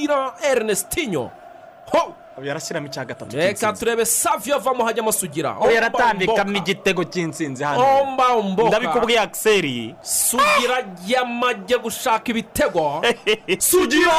sugira ernestinyo ho! Yarashyiramo icya gatatu reka turebe savio avamo hajyamo sugira yaratambikamo igitego cy'intsinzi hano. Ndabikubwiye akiseri sugira yamajye gushaka ibitego. Sugira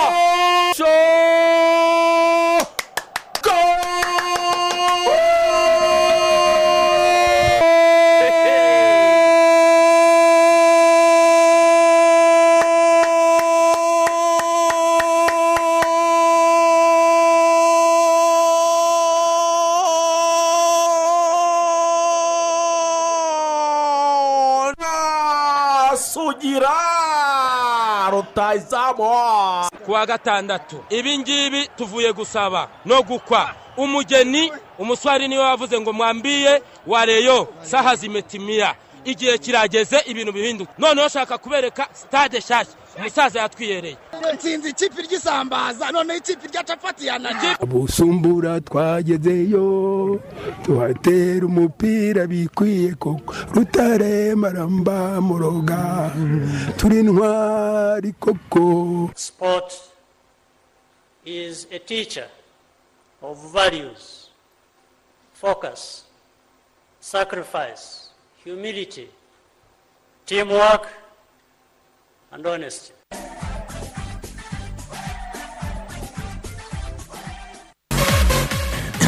rutayizamu kuwa gatandatu ibi ngibi tuvuye gusaba no gukwa. Umugeni umuswari ni we wavuze ngo mwambiye wareyo saha zimetimiya igihe kirageze ibintu bihinduka. Noneho shaka kubereka sitade nshyashya. Umusaza yatwiyereye. Nsinzi ikipe ry'isambaza noneho ikipe rya capati yananiye busumbura twagezeyo tuhatera umupira bikwiye koko. Rutare maramba muroga turi intwari koko. Sport is a teacher of values, focus, sacrifice, humility, teamwork, and honesty.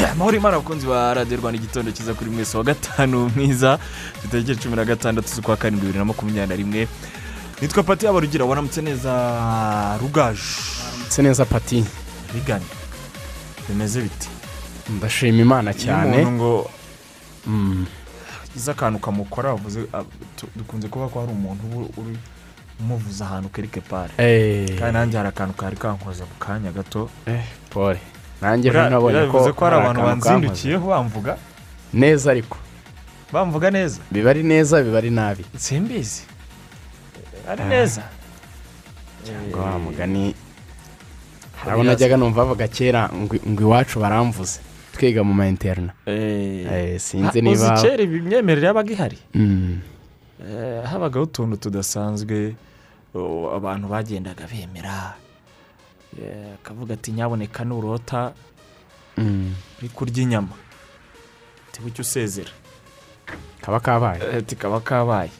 amahoro imana abakunzi ba radiyo rwanda igitondo cyiza kuri mwese wa gatanu mwiza tariki cumi na gatandatu z'ukwa karindwi bibiri na makumyabiri na rimwe. Nitwa pati yabo rugira waramutse neza rugaju? Ndetse neza pati. Bigane bimeze biti ndashima imana iyo cyane. umuntu ngo Mm. Ugize akantu kamukora wavuze tu- dukunze kuvuga ko hari umuntu uba uri umuvuza ahantu kerike pare Eh, kandi nanjye hari akantu kari kankoza mu kanya gato. Eh, pole nanjye nabonye ko hari abantu kankoze. banzindukiyeho bamvuga? Neza ariko. Bamvuga neza? Biba ari neza biba ari nabi. Simbizi ari Ah. neza. Ngo wa mugani harabona najyaga numva bavuga kera ngo iwacu baramvuze. Twiga mu ma interina Eh, sinzi niba uzi kera imyemerere yabaga ihari Mm. Eh, habagaho utuntu tudasanzwe abantu bagendaga bemera. Eh, akavuga ati nyaboneka nurota. Mm. uri kurya inyama. Tiba icyo usezera. Kaba kabaye. Eh, ati kaba kabaye.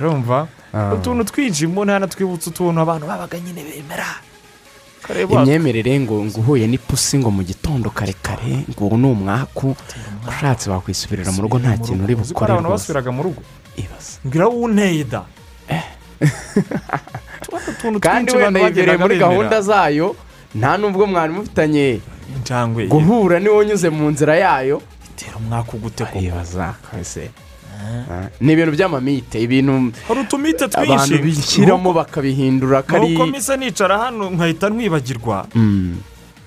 Urumva? Ah. utuntu twinshi umuntu yanatwibutsa utuntu abantu babaga nyine bemera. Imyemerere ngo ngo uhuye n'ipusi ngo mu gitondo kare kare ngo ubu ni umwaku ushatse wakwisubirira mu rugo nta kintu uri bukore rwose. mbwira wowe unteye da. Utuntu kandi wenda yegereye muri gahunda zayo nta n'ubwo mwari mufitanye guhura niwo unyuze mu nzira yayo. Itera umwaka ugute koko? Ni ibintu by'amamite ibintu hari utumite abantu twinshi bishyiramo bakabihindura kari nuko misa nicara hano nkahita ntwibagirwa Mm,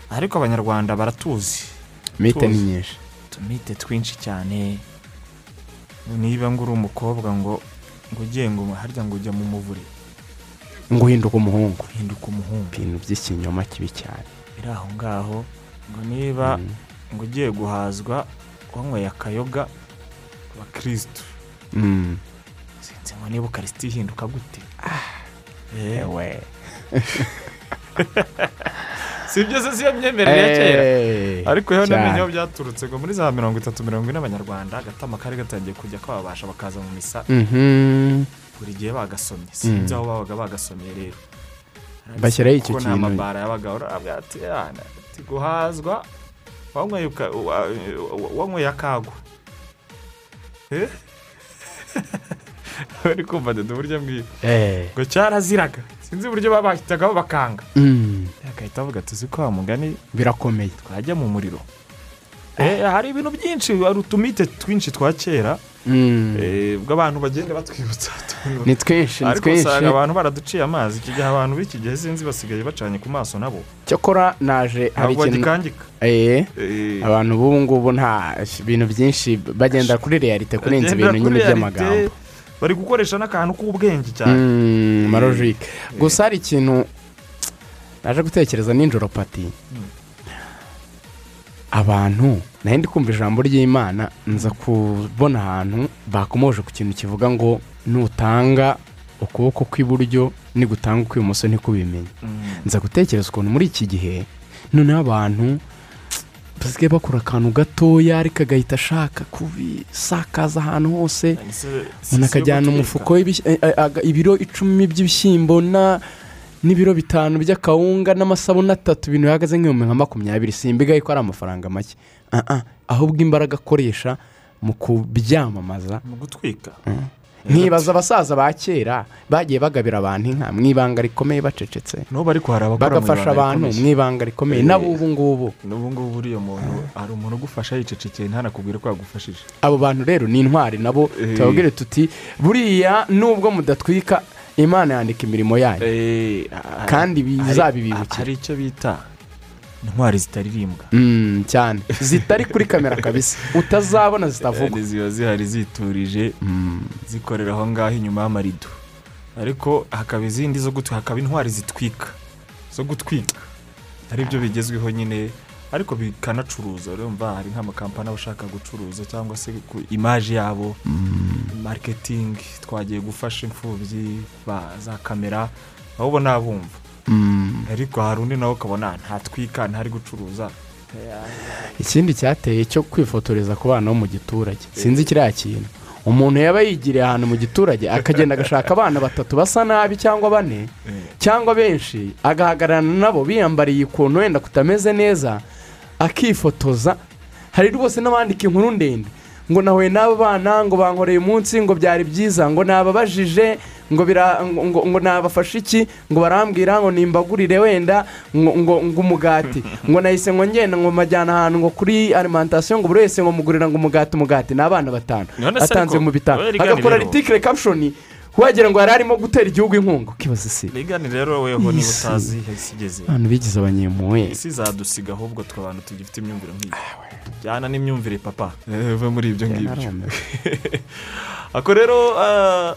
ariko abanyarwanda baratuzi. Mite ni nyinshi. Utumite twinshi cyane. Niba ngo uri umukobwa ngo ngo ugiye ngo harya ngo ujya mu muvure. Ngo uhinduke umuhungu. Uhinduka umuhungu. Ibintu by'ikinyoma kibi cyane. Biri aho ngaho. Ngo niba Mm. ngo ugiye guhazwa wanyweye akayoga abakirisitu. Sinzi ngo niba ukarisiti ihinduka gute. Eh, ewe. Si ibyo se si yo myemerere ya kera? Eh, ariko yewe aho byaturutse ngo muri za mirongo itatu mirongo ine abanyarwanda agatama kari gatangiye kujya kababasha bakaza mu misa. Mhm. buri gihe bagasomye. Sinzi aho babaga bagasomye rero. Bashyiraho icyo Kuko nta kintu. mabara yabaga ati "Yana, ati guhazwa wanyweye akagwa Eh? Bari kumva dede uburyo mbwiye Eh. ngo cyaraziraga sinzi uburyo babahitagaho bakanga agahita avuga ati uzi ko wa mugani birakomeye twajya mu muriro hari ibintu byinshi hari utumite twinshi twa kera. Mm. eh, ubwo abantu bagenda batwibutsa ni twinshi ni ariko twinshi. usanga abantu baraduciye amazi. Iki gihe abantu b'iki gihe sinzi basigaye bacanye ku maso nabo. Cyakora naje hari ikintu Eh, Eh, abantu b'ubu ngubu nta ibintu byinshi bagenda kuri realite kurenza ibintu nyine by'amagambo. Bari gukoresha n'akantu k'ubwenge cyane. Mm, marojike gusa hari ikintu naje gutekereza nijoro pati abantu na yo ndi kumva ijambo ry'imana nza kubona ahantu bakomoje ku kintu kivuga ngo nutanga ukuboko kw'iburyo nigutanga ukw'ibumoso ntikubimenye nza gutekereza ukuntu muri iki gihe noneho abantu basigaye bakora akantu gatoya ariko agahita ashaka kubisakaza ahantu hose. Umuntu akajyana umufuko eh, eh, ibiro icumi by'ibishyimbo na n'ibiro bitanu by'akawunga n'amasabune atatu ibintu bihagaze nk'ibihumbi nka makumyabiri. Simbigaye ko ari amafaranga make. Ah, ah, ahubwo imbaraga akoresha mu kubyamamaza. Mu gutwika. Nkibaza abasaza ba kera bagiye bagabira abantu inka. Mu ibanga rikomeye bacecetse. Bagafasha abantu mu ibanga rikomeye. Eh. nabo ubu ngubu n'ubu ngubu uriya muntu hari umuntu ugufasha yicecekeye ntanakubwire ko yagufashije. Abo bantu rero ni intwari. Nabo Eh. tubabwire tuti buriya nubwo mudatwika imana yandika imirimo yayo Eh, kandi bizabibibukira. hari icyo bita intwari zitaririmbwa Mm, cyane. Zitari kuri kamera kabisa. Utazabona zitavuga Kandi ziba zihari ziturije zikorera aho ngaho inyuma y'amarido. Ariko hakaba izindi zo gutwika hakaba intwari zitwika. Zo gutwika. Ari byo bigezweho nyine. Ariko bikanacuruza urumva hari nk'amakampani aba ashaka gucuruza cyangwa se ku imaje yabo. Mariketingi twagiye gufasha imfubyi ba za kamera aho ubona bumva. Mm. ariko hari undi nawe ukabona ntatwika ntari gucuruza. Ikindi cyateye cyo kwifotoreza ku bana bo mu giturage. Sinzi kiriya kintu. Umuntu yaba yigiriye ahantu mu giturage akagenda agashaka abana batatu basa nabi cyangwa bane cyangwa benshi agahagararana nabo biyambariye ukuntu wenda kutameze neza akifotoza hari rwose n'abandika inkuru ndende. Ngo nahuye n'abo bana ngo bankoreye umunsi ngo byari byiza ngo nababajije ngo bira ngo, ngo, nabafashe iki? Ngo barambwira ngo nimbagurire wenda ngo, umugati. Ngo nahise ngo ngenda ngo majyana ahantu ngo kuri alimantasiyo ngo buri wese ngo mugurira ngo umugati umugati. Ni abana batanu. Atanze mu bitanu. Agakora ritikire kapshoni wagira ngo yari arimo gutera igihugu inkunga. Ukibaza isi rigani rero weho niba utazi isi igeze. Abantu bigize abanyempuwe isi zadusiga ahubwo twe abantu tugifite imyumvire nk'iyi jyana n'imyumvire papa. Uve muri ibyo ngibyo. ako rero ah,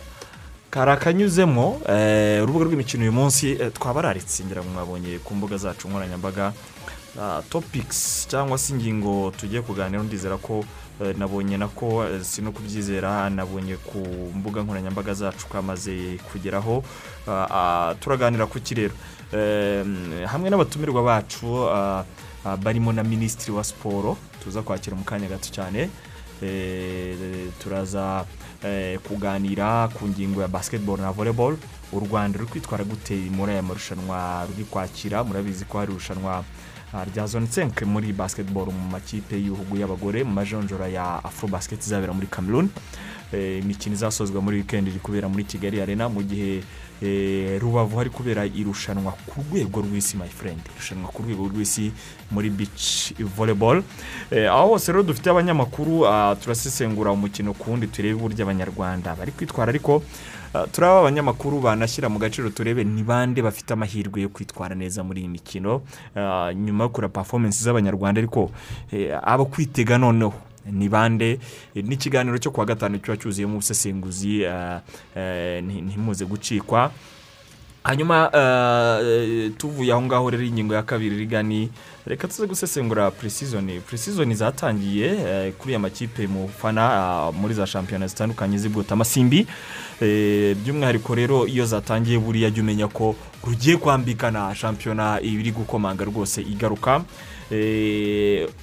kari akanyuzemo eh, urubuga rw'imikino uyu munsi eh, twabararitse ngira ngo mwabonye ku mbuga zacu nkoranyambaga ah, topics cyangwa se ingingo tugiye kuganiraho ndizera ko nabonye nako eh, si no kubyizera nabonye ku mbuga nkoranyambaga zacu kamaze kugeraho Ah, ah, turaganira ku kirero. Hamwe n'abatumirwa bacu ah, ah, barimo na minisitiri wa siporo tuza kwakira mu kanya gato cyane. Eh, turaza eh, kuganira ku ngingo ya basketball na volleyball. U rwanda ruri kwitwara gute muri aya marushanwa ruri kwakira? Murabizi ko hari irushanwa ah, rya zone 5 muri basketball mu makipe y'ibihugu y'abagore mu majonjora ya afro basket izabera muri cameroon. Eh, imikino izasozwa muri weekend iri kubera muri kigali arena mu gihe eh, rubavu hari kubera irushanwa ku rwego rw'isi my friend. Irushanwa ku rwego rw'isi muri beach volleyball. Eh, aho hose rero dufite abanyamakuru ah, turasesengura umukino ku wundi turebe uburyo abanyarwanda bari kwitwara ariko turaba abanyamakuru banashyira mu gaciro turebe ni bande bafite amahirwe yo kwitwara neza muri iyi mikino Ah, nyuma yo kureba performance z'abanyarwanda ariko eh, abo kwitega noneho. Ni bande? Eh, n'ikiganiro cyo kuwa gatanu kiba cyuzuyemo ubusesenguzi eh, nti- ntimuze gucikwa. Hanyuma eh, tuvuye aho ngaho rero ingingo ya kabiri rigani reka tuze gusesengura purisizoni purisizoni zatangiye eh, kuri aya makipe mufana ah, muri za shampiyona zitandukanye z'ibwota amasimbi. Eh, by'umwihariko rero iyo zatangiye buriya jya umenya ko rugiye kwambikana shampiyona ibiri gukomanga rwose igaruka.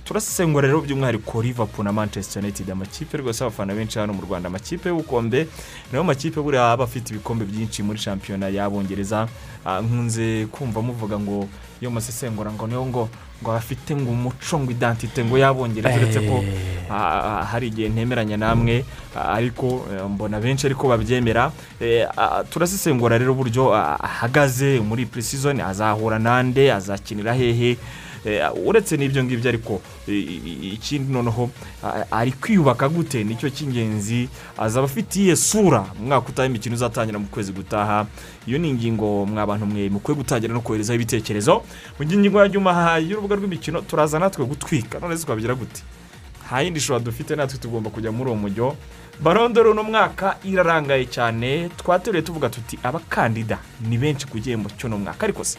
Turasesengura rero by'umwihariko liverpool na manchester united. Amakipe rwose abafana benshi hano mu rwanda. Amakipe y'ubukombe na yo makipe buriya aba afite ibikombe byinshi muri shampiyona y'abongereza. Ah, nkunze kumva muvuga ngo iyo musesengura ngo niyo ngo ngo bafite ngo umuco ngo identite ngo y'abongereza uretse ko ah, hari igihe ntemeranya namwe ah, ariko eh, mbona benshi ariko babyemera. Eh, turasesengura rero uburyo ah, ahagaze muri pre-season azahura nande azakinira hehe? Eh, uretse n'ibyo ngibyo ariko ikindi noneho ari kwiyubaka gute? Nicyo cy'ingenzi. Azaba afite sura mu mwaka utaha imikino uzatangira mu kwezi gutaha. Iyo ni ingingo mwa bantu mwe mukwiye gutangira no koherezaho ibitekerezo. Mu gihe ingingo nyuma y'urubuga rw'imikino turaza natwe gutwika. None twabigira gute nta yindi shobora dufite natwe tugomba kujya muri uwo mujyo barondoro uno mwaka irarangaye cyane. Twateruye tuvuga tuti abakandida ni benshi ku gihembo cy'uno mwaka. Ariko se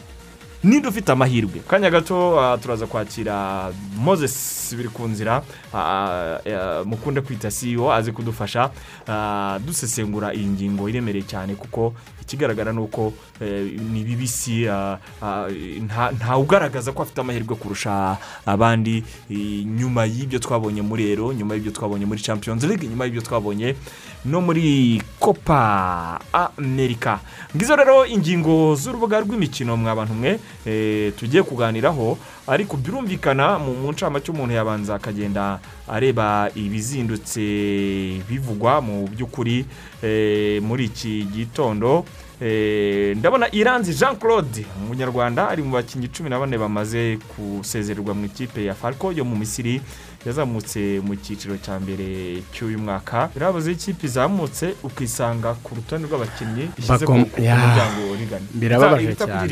ninde ufite amahirwe. Kanya gato ah, turaza kwakira moses biri ku nzira ah, ah, mukunde kwita CEO azi kudufasha ah, dusesengura iyi ngingo iremereye cyane kuko ikigaragara ni uko eh, ni bibisi ah, ah, nta- nta ugaragaza ko afite amahirwe kurusha abandi. Nyuma y'ibyo twabonye muri ero nyuma y'ibyo twabonye muri champions league nyuma y'ibyo twabonye no muri copa amerika ngizo rero ingingo z'urubuga rw'imikino mwa bantu mwe eh, tugiye kuganiraho ariko birumvikana mu ncamake umuntu yabanza akagenda areba ibizindutse bivugwa mu by'ukuri eh, muri iki gitondo. Eh, ndabona iranzi jean claude umunyarwanda ari mu bakinnyi cumi na bane bamaze gusezererwa mu ikipe ya falco yo mu misiri. Yazamutse mu cyiciro cya mbere cy'uyu mwaka. Birabuze ikipe izamutse ukisanga ku rutonde rw'abakinnyi ishyize ku muryango Birababaje cyane.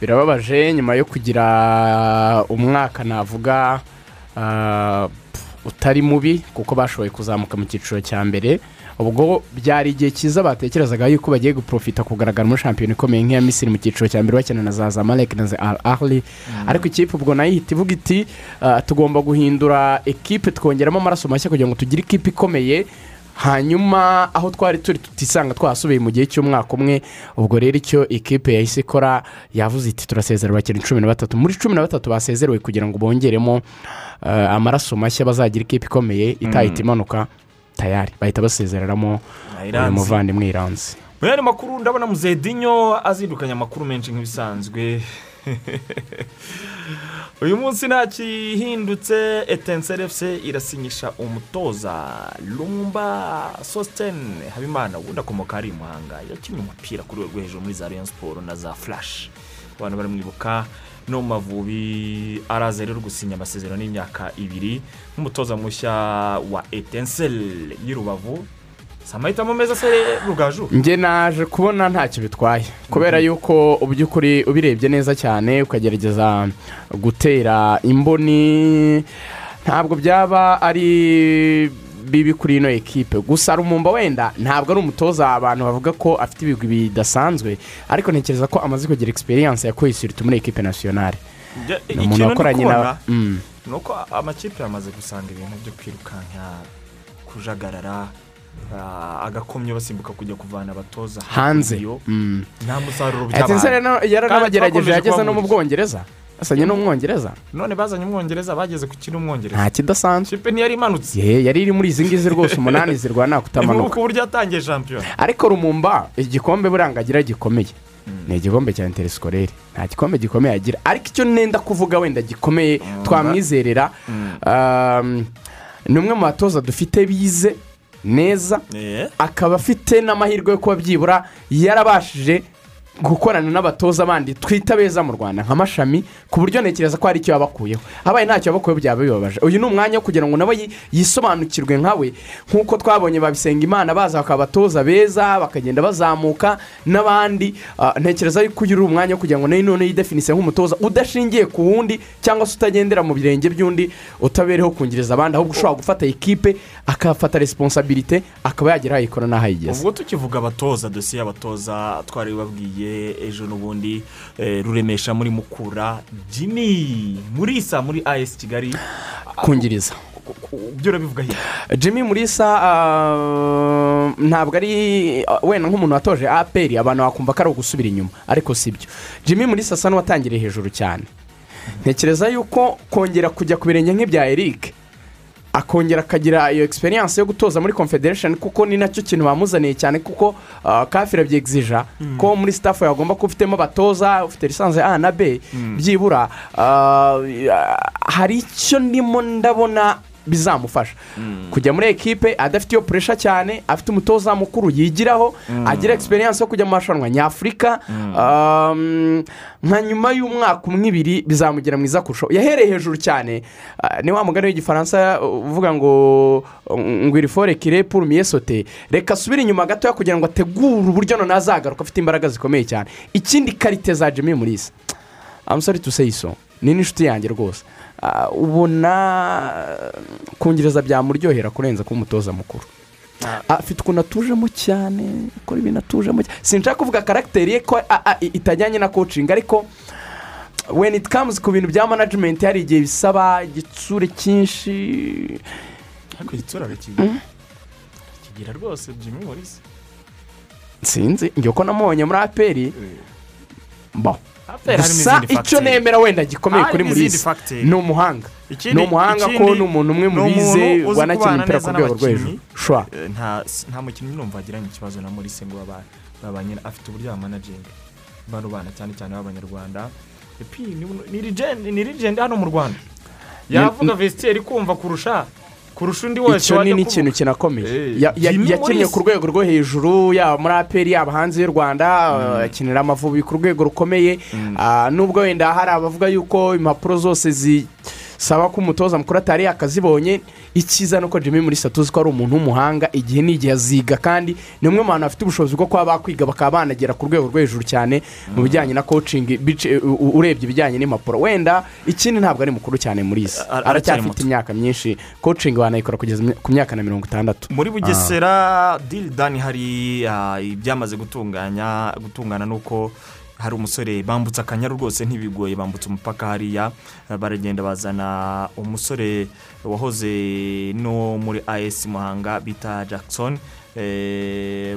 birababaje nyuma yo kugira umwaka navuga ah, utari mubi kuko bashoboye kuzamuka mu cyiciro cya mbere. Ubwo byari igihe cyiza batekerezaga yuko bagiye guprofita kugaragara muri shampiyona ikomeye nk'iya misiri mu cyiciro cya mbere bakina na za zamalek na za al ahli ariko ikipe ubwo na yo ihita ivuga iti ah, tugomba guhindura ekipe twongeramo amaraso mashya kugira ngo tugire ikipe ikomeye. Hanyuma aho twari turi tutisanga twasubiye mu gihe cy'umwaka umwe. Ubwo rero icyo ikipe yahise ikora yavuze iti turasezera abakinnyi cumi na batatu. Muri cumi na batatu basezerewe kugira ngo bongeremo eh, amaraso mashya bazagira ikipe ikomeye itahita imanuka. Tayari. Bahita basezereramo uyu muvandimwe iranzi. Mu yandi makuru ndabona muzedinyo azindukanya amakuru menshi nk'ibisanzwe. Uyu munsi nta kihindutse etenseri efuse irasinyisha umutoza rumba sositene habimana ubundi akomoka hari i muhanga yakinnye umupira ku rwego rwo hejuru muri za rayon siporo na za furashi abantu baramwibuka no mavubi araza rero gusinya amasezerano y'imyaka ibiri nk'umutoza mushya wa etenseri y'i rubavu si amahitamo meza se rugaju. Njye naje kubona ntacyo bitwaye kubera yuko mu by'ukuri ubirebye neza cyane ukagerageza gutera imboni ntabwo byaba ari bibi kuri ino ekipe. Gusa rumumba wenda ntabwo ari umutoza abantu bavuga ko afite ibigwi bidasanzwe ariko ntekereza ko amaze kugira egisperiyanse yakuye isiriti muri ekipe nasiyonari ni umuntu wakoranye na Mm. ni uko amakipe yamaze gusanga ibintu byo kwirukanka kujagarara ah, agakomyo basimbuka kujya kuvana abatoza hanze. Mm. nta musaruro rero yaranabagerageje twakomeje yageze no mu bwongereza. Asanye no mu mwongereza none bazanye umwongereza bageze ku kiri umwongereza. Nta kidasanzwe. Kipe ntiyari imanutse. Ye, yari iri muri izi ngizi rwose umunani zirwana ni kutamanuka nk'uko uburyo yatangiye shampiyona. Ariko rumumba igikombe burangagira gikomeye. Ni igikombe cya interesikorere nta gikombe gikomeye agira. Ariko icyo nenda kuvuga wenda gikomeye twamwizerera um, ni umwe mu batoza dufite bize neza Eh, akaba afite n'amahirwe yo kuba byibura yarabashije gukorana n'abatoza bandi twita beza mu rwanda nka mashami ku buryo ntekereza ko hari icyo yabakuyeho. Habaye ntacyo yabakuyeho byaba bibabaje. Uyu ni umwanya wo kugira ngo nawe yi- yisobanukirwe nkawe nk'uko twabonye babisenga imana baza bakaba abatoza beza bakagenda bazamuka n'abandi. Ah, ntekereza yuko uyu uri umwanya wo kugira ngo nawe none yidefinise nk'umutoza udashingiye ku wundi cyangwa se utagendera mu birenge by'undi utabereho kungiriza abandi. Ahubwo ushobora gufata ikipe akafata resiponsabirite akaba yagira aho ayikora n'aho ayigeze. Ubwo tukivuga abatoza dosiye y'abatoza twari babwiye ejo n'ubundi eh, ruremesha muri mukura jimmy murisa muri as kigali. Kungiriza byo urabivuga hirya jimmy murisa ah, ntabwo ari ah, wenda nk'umuntu watoje aperi abantu bakumva ko ari ugusubira inyuma ariko si byo. Jimmy murisa asa n'uwatangiriye hejuru cyane. Ntekereza yuko kongera kujya ku birenge nk'ibya eric. Akongera akagira iyo egisperiyanse yo gutoza muri confederation kuko ni na cyo kintu bamuzaniye cyane kuko ah, kafira byegizija ko muri sitafu yagomba kuba ufitemo abatoza ufite lisansi ya a na b byibura. Ah, hari icyo ndimo ndabona bizamufasha. Kujya muri ekipe adafite iyo puresha cyane afite umutoza mukuru yigiraho agira egisperiyanse yo kujya mu marushanwa nyafurika um, nka nyuma y'umwaka umwe ibiri bizamugira mwiza kurushaho yahereye hejuru cyane ah, ni wa mugani w'igifaransa uh, uvuga ngo ngo iri fore kire mieux sauter. Reka asubire inyuma gatoya kugira ngo ategure uburyo noneho azagaruka afite imbaraga zikomeye cyane. Ikindi karite za jimmy murisa amusore tuseyiso ni n'inshuti yanjye rwose. Ubona kungereza byamuryohera kurenza kuba umutoza mukuru afite ukuntu atujemo cyane akora ibintu atujemo cyane sinshaka kuvuga karagiteri ye ko ah, ah, itajyanye na kocingi ariko when it comes ku bintu bya management hari igihe bisaba igitsure cyinshi. Ariko igitsura arakigira. Kigira rwose jimmy morisi sinzi njye uko namubonye muri aperi bo harimo gusa icyo nemera wenda gikomeye kuri factors. ni umuhanga. Ni umuhanga ko ni umuntu umwe mu ni umuntu bize uzi wanakina umupira ku rwego rwo hejuru Eh, nta mukinnyi numva agiranye ikibazo na morisi ngo afite uburyo yamanaginga bano bana cyane cyane b'abanyarwanda ni- legend hano mu rwanda. Yavuga vesitiyeri kumva kurusha kurusha undi wese icyo ni n'ikintu kinakomeye. Yakinnye ku rwego rwo hejuru yaba muri aperi yaba hanze y'u rwanda uh, akinira amavubi ku rwego rukomeye. Ah, nubwo wenda hari abavuga yuko impapuro zose zisaba ko umutoza mukuru atari yakazibonye icyiza ni uko jimmy muri tuzi ko ari umuntu w'umuhanga igihe n'igihe aziga kandi ni umwe mu bantu bafite ubushobozi bwo kuba bakwiga bakaba banagera ku rwego rwo hejuru cyane mu bijyanye na u- urebye ibijyanye n'impapuro. Wenda ikindi ntabwo ari mukuru cyane muri isi. Aracyafite imyaka myinshi. Coaching wanayikora kugeza ku myaka na mirongo itandatu. Muri bugesera diridani hari ah, ibyamaze gutunganya gutungana nuko hari umusore bambutse akanyaru rwose ntibigoye bambutse umupaka hariya ah, baragenda bazana umusore wahoze no muri as muhanga bita jackson eh,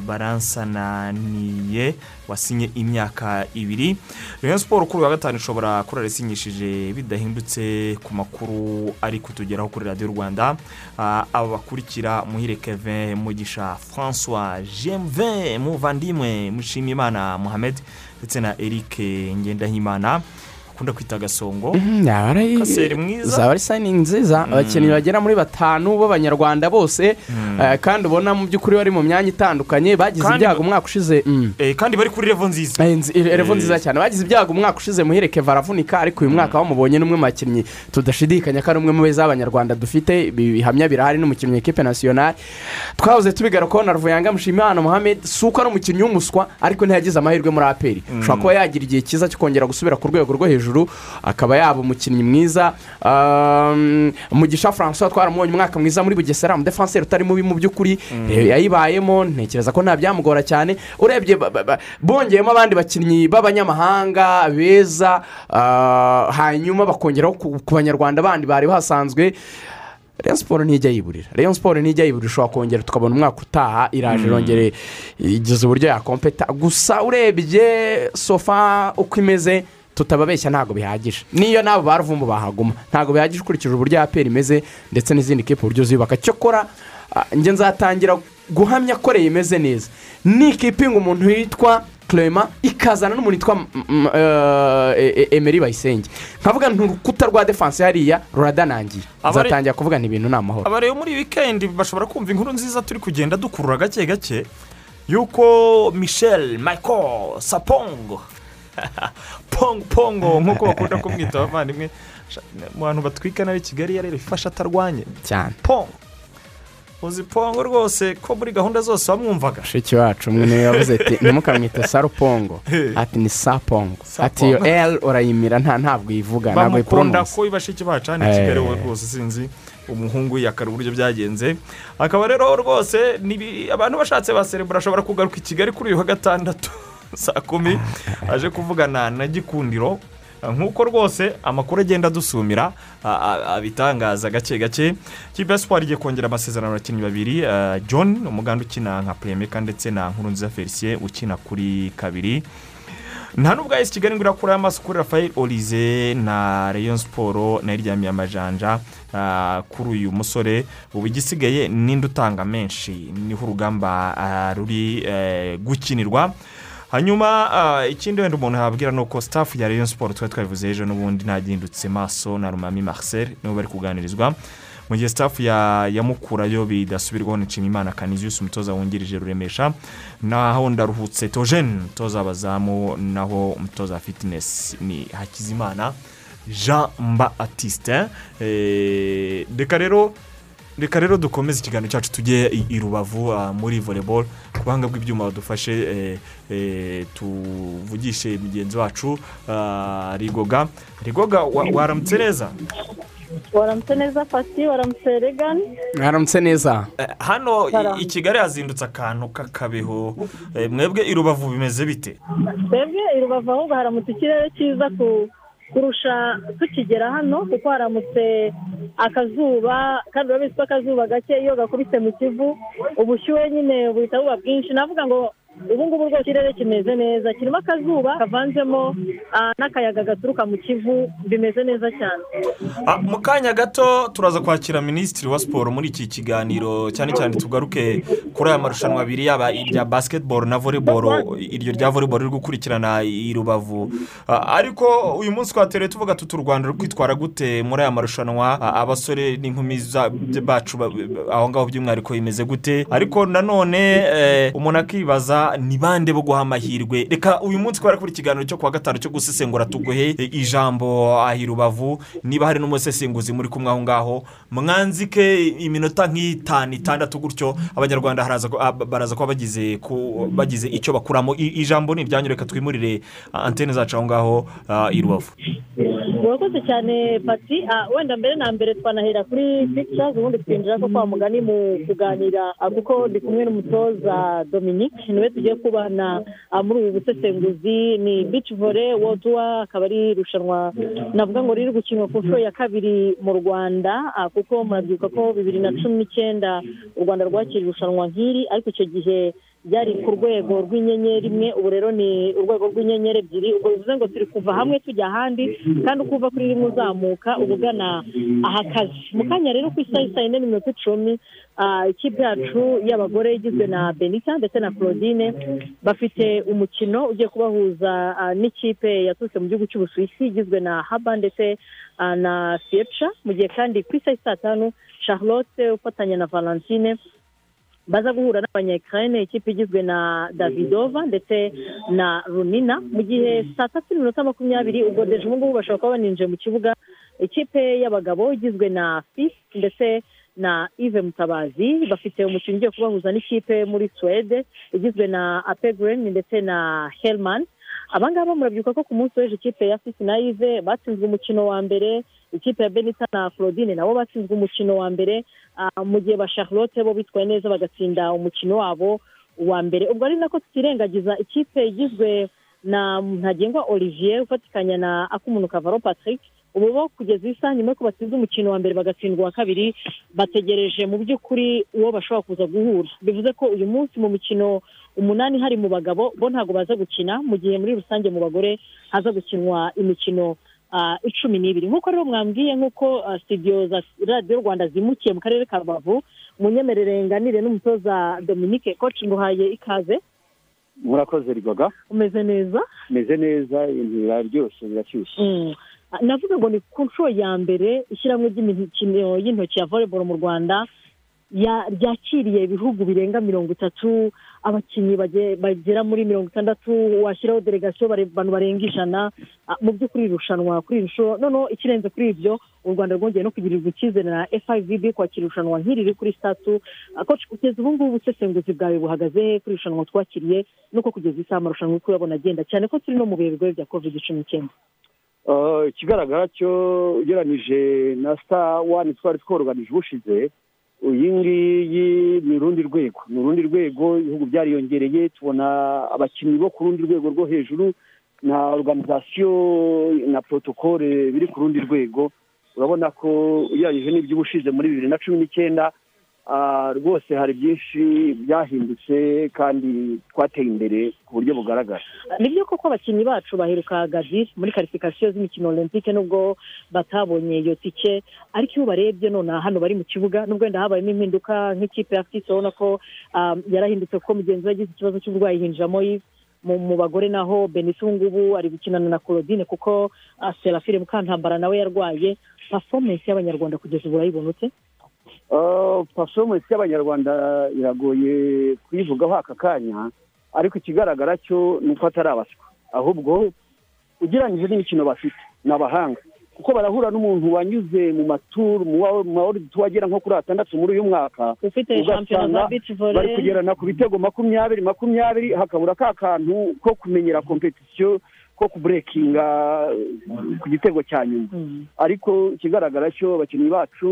baransananiye wasinye imyaka ibiri. Rayon siporo kuri wa gatanu ishobora kurara isinyishije bidahindutse ku makuru ari kutugeraho kuri radiyo rwanda. Ah, aba bakurikira muhire kevin mugisha francois jemve muvandimwe mushimimana muhamed ndetse na eric ngendahimana. Akunda kwita gasongo. Ari Kaseri mwiza. zaba ari sayiningi nziza abakinnyi bagera muri batanu b'abanyarwanda bose. Eh, kandi ubona mu by'ukuri bari mu myanya itandukanye bagize ibyago umwaka ushize. Mm. Eh, kandi bari kuri revo nziza. Eh, revo nziza cyane. Bagize ibyago umwaka ushize muhereke baravunika ariko uyu mwaka bamubonye n'umwe mu bakinnyi. Tudashidikanya ko ari umwe mu beza b'abanyarwanda dufite. Bihamya birahari n'umukinnyi w'ikipe nasiyonari twahoze tubigarukaho na ruvuyanga mushimiyana muhammed si uko ari umukinnyi w'umuswa ariko ntiyagize amahirwe muri aperi ushobora kuba yagira igihe cyiza cyo kongera gusubira ku rwego rwo hejuru. Akaba yaba umukinnyi mwiza. Um, mugisha francois twaramubonye umwaka mwiza muri bugesera umudefanseri utari mubi mu by'ukuri Eh, yayibayemo. Ntekereza ko nta byamugora cyane. Urebye bongeyemo abandi bakinnyi b'abanyamahanga beza ah, hanyuma bakongeraho ku banyarwanda bandi bari basanzwe. Rayon siporo ntijya yiburira. Rayon siporo ntijya yiburira ushobora kongera tukabona umwaka utaha iraje irongere igize uburyo yakompeta. Gusa urebye sofa uko imeze tutababeshya ntabwo bihagije. Niyo n'abo ba ruvumbu bahaguma. Ntabwo bihagije ukurikije uburyo aperi imeze ndetse n'izindi kipe uburyo ziyubaka cyokora njye nzatangira guhamya ko reyo imeze neza. Ni ikipe ngo umuntu witwa clement ikazana n'umuntu witwa eh, eh, emeri bayisenge. Nkavuga nti urukuta rwa defanse hariya ruradanangiye. Nzatangira kuvuga ibintu ni amahoro. Aba rero muri wikendi bashobora kumva inkuru nziza turi kugenda dukurura gake gake yuko michel michael sapongo pongo nk'uko bakunda kumwita. Abavandimwe mu bantu batwika nawe kigali yarera ifasha atarwanye. Cyane. Pongo uzi pongo rwose ko muri gahunda zose wamwumvaga? Mushiki wacu umwe ni we yavuze ati ntimukamwite sarupongo ati ni sapongo ati iyo eri urayimira nta ntabwo uyivuga ntabwo bamukunda uyiporomosa ko ibashiki bacu hano i Eh. kigali wowe rwose sinzi umuhungu yakara uburyo byagenze. Akaba rero rwose abantu bashatse baserebura ashobora kugaruka i kigali kuri uyu wa gatandatu. saa kumi. Aje kuvugana na gikundiro. Nk'uko rwose amakuru agenda adusumira abitangaza gake gake. Kipe ya siporo igiye kongera amasezerano abakinnyi babiri john umuganda ukina nka puremeka ndetse na nkurunziza felicien ukina kuri kabiri. Nta nubwo ayesi kigali ngo irakuraho amaso kuri rafael olize na rayon siporo na yo iryamiye amajanja kuri uyu musore. Ubu igisigaye ninde utanga menshi? Niho urugamba ruri eh, gukinirwa. Hanyuma ah, ikindi wenda umuntu yabwira ni uko sitafu ya rayon siporo twari twabivuze ejo n'ubundi ntagihindutse maso na rumami marcel nibo bari kuganirizwa. Mu gihe sitafu ya mukurayo bidasubirwaho ni nshimiyimana kaniziyusi umutoza wungirije ruremesha naho ndaruhutse. Tojeni umutoza w'abazamu naho umutoza wa fitinesi ni hakizimana jean batiste Eh, reka rero reka rero dukomeze ikiganiro cyacu tujye i rubavu muri volleyball ku buhanga bw'ibyuma badufashe eh, eh, tuvugishe mugenzi wacu rigoga. Rigoga wa- waramutse neza? Waramutse neza fati? Waramutse regani mwaramutse neza. Eh, hano i- kigali hazindutse akantu k'akabeho. Eh, mwebwe i rubavu bimeze bite? Twebwe i rubavu ahubwo haramutse ikirere cyiza ku kurusha tukigera hano kuko haramutse akazuba kandi urabizi ko akazuba gake iyo gakubise mu kivu ubushyuhe nyine buhita buba bwinshi. Navuga ngo ubu ngubu rwose ikirere kimeze neza kirimo akazuba kavanzemo ah, n'akayaga gaturuka mu kivu bimeze neza cyane. Ah, mu kanya gato turaza kwakira minisitiri wa siporo muri iki kiganiro cyane cyane tugaruke kuri aya marushanwa abiri yaba irya basiketiboro na voleboro iryo rya voleboro riri gukurikirana i rubavu. Ah, ariko uyu munsi twatereye tuvuga tuti u rwanda ruri kwitwara gute muri aya marushanwa? Abasore n'inkumi bacu ba- aho ngaho by'umwihariko bimeze gute? Ariko nanone eh, umuntu akibaza ni bande bo guha amahirwe. Reka uyu munsi kubera ko ikiganiro cyo kuwa gatanu cyo gusesengura tuguhe ijambo aha i rubavu. Niba hari n'umusesenguzi muri kumwe aho ngaho mwanzike iminota nk'itanu itandatu gutyo. Abanyarwanda baraza kuba bagize icyo bakuramo. Ijambo ni iryanyu reka twimurire antene zacu aho ngaho ah, i rubavu. Murakoze cyane pati Ah, wenda mbere na mbere twanahera kuri pictures ubundi twinjira ko kwa mugani mu kuganira. Ah, kuko ndi kumwe n'umutoza dominique. Niwe tugiye kubana ah, muri ubu busesenguzi. Ni beach volley world tour akaba ari irushanwa. Navuga ngo riri gukinwa ku nshuro ya kabiri mu rwanda. Kuko murabyibuka ko bibiri na cumi n'icyenda u rwanda rwakira irushanwa nk'iri. Ariko icyo gihe byari ku rwego rw'inyenyeri imwe ubu rero ni urwego rw'inyenyeri ebyiri. Ubwo bivuze ngo turi kuva hamwe tujya ahandi kandi uko uva kuri rimwe uzamuka uba ugana ahakaze mu kanya rero ku isaha isa yine n'iminota icumi ah, ikipe yacu y'abagore igizwe na benita ndetse na claudine bafite umukino ugiye kubahuza ah, n'ikipe yaturutse mu gihugu cy'ubusuwisi igizwe na haba ndetse ah, na fieca mu gihe kandi ku isaha saa tanu charlotte ufatanya na valentine. Baza guhura n'abanyekirayine ikipe igizwe na davidova ndetse na runina. Mu gihe saa tatu n'iminota makumyabiri ubwo deje ubu ngubu bashobora kuba baninjiye mu kibuga. Ikipe y'abagabo igizwe na fisi ndetse na ive mutabazi bafite umukino ugiye kubahuza n'ikipe muri suwede igizwe na apegren ndetse na helman. Abangaba murabyibuka ko ku munsi w'ejo ikipe ya fisi na ive batsinzwe umukino wa mbere ikipe ya benita na claudine nabo batsinzwe umukino wa mbere. Ah, mu gihe ba charlotte bo bitwaye neza bagatsinda umukino wabo wa mbere. Ubwo ari nako tutirengagiza ikipe igizwe na ntagengwa olivier ufatikanya na akumunuka kavaro patrick ubu bo kugeza iyi saha nyuma y'uko batsinze umukino wa mbere bagatsindwa uwa kabiri bategereje mu by'ukuri uwo bashobora kuza guhura. Bivuze ko uyu munsi mu mikino umunani hari mu bagabo bo ntabwo baza gukina mu gihe muri rusange mu bagore haza gukinwa imikino icumi n'ibiri. Nk'uko rero mwambwiye nk'uko studio za radiyo rwanda zimukiye mu karere ka rubavu munyemerere nganire n'umutoza dominique koci nguhaye ikaze. Murakoze rigoga umeze neza? Meze neza ibintu biraryoshye birashyushye Mm. Navuga ngo ni ku nshuro ya mbere ishyirahamwe ry'imikino y'intoki ya volleyball mu rwanda ya- ryakiriye ibihugu birenga mirongo itatu abakinnyi bage- bagera muri mirongo itandatu washyiraho delegasiyo abantu barenga ijana mu by'ukuri irushanwa kuri iri nshuro noneho ikirenze kuri ibyo u rwanda rwongeye no kugirirwa icyizere na fivb kwakira irushanwa nk'iri riri kuri coach, kugeza ubu ngubu ubusesenguzi bwawe buhagaze kuri irushanwa twakiriye nuko kugeza isaha amarushanwa uri kuyabona agenda cyane ko turi no mu bihe bigoye bya covid cumi n'icyenda. Ikigaragara cyo ugereranije na star wani twari tworuganije ubushize iyi ngiyi ni urundi rwego. Ni urundi rwego ibihugu byariyongereye tubona abakinnyi bo ku rundi rwego rwo hejuru na organizasiyo na protokole biri ku rundi rwego. Urabona ko ugereranyije n'iby'ubushize muri bibiri na cumi n'icyenda rwose hari byinshi byahindutse kandi twateye imbere ku buryo bugaragara. Nibyo koko abakinnyi bacu baheruka gadi muri karifikasiyo z'imikino olympique nubwo batabonye iyo tike ariko iyo ubarebye nonaha hano bari mu kibuga nubwo wenda habayemo impinduka nk'ikipe ya fisi urabona ko um, yarahindutse kuko mugenzi we yagize ikibazo cy'uburwayi hinjiramo mu bagore naho benisi ubu ngubu ari gukinana na claudine kuko uh, serafire mukantambara nawe yarwaye. Performance y'abanyarwanda kugeza ubu urayibona performance y'abanyarwanda iragoye kuyivugaho aka kanya ariko ikigaragara cyo ni uko atari abaswa. Ahubwo ugereranyije n'imikino bafite ni abahanga. Kuko barahura n'umuntu wanyuze mu maturu mu wa- mu maworidi tuwa agera nko kuri atandatu muri uyu mwaka ugasanga bari kugerana ku bitego makumyabiri makumyabiri hakabura ka kantu ko kumenyera kompetisiyo ko kuburekinga ku gitego cya nyuma. Mm. ariko ikigaragara cyo abakinnyi bacu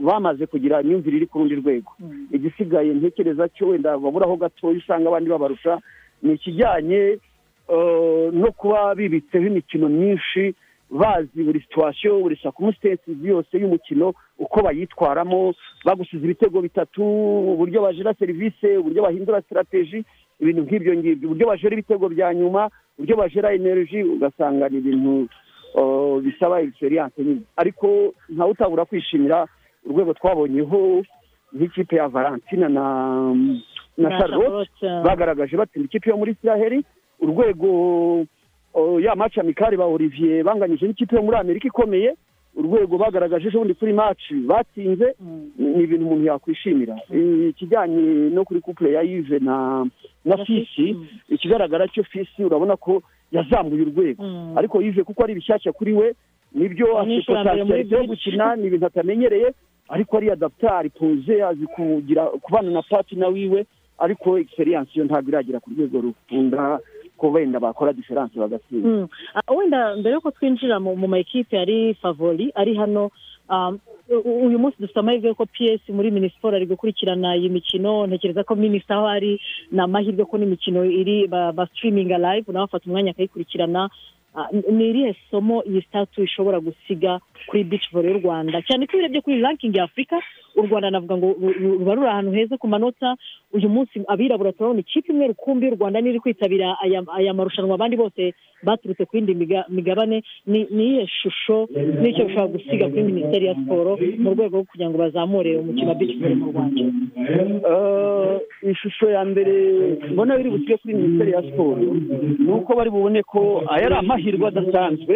bamaze kugira imyumvire iri ku rundi rwego. Igisigaye ntekereza cyo wenda baburaho gatoya usanga abandi babarusha ni ikijyanye eh, no kuba bibitseho imikino myinshi bazi buri situwasiyo buri sakumusitensi yose y'umukino uko bayitwaramo bagusize ibitego bitatu uburyo bajira serivisi uburyo bahindura sitarateji ibintu nk'ibyo ngibyo uburyo bajera ibitego bya nyuma uburyo bajera energy ugasanga ni ibintu bisaba egisperiyanse nyine. Ariko ntawe utabura kwishimira urwego twabonyeho nk'ikipe ya valentina na na charlotte Charlotte. bagaragaje batsinda ikipe yo muri israheli urwego ya maci amikari ba olivier banganyije n'ikipe yo muri amerika ikomeye. Urwego bagaragaje ejo bundi kuri maci batsinze ni ibintu umuntu yakwishimira. Ikijyanye no kuri couple ya yive na na fisi ikigaragara cyo fisi urabona ko yazamuye urwego. Ariko yive kuko ari bishyashya kuri we ni byo afite potentialite yo gukina ni ibintu atamenyereye ariko ari adapta ari poze azi kugira kubana na patina wiwe ariko experience yo ntabwo iragera ku rwego rukunda ko wenda bakora diferanse bagatsinda Mm. Ah, wenda mbere yuko twinjira mu ma ekipe ari favori ari hano um, uyu munsi dufite amahirwe yuko ps muri minisiporo ari gukurikirana iyi mikino ntekereza ko minisita aho ari ni amahirwe ko n'imikino iri ba, ba streaming live nawe afata umwanya akayikurikirana. Ah, ni- irihe somo iyi statu ishobora gusiga? Kuri beach volley y'u rwanda. Cyane ko urebye kuri ranking ya afurika u rwanda navuga ngo ru- ru- ruba ruri ahantu heza ku manota. Uyu munsi abirabura turabona ikipe imwe rukumbi y'u rwanda n'iri kwitabira aya, marushanwa abandi bose baturutse ku yindi miga- migabane. Ni ni iyihe shusho n'icyo bishobora gusiga kuri minisiteri ya siporo mu rwego rwo kugira ngo bazamure umukino wa beach volley mu rwanda? Eh, ishusho ya mbere mbona biri busige kuri minisiteri ya siporo ni uko bari bubone ko aya ari amahirwe adasanzwe.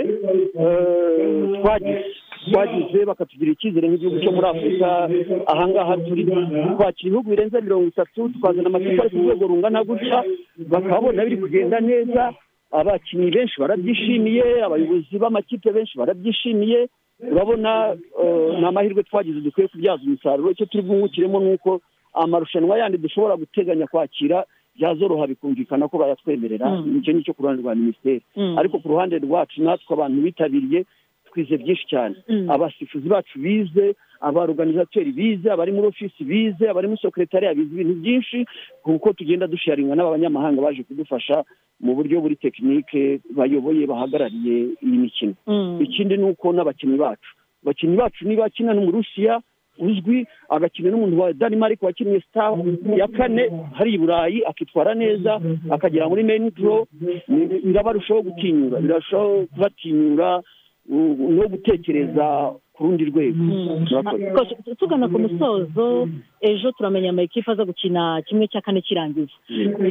Eh, twagize twagize bakatugira icyizere nk'igihugu cyo muri afurika ahangaha turi twakira ibihugu birenze mirongo itatu tukazana amakipe ari ku rwego rungana gutya bakabona biri kugenda neza. Abakinnyi benshi barabyishimiye abayobozi b'amakipe benshi barabyishimiye. Urabona eh, ni amahirwe twagize dukwiye kubyaza umusaruro. Icyo turi bwungukiremo ni uko amarushanwa yandi dushobora guteganya kwakira byazoroha bikumvikana ko bayatwemerera. Mm. icyo ngicyo ku ruhande rwa minisiteri. Mm. ariko ku ruhande rwacu natwe abantu bitabiriye twize byinshi cyane. Mm. abasifuzi bacu bize abaorganizateri bize abari muri ofisi bize abari muri sekretariya bize ibintu byinshi kuko tugenda dusharinga n'aba banyamahanga baje kudufasha mu buryo buri tekinike bayoboye bahagarariye iyi mikino. Mm. ikindi ni uko n'abakinnyi bacu. Abakinnyi bacu niba akina n'umurusiya uzwi agakina n'umuntu wa denmark wakiniye star ya kane hari i burayi akitwara neza akagera muri main pro ni- birabarushaho gutinyura birarushaho kubatinyura no gutekereza ku rundi rwego. Coach, tugana ku musozo ejo turamenya amakipe aza gukina kimwe cya kane kirangiza.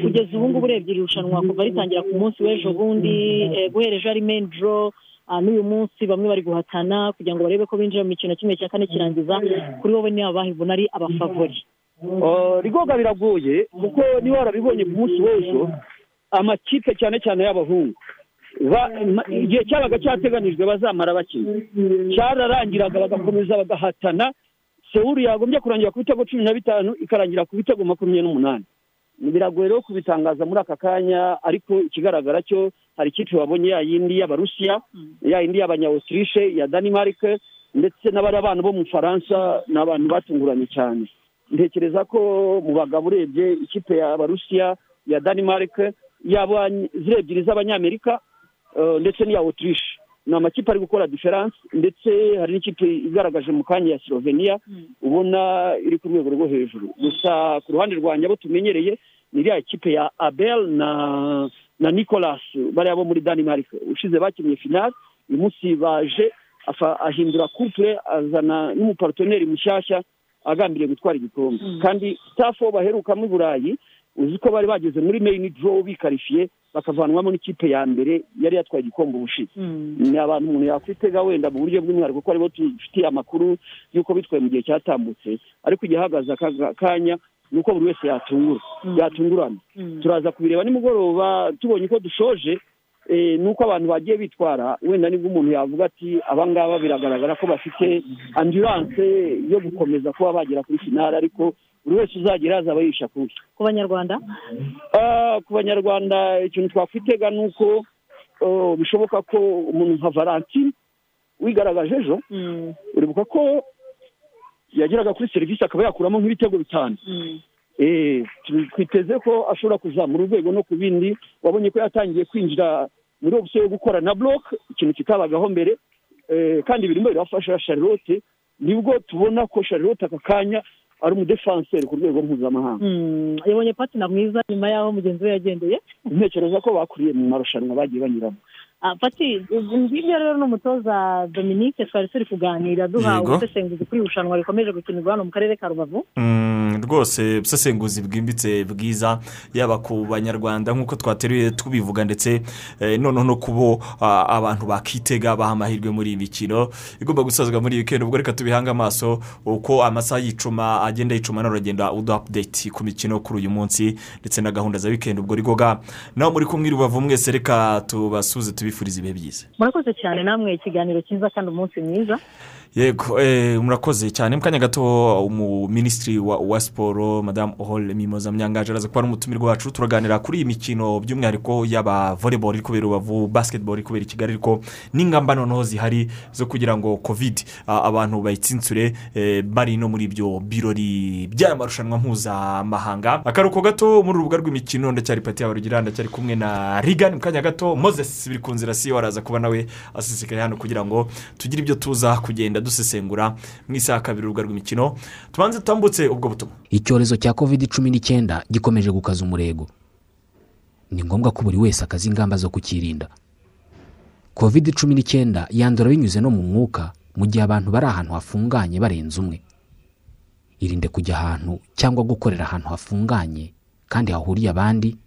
Kugeza ubu ngubu urebye iri rushanwa kuva ritangira ku munsi w'ejo bundi eh, guhera ejo ari main draw ah, n'uyu munsi bamwe bari guhatana kugira ngo barebe ko binjira mu mikino kimwe cya kane kirangiza. Kuri wowe niba bahibona ari abafavori. Rigoga biragoye kuko niba warabibonye ku munsi w'ejo amakipe cyane cyane y'abahungu. Igihe cyabaga cyateganijwe bazamara bakina. Cyararangiraga bagakomeza bagahatana. Sewuru yagombye kurangira ku bitego cumi na bitanu ikarangira ku bitego makumyabiri n'umunani. Biragoye rero kubitangaza muri aka kanya ariko ikigaragara cyo hari ikipe babonye ya yindi y'abarusiya ya yindi y'abanyawutirishe ya danimarike ndetse n'abari abana bo mu bufaransa ni abantu batunguranye cyane. Ntekereza ko mu bagabo urebye ikipe y'abarusiya ya danimarike yaba ziri ebyiri z'abanyamerika ndetse n'iya otirishe ni amakipe ari gukora diferanse ndetse hari n'ikipe igaragaje mu kanya ya slovenia ubona iri ku rwego rwo hejuru. Gusa ku ruhande rwanjye abo tumenyereye ni iriya kipe ya abel na na nicolas bariya bo muri denmark ushize bakinnye finale uyu munsi baje ahindura couple azana n'umuparutoneri mushyashya agambiriye gutwara igikombe. Kandi staff bo baherukamo i burayi uzi ko bari bageze muri main draw bikarifiye bakavanwamo n'ikipe ya mbere yari yatwaye igikombe ubushize. Ni abantu umuntu yakwitega wenda mu buryo bw'umwihariko kuko ari bo tufitiye amakuru y'uko bitwaye mu gihe cyatambutse. Ariko igihe ahagaze aka kanya ni uko buri wese yatungura yatungurana. Turaza kubireba nimugoroba tubonye ko dushoje eh, ni uko abantu bagiye bitwara wenda ni bwo umuntu yavuga ati abangaba biragaragara ko bafite ambulance yo gukomeza kuba bagera kuri finale ariko buri wese uzagera azaba yisha kubi ku banyarwanda? Ah, ku banyarwanda ikintu twakwitega ni uko oh, bishoboka ko umuntu nka valentine wigaragaje ejo uribuka ko yageraga kuri serivisi akaba yakuramo nk'ibitego bitanu. Eh, tu- twiteze ko ashobora kuzamura urwego no ku bindi wabonye ko yatangiye kwinjira muri opsiyo yo gukora na block ikintu kitabagaho mbere. Eh, kandi birimo birafasha charlotte ni bwo tubona ko charlotte aka kanya ari umudefanseri ku rwego mpuzamahanga. Mm, yabonye patina mwiza nyuma y'aho mugenzi we yagendeye. Ntekereza ko bakuriye mu marushanwa bagiye banyuramo. Pati ngibyo rero ni umutoza dominique twari turi kuganira duha Yego. ubusesenguzi kuri irushanwa rikomeje gukinirwa hano mu karere ka rubavu Mm, rwose ubusesenguzi bwimbitse bwiza yaba ku banyarwanda nk'uko twateruye tubivuga ndetse eh, noneho no kubo abantu bakitega baha amahirwe muri iyi mikino igomba gusozwa muri iyi weekend ubwo reka tubihange amaso uko amasaha y'icuma agenda yicuma nawe uragenda uduha update ku mikino kuri uyu munsi ndetse na gahunda za weekend ubwo rigoga nawe muri kumwe i rubavu mwese reka tubasuze tubifurize ibihe byiza. Murakoze cyane namwe ikiganiro cyiza kandi umunsi mwiza. Yego eh, murakoze cyane. Mu kanya gato umuminisitiri wa, wa siporo madamu ohole mimoza myangaje araza kuba ari umutumirwa wacu. Turaganira kuri iyi mikino by'umwihariko y'aba volleyball iri kubera i rubavu basketball iri kubera i kigali ariko n'ingamba noneho zihari zo kugira ngo covid ah, abantu bayitsintsure eh, bari no muri ibyo birori by'aya marushanwa mpuzamahanga. Akaruhuko gato muri urubuga rw'imikino ndacyari pati yawe rugira ndacyari kumwe na rigani mu kanya gato moses biri ku nzira si yo araza kuba nawe asesekaye hano kugira ngo tugire ibyo tuza kugenda dusesengura mu isaha kabiri urubuga rw'imikino. Tubanze tutambutse ubwo butumwa. Icyorezo cya covid cumi n'icyenda gikomeje gukaza umurego. Ni ngombwa ko buri wese akaza ingamba zo kukirinda. Covid cumi n'icyenda yandura binyuze no mu mwuka mu gihe abantu bari ahantu hafunganye barenze umwe. Irinde kujya ahantu cyangwa gukorera ahantu hafunganye kandi hahuriye abandi.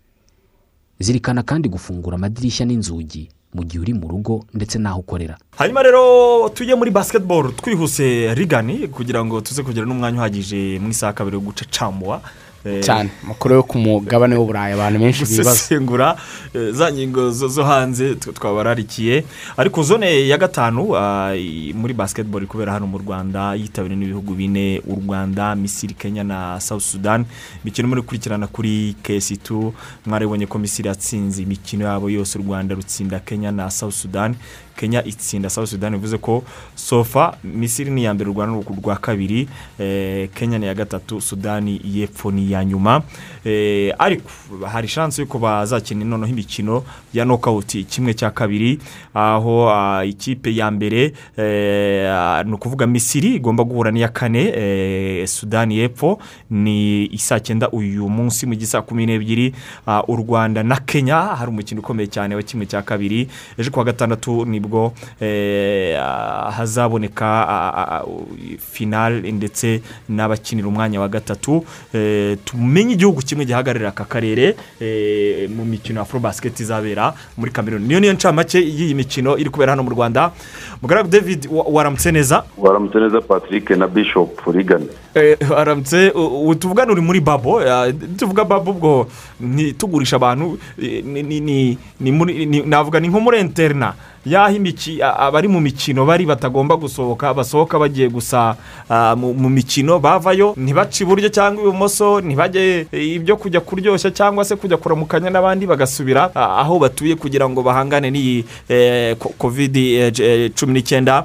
Zirikana kandi gufungura amadirishya n'inzugi. Mu gihe uri mu rugo ndetse n'aho ukorera. Hanyuma rero tujye muri basketball twihuse rigani kugira ngo tuze kugira n'umwanya uhagije mu isaha kabiri yo gucacamuwa Eh, cyane. Amakuru yo ku mugabane w'uburayi abantu benshi gusesengura eh, za ngingo zo hanze tw- twabararikiye ariko zone ya gatanu ah, muri basketball iri kubera hano mu rwanda yitabiriwe n'ibihugu bine u rwanda misiri kenya na south sudan. Imikino muri gukurikirana kuri kesi2 mwaribonye ko misiri yatsinze imikino yabo yose u rwanda rutsinda kenya na south sudan. Kenya itsinda south sudan bivuze ko sofa misiri ni iya mbere u rwanda ni urwa kabiri eh, kenya ni iya gatatu sudani y'epfo ni iya nyuma. Eh, ariko hari shansi y'uko bazakina noneho imikino ya nokawuti kimwe cya kabiri aho ah, ikipe ya mbere eh, ni ukuvuga misiri igomba guhura n'iya kane sudani y'epfo ni isaa cyenda uyu munsi mu gisa kumi n'ebyiri. Ah, u rwanda na kenya hari umukino ukomeye cyane wa kimwe cya kabiri. Ejo kuwa gatandatu ni bwo eh, hazaboneka finale ndetse n'abakinira umwanya wa gatatu. Eh, tumenye igihugu kimwe gihagararira aka karere eh, mu mikino ya basiketi izabera muri kameruni niyo niyo ncamake y'iyi mikino iri kubera hano mu rwanda. Mugaragu david wa- waramutse neza? Waramutse neza patrick na bishop rigani Eh, waramutse? Tuvugana uri muri babo tuvuga babo ubwo ntitugurisha abantu ni- navuga ni nko muri interina y'aho abari mu mikino bari batagomba gusohoka basohoka bagiye gusa mu mikino bavayo ntibace iburyo cyangwa ibumoso ntibajye eh, ibyo kujya kuryoshya cyangwa se kujya kuramukanya n'abandi bagasubira ah, aho batuye kugira ngo bahangane n'iyi ko- covid eh, j- eh, cumi n'icyenda.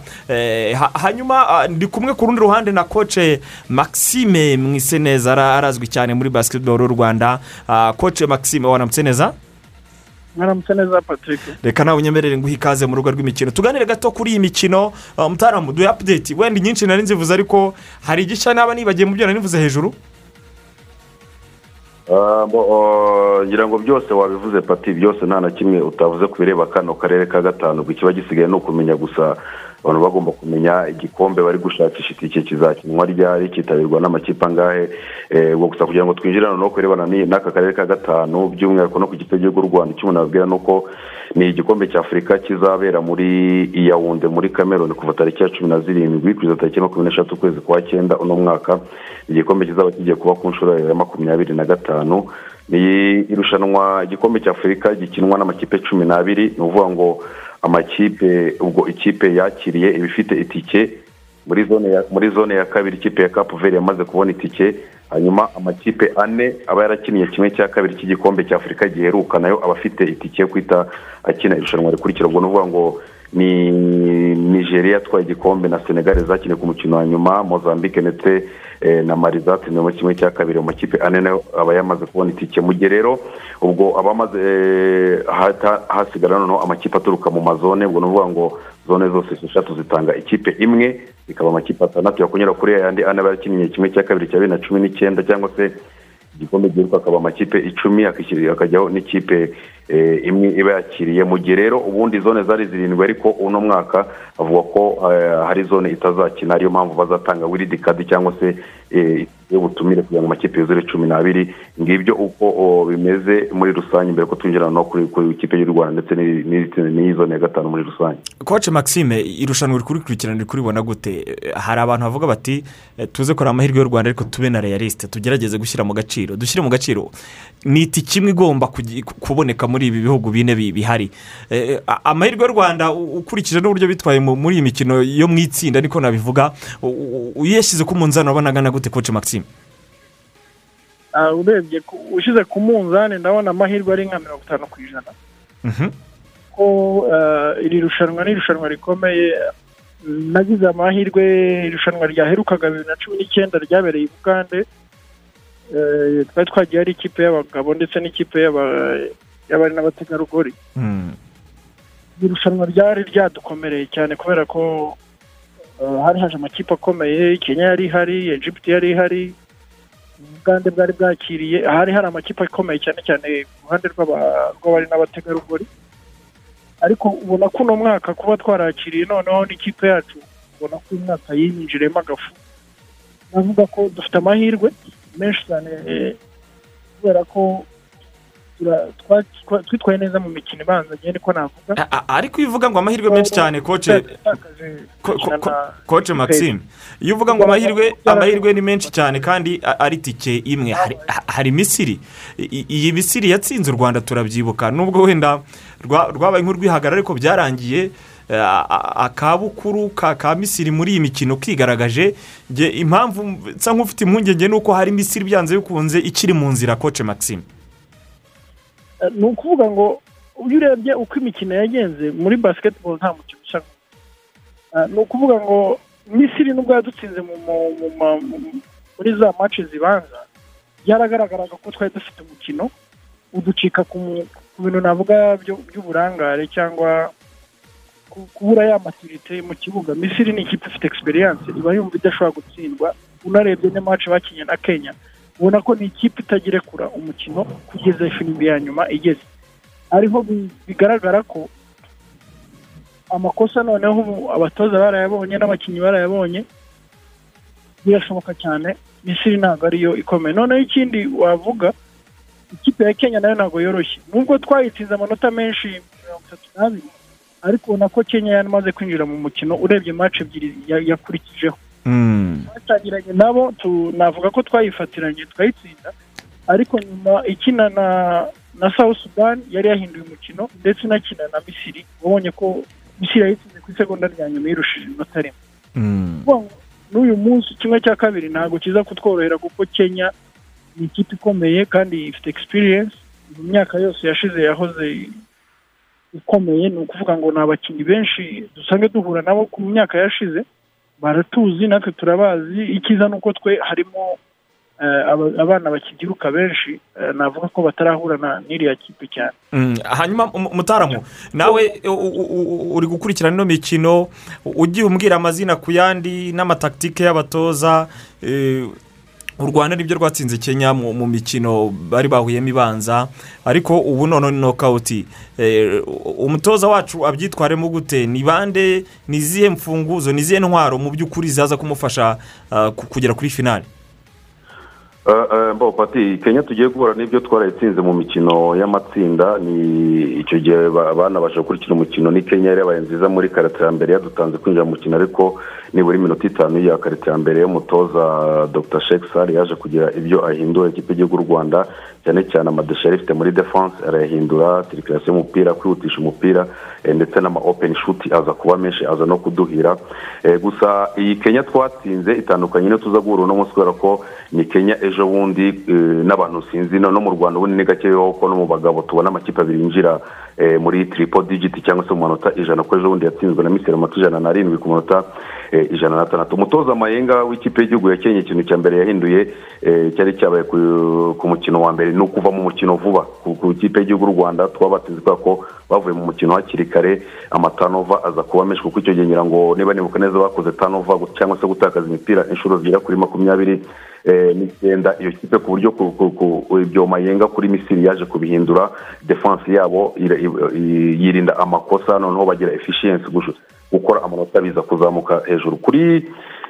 Ha- hanyuma ndi kumwe ku rundi ruhande na koce maxime mwiseneza ara- arazwi cyane muri basketball y'u rwanda. Koce maxime waramutse neza? Mwaramutse neza patrick. Reka nawe unyemerere nguhe ikaze mu rugo rw'imikino. Tuganire gato kuri iyi mikino. Ah, mutaramu duhe apudeti wenda inyinshi nari nzivuze ariko hari igishya naba nibagiye mu byo nari nivuze hejuru? Ah, bo, oh, ngira ngo byose wabivuze pati byose nta na kimwe utavuze ku bireba kano karere ka gatanu. Ubwo ikiba gisigaye ni ukumenya gusa. Abantu bagomba kumenya igikombe bari gushakisha itike kizakinwa ryari cyitabirwa n'amakipe angahe Eh, ubwo gusa kugira ngo twinjire noneho ku birebana n'iyi- n'aka karere ka gatanu by'umwihariko no ku kipe cy'igihugu cy'u rwanda. Icyo umuntu ababwira ni uko ni igikombe cya afurika kizabera muri iyawunde muri cameroon kuva tariki ya cumi na zirindwi kugeza tariki ya makumyabiri n'eshatu ukwezi kwa cyenda uno mwaka. Igikombe kizaba kigiye kuba ku nshuro ya makumyabiri na gatanu. Ni irushanwa igikombe cya afurika gikinwa n'amakipe cumi n'abiri ni ukuvuga ngo amakipe ubwo ikipe yakiriye iba ifite itike muri zone ya kabiri ikipe ya kapu veri yamaze kubona itike hanyuma amakipe ane aba yarakiniye kimwe cya kabiri cy'igikombe cya afurika giheruka na yo aba afite itike yo kwita akina irushanwa rikurikira ubwo ni ukuvuga ngo ni nigeria yatwaye igikombe na senegal zakiniye ku mukino wa nyuma mozambique ndetse eh, na mari zatsindiwe muri kimwe cya kabiri mu makipe ane na yo aba yamaze kubona itike. Mu gihe rero ubwo abamaze eh, hasigara noneho amakipe aturuka mu mazone ubwo ni ukuvuga ngo zone zose esheshatu zitanga ikipe imwe ikaba amakipe atandatu yakunyura kuri yayandi ane aba yakinnye kimwe cya kabiri cya bibiri na cumi n'icyenda cyangwa se igikombe giheruka akaba amakipe icumi hakajyaho n'ikipe eh, imwe iba yakiriye. Mu gihe rero ubundi zone zari zirindwi ariko uno mwaka avuga ko eh, hari zone itazakina ariyo mpamvu bazatanga wiridi kadi cyangwa se y'ubutumire kugira ngo amakipe yuzure cumi n'abiri ngibyo uko bimeze muri rusange mbere ko twinjira no kuri ikipe y'u rwanda ndetse n'iyi- n'iyi n'iyi zone ya gatanu muri rusange. Koce maxime irushanwa riri kurikurikirana riri kuribona gute? Eh, hari abantu bavuga bati eh, tuze kureba amahirwe y'u rwanda ariko tube na realisite tugerageze gushyira mu gaciro. Dushyire mu gaciro. Ni itike imwe igomba kuboneka muri ibi bihugu bine bi- bihari? Eh, amahirwe y'u rwanda ukurikije n'uburyo bitwaye mu- muri iyi mikino yo mu itsinda niko nabivuga uyashyize ku munzani urabona angana gute koce maxime? Ah, urebye ushyize ku munzani ndabona amahirwe ari nka mirongo itanu ku ijana. Mhm. ko ah, iri rushanwa ni irushanwa rikomeye. Nagize amahirwe irushanwa ryaherukaga bibiri na cumi n'icyenda ryabereye i bugande. Eh, twari twagiye ari ikipe y'abagabo ndetse n'ikipe y'aba- y'abari n'abategarugori. Mm. iri rushanwa ryari ryadukomereye cyane kubera ko eh, hari haje amakipe akomeye kenya yari ihari egypt yari ihari ubugande bwari bwakiriye. Hari hari amakipe akomeye cyane cyane ku ruhande rw'aba- rw'abari n'abategarugori. Ariko ubona ko uno mwaka kuba twarakiriye noneho n'ikipe yacu ubona ko uyu mwaka yinjiremo agafu. Navuga ko dufite amahirwe menshi cyane eh, kubera ko twitwaye neza mu mikino ibanza njye niko navuga. Ariko iyo uvuga ngo amahirwe menshi cyane koce ko- ko- ko- koce maxime. Iyo uvuga ngo amahirwe amahirwe ni menshi cyane kandi ari tike imwe. Hari, ha- hari misiri. Iyi misiri yatsinze u rwanda turabyibuka. Nubwo wenda rwa- rwabaye nk'urwihagarara ariko byarangiye akabukuru ka ka misiri muri iyi mikino kigaragaje impamvu nsa nk'ufite impungenge ni uko hari misiri byanze bikunze ikiri mu nzira koce maxime. Ni ukuvuga ngo iyo urebye uko imikino yagenze muri basiketibolo nta mukino usa. Eh, ni ukuvuga ngo misiri nubwo yadutsinze muri za mace zibanza byaragaragaraga ko twari dufite umukino uducika ku bintu navuga by'uburangare cyangwa ku- kubura ya maturite mu kibuga misiri ni ikipe ifite egisperiyanse iba yumva idashobora gutsindwa unarebye ne mace bakinnye na kenya ubona ko ni ikipe itagirekura umukino kugeza ifirimbi ya nyuma igeze. Ariho bi- bigaragara ko amakosa noneho abatoza barayabonye n'abakinnyi barayabonye birashoboka cyane misiri ntabwo ariyo ikomeye. Noneho ikindi wavuga ikipe ya kenya na yo ntabwo yoroshye. Nubwo twayitsinze amanota menshi mirongo itatu n'abiri ariko ubona ko kenya yamaze kwinjira mu mukino urebye mace ebyiri ya- yakurikijeho. Twatangiranye nabo navuga ko twayifatiranye twayitsinda. Ariko nyuma ikina na na south sudan yari yahinduye umukino ndetse inakina na misiri. Wabonye ko misiri yayitsinze ku isegonda rya nyuma yirushije inota rimwe. Ngo n'uyu munsi kimwe cya kabiri ntabwo kiza kutworohera kuko kenya ni ikipe ikomeye kandi ifite experience. Mu myaka yose yashize yahoze ikomeye. Ni ukuvuga ngo ni abakinnyi benshi dusanzwe duhura nabo ku myaka yashize. Baratuzi natwe turabazi. Icyiza ni uko twe harimo eh, aba- abana bakibyiruka benshi eh, navuga ko batarahura na n'iriya kipe cyane. Mm, hanyuma mu- mutaramu nawe uri gukurikirana ino mikino ugiye umbwira amazina ku yandi n'amataktike y'abatoza eh, u rwanda ni byo rwatsinze kenya mu mikino bari bahuyemo ibanza ariko ubu none nokawuti Eh, umutoza wacu abyitwaremo gute? Ni bande? Ni izihe mfunguzo? Ni izihe ntwaro mu by'ukuri zaza kumufasha ah, ku- kugera kuri finali pati kenya tugiye guhura n'ibyo twarayitsinze mu mikino y'amatsinda ni icyo gihe ba- banabasha gukurikira umukino ni kenya yari yabaye nziza muri karate ya mbere yadutanze kwinjira mu mukino ariko nibura iminota itanu ya karate ya mbere y'umutoza dr. Sheikh sari yaje kugira ibyo ahindura ikipe y'igihugu rwanda cyane cyane amadeshe yari ifite muri defanse arayahindura sirikirasiyo y'umupira kwihutisha umupira eh, ndetse n'ama openi shuti aza kuba menshi aza no kuduhira. Eh, gusa iyi kenya twatsinze itandukanye n'iyo tuza guhura uno munsi kubera ko ni kenya ejo bundi eh, n'abantu sinzi no mu rwanda ubundi ni gakeya ko no mu bagabo tubona amakipe abiri yinjira eh, muri tripo digiti cyangwa se mu manota ijana ko ejo bundi yatsinzwe na misiri amanota ijana n'arindwi ku manota. Eh, ijana n'atandatu umutoza mayenga w'ikipe y'igihugu ya kenya ikintu cya mbere yahinduye eh, cyari cyabaye ku- mukino wa mbere. Ni ukuva mu mukino vuba. Ku ikipe y'igihugu y'u rwanda twaba kubera ko bavuye mu mukino hakiri kare. Amatanova aza kuba menshi kuko icyo gihe ngira ngo niba nibuka neza bakoze tanova cyangwa se gutakaza imipira inshuro zigera kuri makumyabiri eh, n'icyenda iyo kipe ku buryo ibyo mayenga kuri misiri yaje kubihindura defanse yabo yirinda amakosa noneho bagira efficiency gush- gukora amanota biza kuzamuka hejuru kuri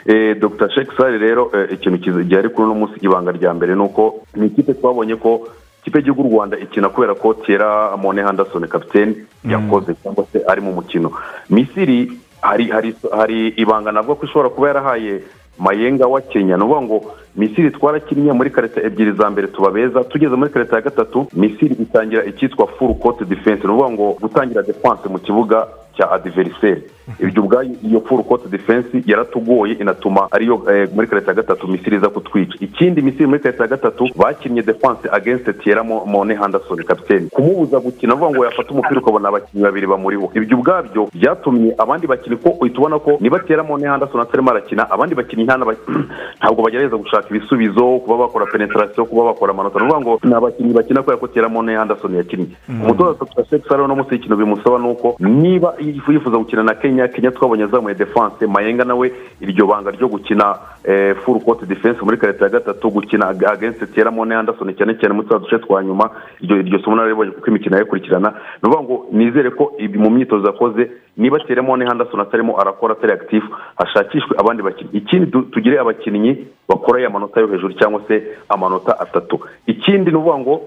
eh, dr. Sheikh sari rero eh, ikintu gihari kuri uno munsi ibanga rya mbere ni uko ni ikipe twabonye ko ikipe y'igihugu y'u rwanda ikina kubera ko tera mone handasoni kapitene yakoze cyangwa se ari mu mukino. Misiri hari hari hari ibanga navuga ko ishobora kuba yarahaye mayenga wa kenya. Ni ukuvuga ngo misiri twarakinnye muri karita ebyiri za mbere tuba beza tugeze muri karita ya gatatu misiri itangira icyitwa furu kote defense. Ni ukuvuga ngo gutangira defanse mu kibuga cya adiveriseri ibyo ubwayo iyo furu kote defense yaratugoye inatuma ariyo eh, muri karita ya gatatu misiri iza kutwica. Ikindi misiri muri karita ya gatatu bakinnye defanse against tiyera Mo- mone handasoni kapitene kumubuza gukina avuga ngo yafata umupira ukabona abakinnyi babiri bamuriho. Ibyo ubwabyo byatumye abandi bakinnyi ko uhita ubona ko niba tiyera mone handasoni atarimo arakina abandi bakinnyi ntabwo bagerageza gushaka ibisubizo kuba bakora penetarasiyo kuba bakora amanota. Ni ukuvuga ngo ni abakinnyi bakina kubera ko tiyera mone handasoni yakinnye. Umutoza dr. Sheikh saro no munsi y'ikintu bimusaba ni uko niba yifuza gukina na kenya. Kenya twabonye azamuye defanse mayenga nawe iryo banga ryo gukina eh, full court defense muri karita ya gatatu gukina ag- against tiyera mone handasoni cyane cyane muri duce twa nyuma. Iryo somo naribonye kuko imikino yayikurikirana ni ukuvuga ngo nizere ko ibi mu myitozo yakoze niba tiyera mone handasoni atarimo arakora atari active hashakishwe abandi bakinnyi ikindi tugire abakinnyi bakora ya manota yo hejuru cyangwa se amanota atatu. Ikindi ni ukuvuga ngo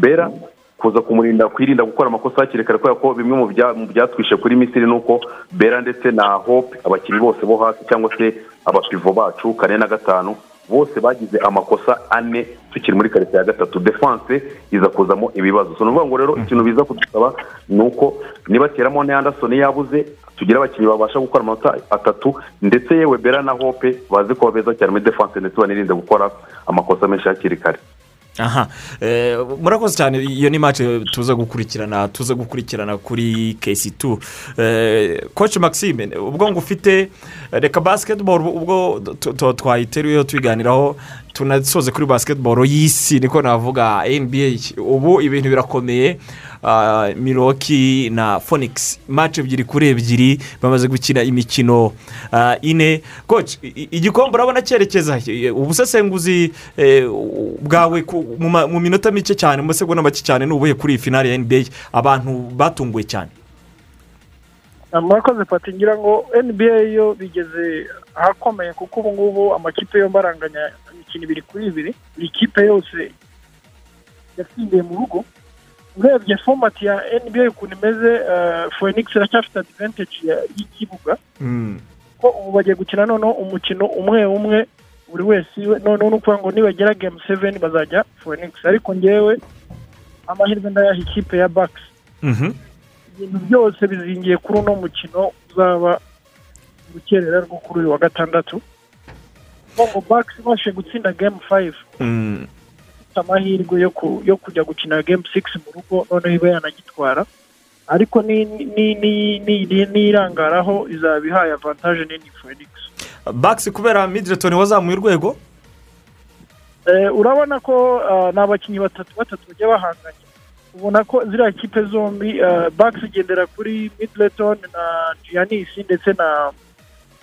bera kuza kumurinda kwirinda gukora amakosa hakiri kare kubera ko bimwe mu bya- mu byatwishe kuri misiri ni uko bera ndetse na hope abakinnyi bose bo hasi cyangwa se abapivo bacu kane na gatanu bose bagize amakosa ane tukiri muri karita ya gatatu. Defanse iza kuzamo ibibazo. Ni ukuvuga ngo rero ikintu biza kudusaba ni uko niba teramo ne anderson yabuze tugira abakinnyi babasha gukora amanota atatu ndetse yewe bera na hope bazi kuba beza cyane muri defanse ndetse banirinde gukora amakosa menshi hakiri kare. Aha. Eh, murakoze cyane. Iyo ni mace tuza gukurikirana tuza gukurikirana kuri kesi tu koci maxime ubwo ngo ufite reka basiketiboro ubwo twayiteruyeho tubiganiraho tunasoze kuri basiketiboro y'isi niko navuga nba ubu ibintu birakomeye. Miroki na fonix mace ebyiri kuri ebyiri bamaze gukina imikino ah, ine. Igikombe urabona cyerekeza ubusesenguzi eh, bwawe mu minota mike cyane mu masegonda make cyane ni ubuhe kuri iyi finale ya nba abantu batunguwe cyane. Murakoze pati ngira ngo nba yo bigeze ahakomeye kuko ubu ngubu amakipe yombi aranganya imikino ibiri kuri ibiri. Buri kipe yose yatsindiye mu rugo. Urebye fomati ya nba ukuntu imeze phoenix iracyafite adivantage y'ikibuga. Ko ubu bagiye gukina noneho umukino umwe umwe buri wese iwe. Noneho ni ukuvuga ngo nibagera game seven bazajya phoenix. Ariko ngewe amahirwe ndayaha ikipe ya bakisi ibintu byose bizingiye kuri uno mukino uzaba mu rukerera rwo kuri uyu wa gatandatu. Ngo bakisi ibashe gutsinda game five. Ifite amahirwe yo ku- yo kujya gukina game six mu rugo noneho iba yanagitwara. Ariko ni- ni- ni- ni- ni- nirangaraho izaba ihaye avantage nini phoenix bakisi kubera midiretoni wazamuye urwego? Eh, urabona ko ah, ni abakinnyi batatu batatu bagiye bahanganye. Ubona ko ziriya kipe zombi bakisi igendera kuri midileton na gianisi ndetse na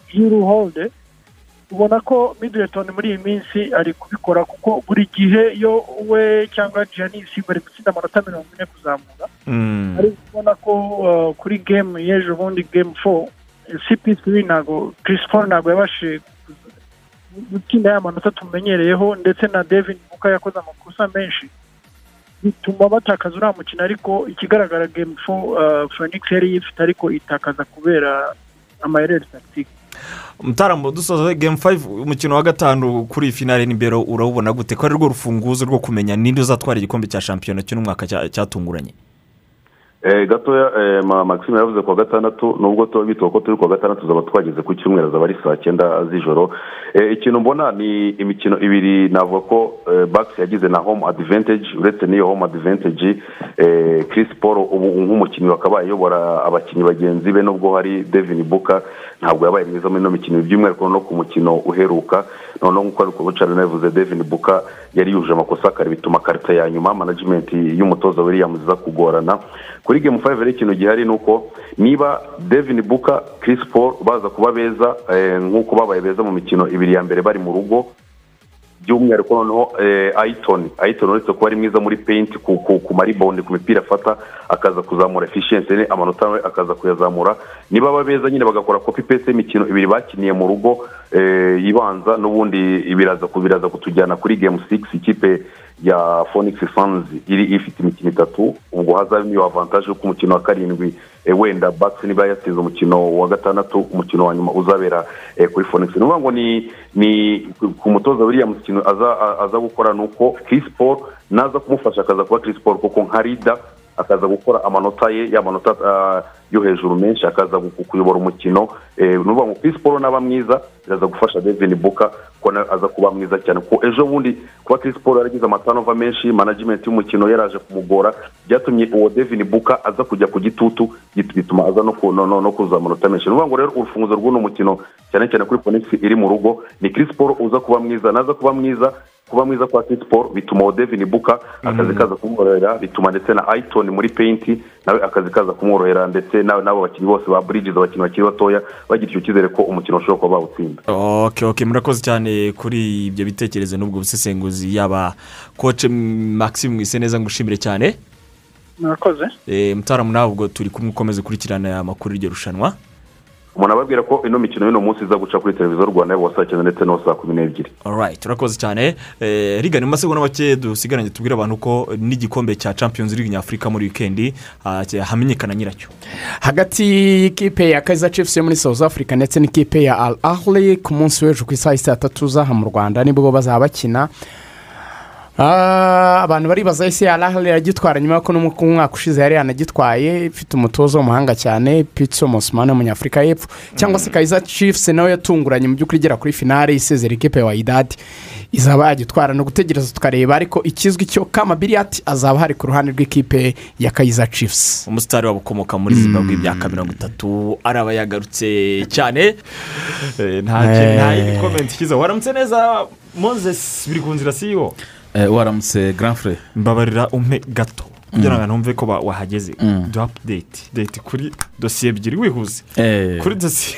hiru holde ubona ko midileton muri iyi minsi ari kubikora kuko buri gihe iyo we cyangwa gianisi bari gutsinda amanota mirongo ine kuzamura. Ariko ubona ko ah, kuri game y'ejo bundi game four cp3 ntabwo chris paul ntabwo yabashije gutsinda ya manota tumenyereyeho ndetse na devin muka yakoze amakosa menshi. Bituma batakaza uriya mukino ariko ikigaragara game four uh, phoenix yari yifite ariko itakaza kubera amayereri tagitike mutaramu dusoza game five umukino wa gatanu kuri finale n'imbere urawubona gute? Ko ari rwo rufunguzo rwo kumenya ninde uzatwara igikombe cya shampiyona cy'uno mwaka cya- cyatunguranye? Gatoya eh, ma- maxime yavuze kuwa gatandatu nubwo tuba bituwe ko turi kuwa gatandatu zaba twageze ku cyumweru azaba ari saa cyenda z'ijoro. Eh, ikintu mbona ni imikino ibiri navuga ko eh, Bucks yagize na home advantage uretse n'iyo home advantage eh, Chris Paul ubu nk'umukinnyi wakaba ayobora abakinnyi bagenzi be nubwo hari Devin Booker ntabwo yabaye mwiza muri ino mikino by'umwihariko no ku mukino uheruka. Noneho nk'uko ari kubucara nabivuze Devin Booker yari yujuje amakosa kare bituma karita ya nyuma management y'umutoza Williams iza kugorana. Kuri game five rero ikintu gihari ni uko niba Devin Booker Chris Paul baza kuba beza eh, nk'uko babaye beza mu mikino ibiri ya mbere bari mu rugo by'umwihariko noneho eh, Aiton Aiton uretse kuba ari mwiza muri paint ku, ku, ku mipira afata akaza kuzamura efficiency ye amanota we akaza kuyazamura. Niba baba beza nyine bagakora copy paste y'imikino ibiri bakiniye mu rugo eh, ibanza n'ubundi biraza ku- biraza kutujyana kuri game 6 ikipe ya Phoenix Suns iri ifite imikino itatu ubwo hazabamo iyo avantage yo ku mukino wa karindwi. Eh, wenda Bucks niba yatsinze umukino wa gatandatu umukino wa nyuma uzabera eh, kuri Phoenix. Ni ukuvuga ngo ni ku- mutoza Williams ikintu aza gukora ni uko Chris Paul naza kumufasha akaza kuba Chris Paul kuko nka leader akaza gukora amanota ye y'amanota ah, yo hejuru menshi akaza kuyobora umukino eh, ni ukuvuga ngo Chris Paul naba mwiza biraza gufasha Devin Booker ko aza kuba mwiza cyane. Kuko ejo bundi kuba Chris Paul yaragize amatanova menshi management y'umukino yaraje kumugora byatumye uwo Devin Booker aza kujya ku gitutu git- bituma aza no ku- no- no- no kuza amanota menshi. Ni ukuvuga ngo rero urufunguzo rw'uno mukino cyane cyane kuri Phoenix iri mu rugo ni Chris Paul uza kuba mwiza naza kuba mwiza kuba mwiza kwa Paul bituma uwo Devin Booker akazi kaza kumworohera bituma ndetse na Aiton muri paint nawe akazi kaza kumworohera ndetse na- n'abo bakinnyi bose ba Bridges abakinnyi bakiri batoya bagira icyo cyizere ko umukino ushobora kuba bawutsinda. Ok ok murakoze cyane kuri ibyo bitekerezo n'ubwo busesenguzi yaba koce maxime mwise neza ngushimire cyane. Murakoze. Eh, mutaramu nawe ubwo turi kumwe ukomeza ukurikirana aya makuru y'iryo rushanwa. Umuntu ababwira ko ino mikino y'uno munsi iza guca kuri televiziyo rwanda yaba saa cyenda ndetse no saa kumi n'ebyiri. Alright turakoze cyane. Eh, rigana mu masegonda make dusigaranye tubwire abantu ko n'igikombe cya champions league nyafurika muri wikendi ah, hamenyekana nyiracyo. Hagati y'ikipe ya kayiza cifusi yo muri south africa ndetse n'ikipe ya al ahli ku munsi w'ejo ku isaha saa tatu z'aha mu rwanda ni bwo bazaba bakina. Abantu baribaza ese al ahli iragitwara nyuma y'uko n'umwaka umwaka ushize yari yanagitwaye ifite umutoza w'umuhanga cyane pitso mosimani w'umunyafurika y'epfo. Cyangwa se kayiza cifusi nawe yatunguranye mu by'ukuri igera kuri finale isezera ikipe ya wayidadi izaba yagitwara ni ugutegereza tukareba ariko ikizwi cyo kama biriyati azaba hari ku ruhande rw'ikipe ya kayiza cifusi umusitari wabo ukomoka muri zimbabwe y'imyaka mirongo itatu araba yagarutse cyane. Eh, nta kintu- nta yindi komenti ikiza. Waramutse neza moses biri ku nzira si yo waramutse grand frere mbabarira umpe gato. Kugira ngo numve ko ba- wahageze. Duha apudeti deti kuri dosiye ebyiri. Wihuse kuri dosiye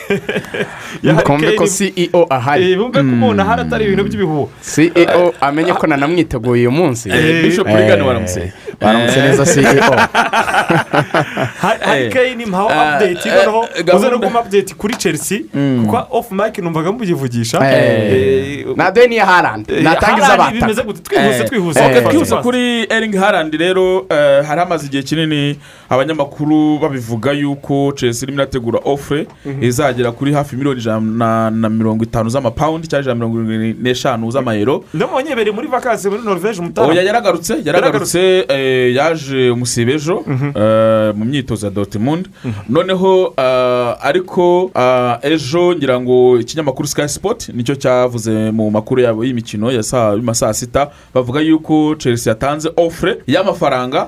twumve ko ceo ahari. Bumve ko umuntu ahari atari ibintu by'ibihuha ceo amenye ko nanamwiteguye uyu munsi. Eh, Bishop Regan waramutse. waramutse neza ceo hari keyini mpaho apudeti noneho uze no kumpa apudeti kuri chelsea. Kuko ofu mike numvaga muyivugisha na deni ya harandi natangiza gute? Twihuse twihuse. Twihuse kuri eringi harandi rero eh, hari hamaze igihe kinini abanyamakuru babivuga yuko chelsea irimo irategura ofure Mhm. izagera kuri hafi miliyoni ijana na mirongo itanu z'amapawundi cyangwa ijana na mirongo irindwi n'eshanu z'amayero. Ndabonye beri muri vakansi muri norvege umutara. Oya yaragarutse yaragarutse eh, yaje umusibe ejo eh, mu myitozo ya dotimundi noneho eh, ariko eh, ejo ngira ngo ikinyamakuru sky sport ni cyo cyavuze mu makuru yabo y'imikino ya saa sita bavuga yuko chelsea yatanze ofure y'amafaranga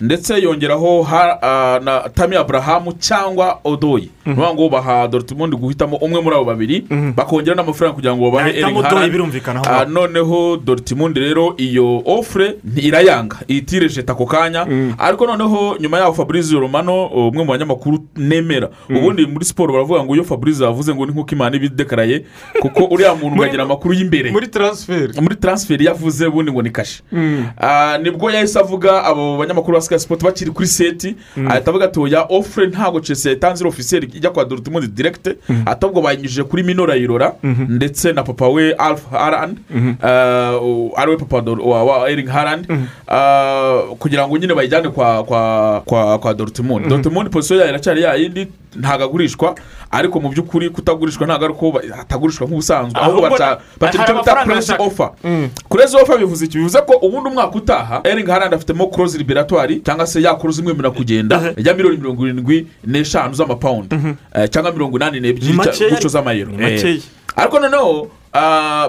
ndetse yongeraho ah, na tami aburahamu cyangwa odoyi ni ukuvuga ngo baha dorutimundi guhitamo umwe muri abo babiri. Bakongera n'amafaranga kugira ngo babahe Ah, ngaho. noneho dorutimundi rero iyo ofure irayanga ihita ako kanya. Ariko noneho nyuma yaho fabrice romano umwe mu banyamakuru nemera. Ubundi muri siporo baravuga ngo iyo fabrice yavuze ngo ni nk'uko imana ibidekaraye kuko uriya muntu ukagira amakuru y'imbere. muri taransiferi muri taransiferi yavuze ubundi ngo ni kashe ni bwo yahise avuga abo banyamakuru sky sport bakiri kuri seti ahita avuga ati oya ofure ntabwo chelsea yatanze iri ofisiyeri ijya kwa dorutimundi direkite ahubwo bayinyujije kuri mino rayirora ndetse na papa we alfa harandi ari we papa wa eringi harandi kugira ngo nyine bayijyane kwa kwa kwa kwa dorutimundi dorutimundi pozisiyo yayo iracyari yayindi ntabwo agurishwa ariko mu by'ukuri kutagurishwa ntabwo ari uko ba- atagurishwa nk'ubusanzwe. Ahubwo baca icyo bita puresi ofa kurezi ofa bivuze iki? Bivuze ko ubundi umwaka utaha eringi harandi afitemo kurozi liberatwari transferi cyangwa se yakora uzimwemerera kugenda ya miliyoni mirongo irindwi n'eshanu z'amapawundi Eh, cyangwa mirongo inani Ni n'ebyiri z'amayero. Eh. ariko noneho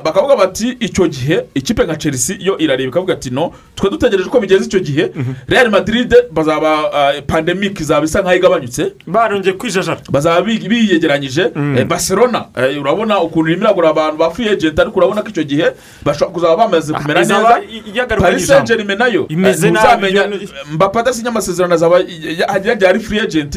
bakavuga bati icyo gihe ikipe nka chelsea yo irareba. Ikavuga ati no twe dutegereje ko bigeze icyo gihe. Real madrid bazaba ah, pandemic izaba isa nkaho igabanyutse. Barongeye kwijajara. Bazaba bi- biyegeranyije. Eh, barcelona eh, urabona ukuntu irimo iragura abantu ba free agent ariko urabona ko icyo gihe bashobora kuzaba bamaze kumera izaba neza. paris saint germain na yo eh, ntuzamenya mbapa adasinya amasezerano azaba yagiye ari free agent.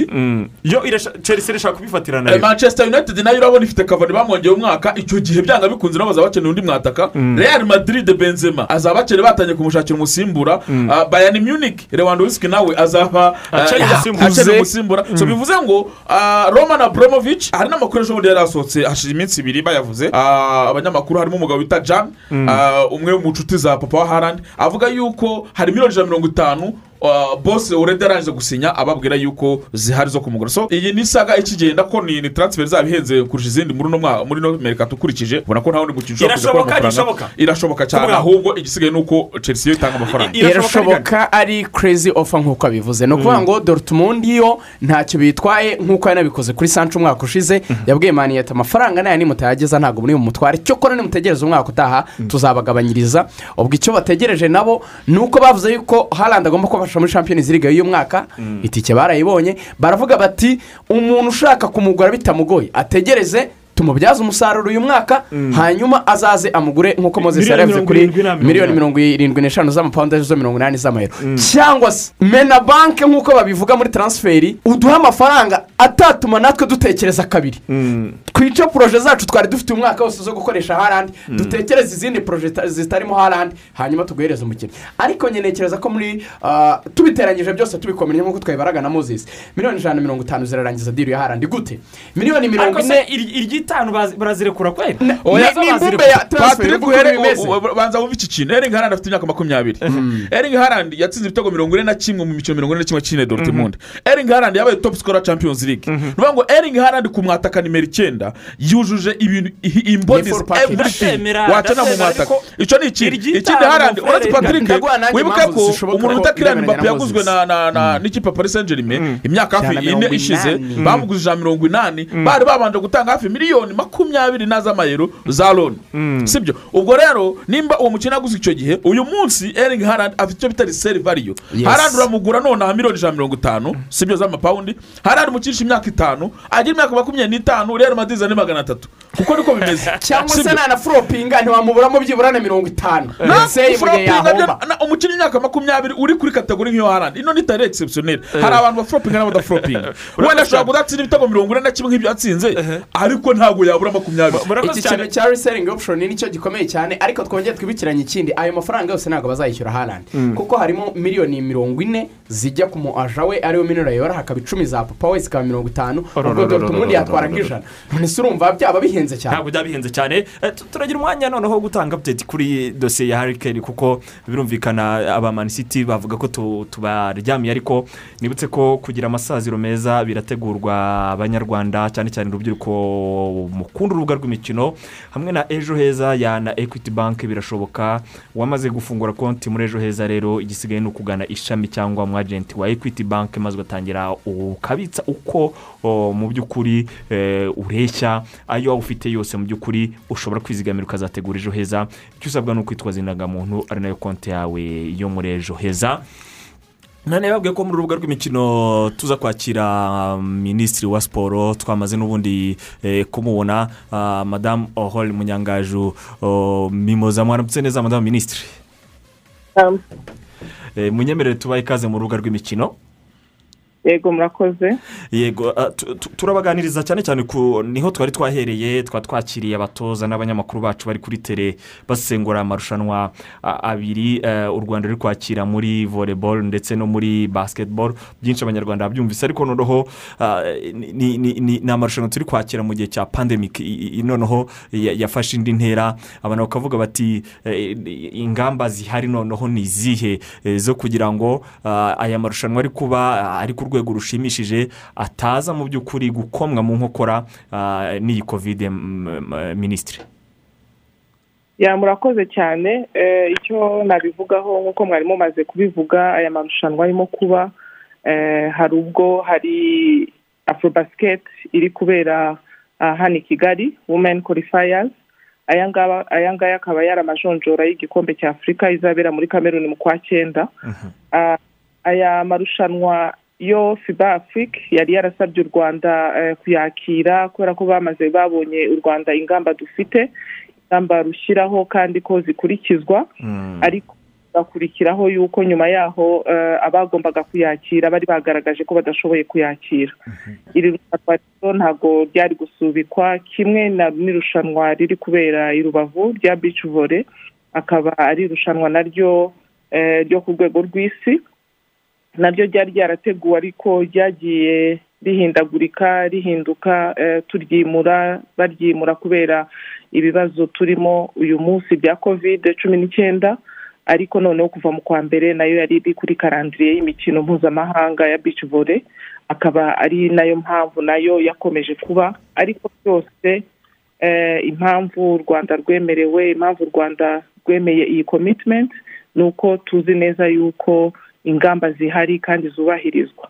Yo irasha- chelsea irashaka kubifatira na yo manchester united na yo urabona ifite kavani bamwongeye umwaka. Icyo gihe byanga bikunze nabo bazaba bakeneye undi mwataka real madrid benzema. Azaba bakeneye batangiye kumushakira umusimbura Ah, bayern munich lewandowski nawe azaba ah, Akeneye umusimbura. akeneye so bivuze ngo ah, roman abramovich hari n'amakuru ejo bundi yari asohotse hashize iminsi ibiri bayavuze. Abanyamakuru harimo umugabo bita jan umwe mu nshuti za papa wa harandi avuga yuko hari miliyoni ijana na mirongo itanu bose urede yarangije gusinya ababwira yuko zihari zo kumugura so iyi ni isaga ikigenda ko ni ni taransiferi zaba ihenze kurusha izindi muri muri ino merikato ukurikije ubona ko nta wundi mukino ushobora kuza kubona Irashoboka, amafaranga irashoboka. cyane ahubwo igisigaye ni uko chelsea yo itanga amafaranga. Irashoboka ari crazy offer nk'uko abivuze. Ni ukuvuga ngo dortmund yo ntacyo bitwaye nk'uko yanabikoze kuri sancu umwaka ushize yabwiye maniyeti amafaranga na yo nimutayageza ntabwo muri bumutware cyokora nimutegereze umwaka utaha tuzabagabanyiriza. Ubwo icyo bategereje nabo ni uko bavuze yuko harandi agomba kubafasha muri champions league y'uyu mwaka. Itike barayibonye baravuga bati umuntu ushaka kumugura bitamugoye. Ategereze tumubyaze umusaruro uyu mwaka hanyuma azaze amugure nk'uko yarabivuze mirongo kuri miliyoni mirongo irindwi n'eshanu z'amapawundi ari zo mirongo inani z'amayero. Cyangwa se mena banki nk'uko babivuga muri taransiferi uduha amafaranga atatuma natwe dutekereza kabiri. Twice poroje zacu twari dufite umwaka wose zo gukoresha harandi dutekereze izindi poroje ta- zitarimo harandi hanyuma tuguhereze umukiriya ariko nyenekereza ko muri ah, tubiteranyije byose tubikomeye nk'uko twabibaraga na moses. Miliyoni ijana na mirongo itanu zirarangiza diri ya harandi gute? Miliyoni mirongo ine bazi- barazirekura kweri Oya, ni imbumbe ya u- banza wumve iki kintu. Eringi harandi afite imyaka makumyabiri. Eringi harandi yatsinze ibitego mirongo ine na kimwe mu mikino mirongo ine na kimwe cy'ine dortmund. Eringi harandi yabaye top scorer champions league. Ni ukuvuga ngo eringi harandi ku mwataka nimero icyenda yujuje ibintu imbodizi Ndabyemera, wacana mu mwataka. Icyo ni ikindi. Ikindi harandi uretse patrick wibuke ko umuntu ko bita kirani birebana mbappe na yaguzwe Moses. na na na n'ikipe paris saint germain imyaka hafi ine ishize inani. bamuguze ijana na mirongo inani. Bari babanje gutanga hafi miliyoni makumyabiri na z'amayero za loni sibyo? Ubwo rero nimba uwo mukino yaguzwe icyo gihe uyu munsi eringi harandi afite icyo bita riseri variyo harandi uramugura nonaha miliyoni ijana na mirongo itanu sibyo z'amapawundi harandi mukirisha imyaka itanu agira imyaka makumyabiri n'itanu rero madiza ni magana atatu. Kuko niko bimeze. Cyangwa se Sibyo? nta na furopinga ntiwamuburamo byibura na mirongo itanu. Na- umukinnyi w'imyaka makumyabiri uri kuri kategori nk'iyo harandi ino ni tari egisepusiyoneri hari abantu baforopinga n'abadaforopinga wenda ashobora kudatsinda ibitego mirongo ine na kimwe nk'ibyo yatsinze ariko ntabwo yabura makumyabiri. Iki kintu cya reselingi opushoni ni cyo gikomeye cyane ariko twongere twibukiranye ikindi ayo mafaranga yose ntabwo bazayishyura harandi kuko harimo miliyoni mirongo ine zijya ku mu aja we ari we minura yora hakaba icumi za papa we zikaba mirongo itanu ubwo dore ubundi yatwara nk'ijana. None se urumva byaba bihenze cyane. Ntabwo byaba bihenze cyane. Eh, tu- turagira umwanya noneho wo gutanga update kuri dosiye ya harikeri kuko birumvikana abamanisiti bavuga ko tu- tubaryamiye ariko nibutse ko kugira amasaziro meza birategurwa abanyarwanda cyane cyane urubyiruko mukunda urubuga rw'imikino hamwe na ejo heza ya na ekwiti banki birashoboka wamaze gufungura konti muri ejo heza rero igisigaye ni ukugana ishami cyangwa umu agenti wa ekwiti banki maze ugatangira ukabitsa uko o, mu by'ukuri eh, ureshya ayo waba ufite yose mu by'ukuri ushobora kwizigamira ukazategura ejo heza. Icyo usabwa ni ukwitwaza indangamuntu ari na yo konti yawe yo muri ejo heza. None babwiye ko muri urubuga rw'imikino tuza kwakira minisitiri wa siporo twamaze n'ubundi eh, kumubona ah, madamu ohol munyangaju mimoza mwaramutse neza madamu minisitiri? Munyemerere tubahe ikaze mu rubuga rw'imikino. Yego murakoze. Yego tu- turabaganiriza cyane cyane ku ni ho twari twahereye twari twakiriye abatoza n'abanyamakuru bacu bari kuri tere basengura amarushanwa ah, abiri eh, u rwanda ruri kwakira muri volleyball ndetse no muri basketball. Byinshi abanyarwanda babyumvise ariko noneho ni- amarushanwa turi kwakira mu gihe cya i- noneho ya- yafashe indi ntera. Abantu bakavuga bati eh, ingamba zihari noneho ni izihe eh, zo kugira ngo aya marushanwa ari kuba ari ku rwego rushimishije ataza mu by'ukuri gukomwa mu nkokora ah, n'iyi kovide mm, mm, minisitiri ya murakoze cyane. Eh, icyo nabivugaho nk'uko mwari mumaze kubivuga aya marushanwa arimo kuba eh, hari ubwo hari afurobasket iri kubera ah, hano i kigali women qualifiers. Aya ngaya akaba yari amajonjora y'igikombe cya afurika izabera muri kameruni mu kwa cyenda. Ah, aya marushanwa yo fiba afurika yari yarasabye u rwanda eh, kuyakira kubera ko bamaze babonye u rwanda ingamba dufite ingamba rushyiraho kandi ko zikurikizwa. Ariko bakurikiraho yuko nyuma yaho eh, abagombaga kuyakira bari bagaragaje ko badashoboye kuyakira. Iri rushanwa rero ntabwo ryari gusubikwa. Kimwe na n'irushanwa riri kubera i rubavu rya bici vore akaba ari irushanwa naryo eh, ryo ku rwego rw'isi. Naryo ryari ryarateguwe ariko ryagiye rihindagurika rihinduka eh, turyimura baryimura kubera ibibazo turimo uyu munsi bya kovide cumi n'icyenda. Ariko noneho kuva mu kwa mbere na yo yari iri kuri karandiriye y'imikino mpuzamahanga ya bici vore akaba ari na yo mpamvu na yo yakomeje kuba. Ariko byose eh, impamvu u rwanda rwemerewe impamvu u rwanda rwemeye iyi commitment ni uko tuzi neza yuko ingamba zihari kandi zubahirizwa.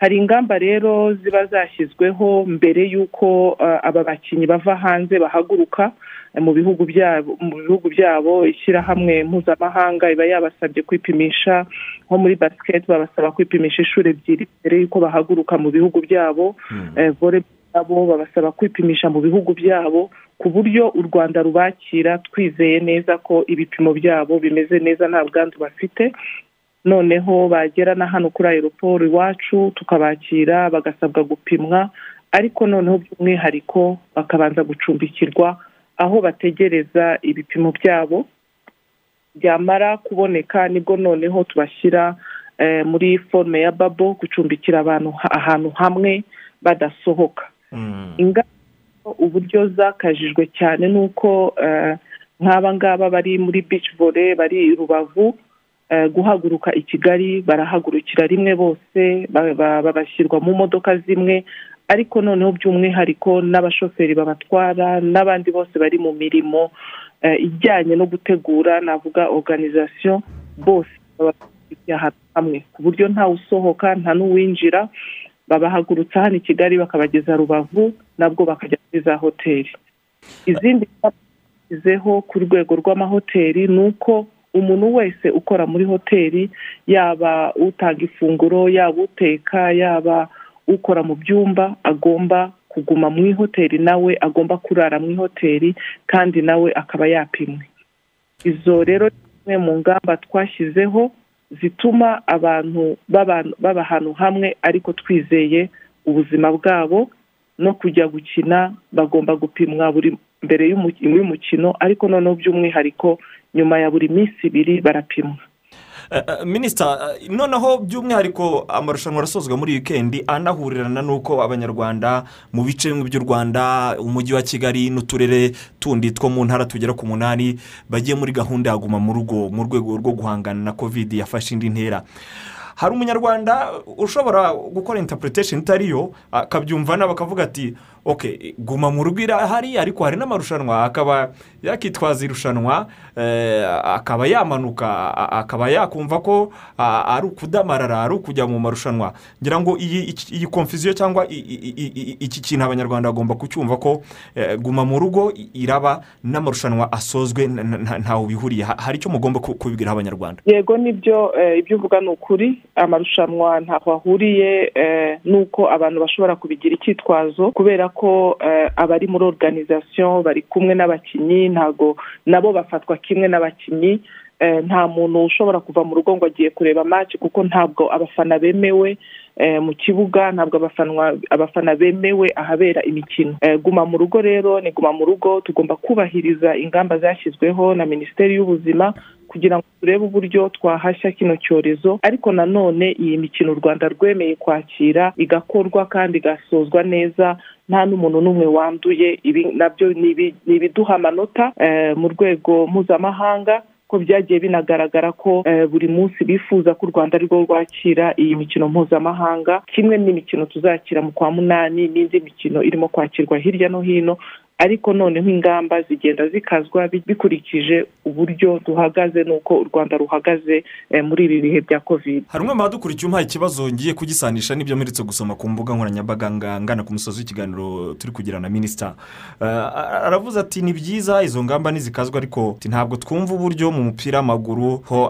Hari ingamba rero ziba zashyizweho mbere y'uko eh, aba bakinnyi bava hanze bahaguruka eh, mu bihugu byabo mu bihugu byabo ishyirahamwe mpuzamahanga iba yabasabye kwipimisha nko muri basiketi babasaba kwipimisha inshuro ebyiri mbere y'uko bahaguruka mu bihugu byabo eh, vore nabo babasaba kwipimisha mu bihugu byabo ku buryo u rwanda rubakira twizeye neza ko ibipimo byabo bimeze neza nta bwandu bafite noneho bagera na hano kuri aeroport iwacu tukabakira bagasabwa gupimwa ariko noneho by'umwihariko bakabanza gucumbikirwa aho bategereza ibipimo byabo. Byamara kuboneka ni bwo noneho tubashyira eh, muri forume ya babo gucumbikira abantu ha- ahantu hamwe badasohoka. Ingamba uburyo zakajijwe cyane ni uko eh, nk'aba ngaba bari muri bici vore bari i rubavu guhaguruka i kigali barahagurukira rimwe bose ba- ba- babashyirwa mu modoka zimwe. Ariko noneho by'umwihariko n'abashoferi babatwara n'abandi bose bari mu mirimo eh, ijyanye no gutegura navuga organization bose hamwe. Ku buryo ntawe usohoka nta n'uwinjira babahagurutsa hano i kigali bakabageza rubavu nabwo bakajya muri za hoteli. Izindi bashyizeho ku rwego rw'amahoteli ni uko umuntu wese ukora muri hoteli yaba utanga ifunguro yaba uteka yaba ukora mu byumba agomba kuguma mu ihoteli nawe agomba kurara mu ihoteli kandi nawe akaba yapimwe. Izo rero ni zimwe mu ngamba twashyizeho zituma abantu baba ahantu hamwe ariko twizeye ubuzima bwabo no kujya gukina bagomba gupimwa buri mbere y'umu- y'umukino ariko noneho by'umwihariko nyuma ya buri minsi ibiri barapimwa. Eh, eh, minisita eh, noneho by'umwihariko amarushanwa arasozwa muri wikendi anahurirana n'uko abanyarwanda mu bice bimwe by'u rwanda umujyi wa kigali n'uturere tundi two mu ntara tugera ku munani bagiye muri gahunda ya guma mu rugo mu rwego rwo guhangana na kovidi yafashe indi ntera. Hari umunyarwanda ushobora gukora interpretation itari yo akabyumva nawe akavuga ati oke guma mu rugo irahari ariko hari n'amarushanwa. Akaba yakitwaza irushanwa eh, akaba yamanuka akaba yakumva ko ari ukudamarara ari ukujya mu marushanwa. Ngira ngo iyi konfiziyo cyangwa iki kintu abanyarwanda bagomba kucyumva ko eh, guma mu rugo iraba n'amarushanwa asozwe ntawe bihuriye. Ha- hari icyo mugomba ku- kubibwira abanyarwanda? Yego ni byo eh, ibyo uvuga ni ukuri. Amarushanwa ntaho ahuriye n'uko abantu bashobora kubigira icyitwazo kubera ko abari muri organization bari kumwe n'abakinnyi ntago nabo bafatwa kimwe n'abakinnyi eh, nta muntu ushobora kuva mu rugo ngo agiye kureba match kuko ntabwo abafana bemewe. Mu kibuga ntabwo abafana bemewe ahabera imikino. Eh, guma mu rugo rero ni guma mu rugo tugomba kubahiriza ingamba zashyizweho na minisiteri y'ubuzima kugira ngo turebe uburyo twahashya kino cyorezo. Ariko nanone iyi mikino u rwanda rwemeye kwakira igakorwa kandi igasozwa neza nta n'umuntu n'umwe wanduye ibi na byo ni ibiduha amanota eh, mu rwego mpuzamahanga. Ko byagiye binagaragara ko eh, buri munsi bifuza ko u rwanda arirwo rwakira iyi mikino mpuzamahanga. Kimwe n'imikino tuzakira mu kwa munani n'indi mikino irimo kwakirwa hirya no hino. Ariko noneho ingamba zigenda zikazwa bi- bikurikije uburyo duhagaze n'uko u rwanda ruhagaze eh, muri ibi bihe bya kovide hari umwe mu badukurikiye umpaye ikibazo ngiye kugisanisha n'ibyo mperetse gusoma ku mbuga nkoranyambaga nga- ngana ku musozi w'ikiganiro turi kugirana na minisita Eh, aravuze ati ni byiza izo ngamba ntizikazwa ariko ntabwo twumva uburyo mu mupira w'amaguru ho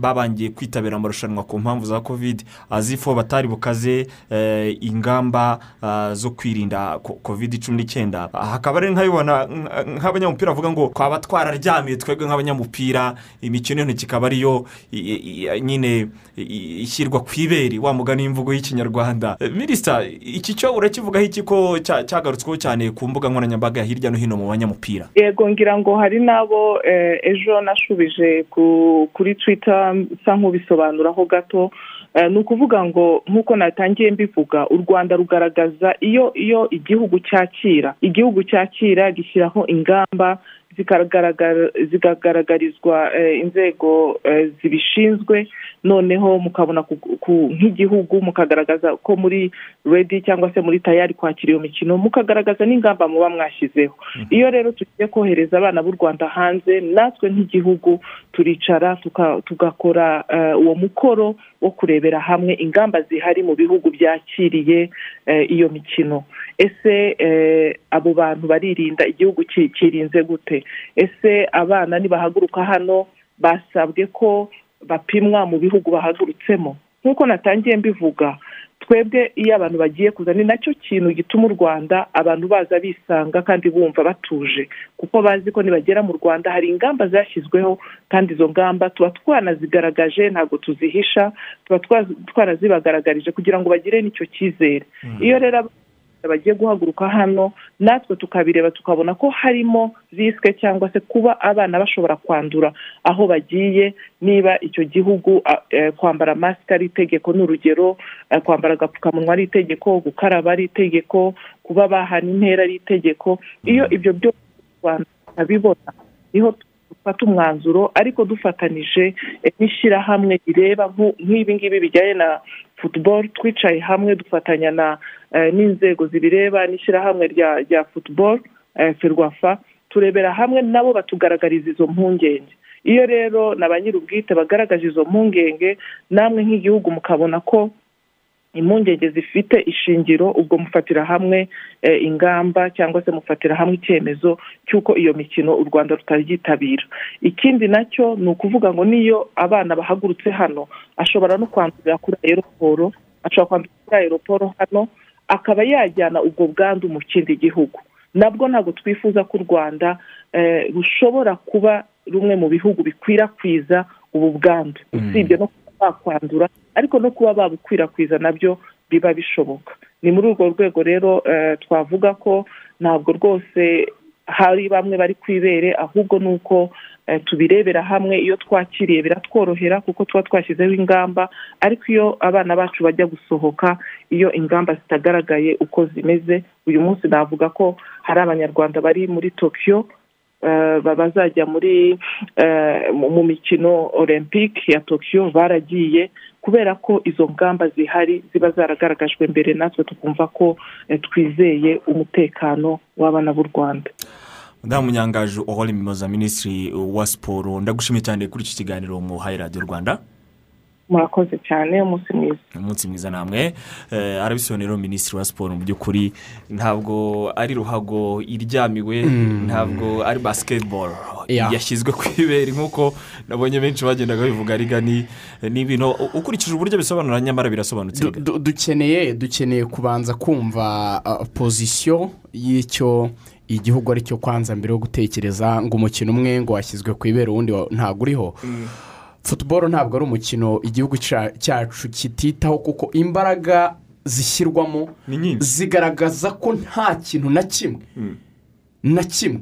babangiye kwitabira amarushanwa ku mpamvu za kovide azifo batari bukaze eh, ingamba ah, zo kwirinda ko- kovide cumi n'icyenda hakaba ari nkabibona nk- nk'abanyamupira bavuga ngo twaba twararyamiye twebwe nk'abanyamupira imikino y'intoki ikaba ariyo nyine ishyirwa ku ibere wa mugani w'imvugo y'ikinyarwanda. Eh, minisita iki cyo urakivugaho iki ko cya- cyagarutsweho cyane ku mbuga nkoranyambaga hirya no hino mu banyamupira? Yego ngira ngo hari n'abo eh, ejo nashubije ku- kuri twita nsa nk'ubisobanuraho gato. Ni ukuvuga ngo nk'uko natangiye mbivuga u rwanda rugaragaza iyo iyo igihugu cyakira. Igihugu cyakira gishyiraho ingamba zikagaragarizwa eh, inzego eh, zibishinzwe noneho mukabona nk'igihugu mukagaragaza ko muri redi cyangwa se muri tayari kwakira iyo mikino mukagaragaza n'ingamba muba mwashyizeho iyo rero tugiye kohereza abana b'u rwanda hanze natwe nk'igihugu turicara tugakora eh, uwo mukoro wo kurebera hamwe ingamba zihari mu bihugu byakiriye eh, iyo mikino. Ese eh, abo bantu baririnda igihugu ki- kirinze gute? Ese abana nibahaguruka hano basabwe ko bapimwa mu bihugu bahagurutsemo. Nk'uko natangiye mbivuga twebwe iyo abantu bagiye kuza ni na cyo kintu gituma u rwanda abantu baza bisanga kandi bumva batuje. Kuko bazi ko nibagera mu rwanda hari ingamba zashyizweho kandi izo ngamba tuba twanazigaragaje ntabwo tuzihisha tuba twa- twarazibagaragarije kugira ngo bagire n'icyo cyizere. Iyo rero bagiye guhaguruka hano natwe tukabireba tukabona ko harimo risike cyangwa se kuba abana bashobora kwandura aho bagiye niba icyo gihugu eh, kwambara masike ari itegeko ni urugero eh, kwambara agapfukamunwa ari itegeko gukaraba ari itegeko kuba bahana intera ari itegeko. Iyo ibyo byose u rwanda tukabibona ni ho dufata umwanzuro ariko dufatanije eh, n'ishyirahamwe rireba nk'ibi ngibi bijyanye na futuboro twicaye hamwe dufatanya eh, n'inzego zibireba n'ishyirahamwe rya futuboro ferwafa turebera hamwe nabo batugaragariza izo mpungenge. Iyo rero na ba nyir'ubwite bagaragaje izo mpungenge namwe nk'igihugu mukabona ko impungenge zifite ishingiro ubwo mufatira hamwe eh, ingamba cyangwa se mufatira hamwe icyemezo cy'uko iyo mikino u rwanda rutaryitabira ikindi na cyo ni ukuvuga ngo niyo abana bahagurutse hano ashobora no kwandurira kuri aeroporo ashobora kwandurira kuri aeroporo hano akaba yajyana ubwo bwandu mu kindi gihugu. Nabwo ntabwo twifuza ko u rwanda eh, rushobora kuba rumwe mu bihugu bikwirakwiza ubu bwandu. Usibye no bakwandura ariko no kuba babukwirakwiza na byo biba bishoboka. Ni muri urwo rwego rero eh, twavuga ko ntabwo rwose hari bamwe bari ku ibere ahubwo ni uko eh, tubirebera hamwe. Iyo twakiriye biratworohera kuko tuba twashyizeho ingamba ariko iyo abana bacu bajya gusohoka iyo ingamba zitagaragaye uko zimeze uyu munsi navuga ko hari abanyarwanda bari muri tokiyo bazajya muri eh, mu mu mikino olympique ya tokiyo baragiye kubera ko izo ngamba zihari ziba zaragaragajwe mbere natwe tukumva ko eh, twizeye umutekano w'abana b'u rwanda. Madamu nyangaje uhora mimoza minisitiri wa siporo ndagushimiye cyane kuri iki kiganiro muhaye radiyo rwanda. Murakoze cyane umunsi mwiza. Umunsi mwiza namwe. Eh, arabisobanurira minisitiri wa siporo mu by'ukuri ntabwo ari ruhago iryamiwe ntabwo ari basiketiboro Yeah. yashyizwe ku ibere nk'uko nabonye benshi bagendaga bivuga ariga ni ni ibintu ukurikije uburyo bisobanura nyamara birasobanutse Du- du- dukeneye dukeneye kubanza kumva uh, pozisiyo y'icyo igihugu ari cyo kwanza mbere yo gutekereza ngo umukino umwe ngo washyizwe ku ibere uwundi ntabwo uriho. Futuboro ntabwo ari umukino igihugu cya- cyacu kititaho kuko imbaraga zishyirwamo zigaragaza ko nta kintu na kimwe na kimwe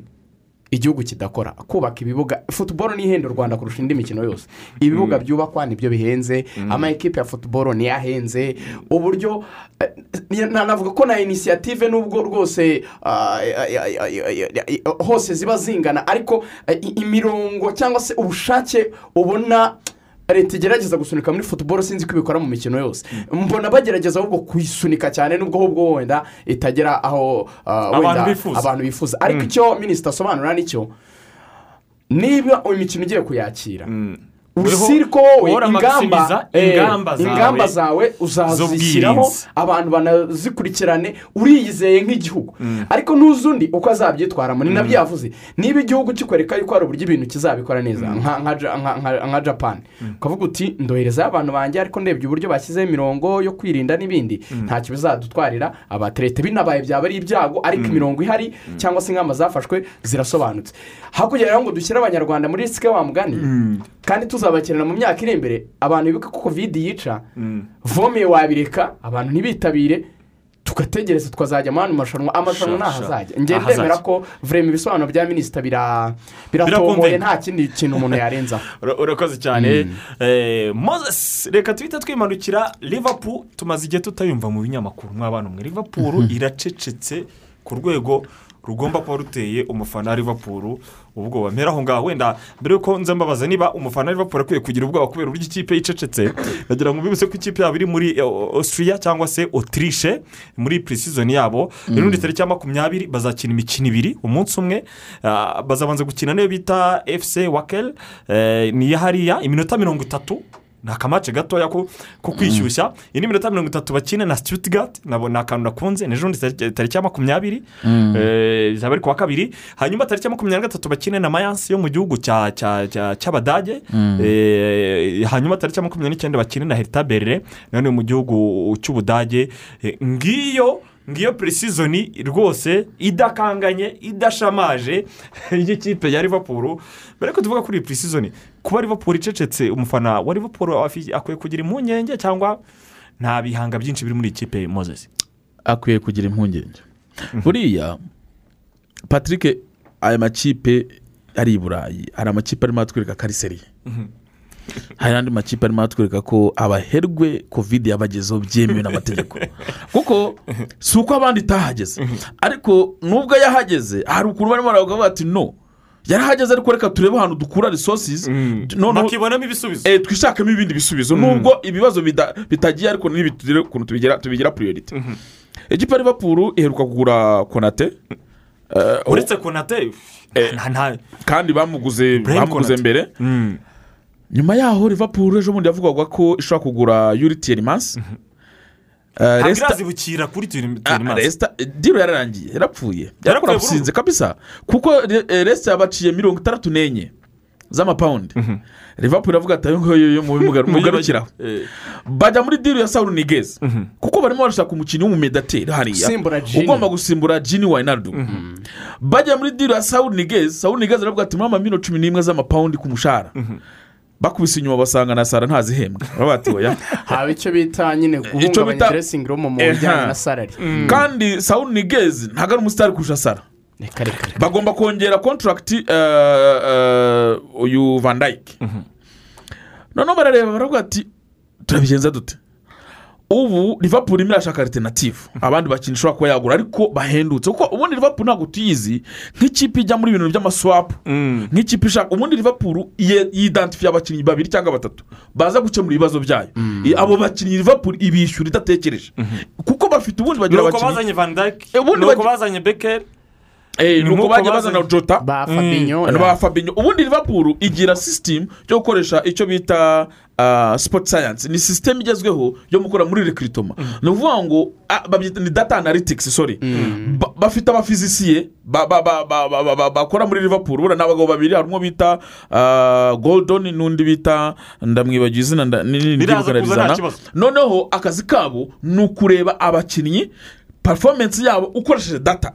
igihugu kidakora. Kubaka ibibuga futuboro ni ihenda u rwanda kurusha indi mikino yose. Ibibuga byubakwa ni byo bihenze ama ekipe ya futuboro niyo ahenze. Uburyo eh, na- navuga ko na inisiyative nubwo rwose ah, hose ziba zingana. Ariko eh, imirongo cyangwa se ubushake ubona leta igerageza gusunika muri futuboro sinzi ko ibikora mu mikino yose. Mbona bagerageza ahubwo kuyisunika cyane nubwo ahubwo wenda itagera aho ah, Abantu wenda abantu bifuza. Ariko Mm. icyo minisita asobanura ni cyo niba imikino ugiye kuyakira usiri ko wowe ingamba eh, ingamba zawe. uzazishyiraho abantu banazikurikirane uriyizeye nk'igihugu. Ariko ntuzi undi uko azabyitwaramo? Ni na byo yavuze. Niba igihugu kikwereka yuko hari uburyo ibintu kizabikora neza nka- nka Ja- nka- nka- nka japani ukavuga uti ndoherezayo abantu banjye ariko ndebye uburyo bashyizeho imirongo yo kwirinda n'ibindi. Ntacyo bizadutwarira. Abaterete binabaye byaba ari ibyago ariko imirongo ihari cyangwa se ingamba zafashwe zirasobanutse. Hakurya rero ngo dushyire abanyarwanda muri risike wa mugani. Kandi tuzabakenera mu myaka iri imbere abantu bibuke ko kovide yica vomeye wabireka abantu ntibitabire tugategereza tukazajya mu yandi marushanwa amarushanwa Sha, ntaho sha. azajya njye Ntaho ndemera ko vurema ibisobanuro bya minisita bira- biratomoye Birakumvikana. nta kindi kintu umuntu yarenzaho. Ura- urakoze cyane. Eh, moses reka tuhite twimanukira liverpool tumaze igihe tutayumva mu binyamakuru. Mw'abana umwe liverpool iracecetse ku rwego rugomba kuba ruteye umufana wa liverpool. Ubwoba mpera aho ngaho wenda mbere y'uko nza mbabaza niba umufana wa liverpool akwiye kugira ubwoba kubera uburyo ikipe yicecetse nagira ngo mbibutse ko ikipe yabo iri muri eh, austria cyangwa se autriche muri pre-season yabo. Mm. rero tariki ya makumyabiri bazakina imikino ibiri umunsi umwe. Ah, bazabanza gukina niyo bita fc wakel. Eh, ni iya hariya iminota mirongo itatu. Ni akamace gatoya ko ko kwishyushya. Indi minota mirongo itatu bakine na nabo ni akantu nakunze ni ejo bundi tariki- ya makumyabiri Mm. eh, izaba ari ku wa kabiri. Hanyuma tariki ya makumyabiri na gatatu bakine na mayansi yo mu gihugu cya- cya- cya- cy'abadage Mm. Eh, hanyuma tariki ya makumyabiri n'icyenda bakine na herita berere nanone mu gihugu cy'ubudage Eh, ngiyo ngiyo purisizoni rwose idakanganye idashamaje. Y'ikipe ya liverpool. Mbere ko tuvuga kuri iyi purisizoni kuba liverpool icecetse umufana wa afi- akwiye kugira impungenge cyangwa nta bihanga byinshi biri muri iyi kipe moses? Akwiye kugira impungenge. Buriya patrick aya makipe ari i burayi. Hari amakipe arimo atwereka ko ari seriye hari n'andi makipe arimo atwereka ko abaherwe kovide yabagezeho byemewe n'amategeko. Kuko si uko abandi itahageze. Ariko nubwo yahageze hari ukuntu barimo baravuga bati no yarahageze ariko reka turebe ahantu dukura resources. Noneho bakibonamo ibisubizo. Eh, twishakemo ibindi bisubizo. Nubwo ibibazo bitagiye ariko ukuntu tubigira puriyoriti ikipe ya liverpool iheruka kugura konate. Eh, uretse konate nta- nta- kandi bamuguze bamuguze Konate. mbere. Nyuma yaho liverpool ejo bundi yavugwaga ko ishobora kugura yuri tiyerimansi ntabwo irazibukira kuri terimasi resita diro yararangiye yarapfuye. Yarakorapusinze kabisa. Kuko re- eh, resita yabaciye mirongo itandatu n'enye z'amapawundi liverpool iravuga ati ayo mugarukiraho bajya muri diro ya sawuru nigezi kuko barimo barashaka umukinnyi w'umumedateri hariya. Ugomba gusimbura jini wayinaridu bajya muri diro ya sawuru nigezi sawuru nigezi aravuga ati murama mino cumi n'imwe z'amapawundi ku mushahara. Bakubise inyuma basanga na sara ntazihembwa baravuga ati oya. Haba icyo bita nyine guhungabanya bita- deresingi rumu mu bijyanye na sarari kandi sawuru nigezi ntabwo ari umusitari kurusha sara reka reka reka. Bagomba kongera kontaragiti uyu van dayike noneho barareba baravuga ati turabigenza dute? Ubu liverpool irimo irashaka alternative. Abandi bakinnyi ishobora kuba yagura ariko bahendutse. Kuko ubundi liverpool ntabwo tuyizi. Nk'ikipe ijya muri ibintu by'amaswapu nk'ikipe ishaka ubundi liverpool ye- yidantifiye abakinnyi babiri cyangwa batatu. Baza gukemura ibibazo byayo. I- abo bakinnyi liverpool ibishyura idatekereje. Kuko bafite ubundi bagira ni uko abakinnyi bazanye van ubundi ni uko bazanye bekeri Eh, ni uko bajya bazana jota. Ba fabinyo Mm, ubundi liverpool igira sisitemu yo gukoresha icyo bita ah, sport science. Ni sisitemu igezweho yo gukora muri rekiritoma ni ukuvuga ngo ah, ni data analytics sorry. Ba- bafite abafizisiye ba- ba- ba- ba- ba- ba- ba- bakora muri liverpool. Buriya ni abagabo babiri harimo bita ah, goldon n'undi bita ndamwibagiwe izina kibazo. noneho akazi kabo ni ukureba abakinnyi performance yabo ukoresheje data.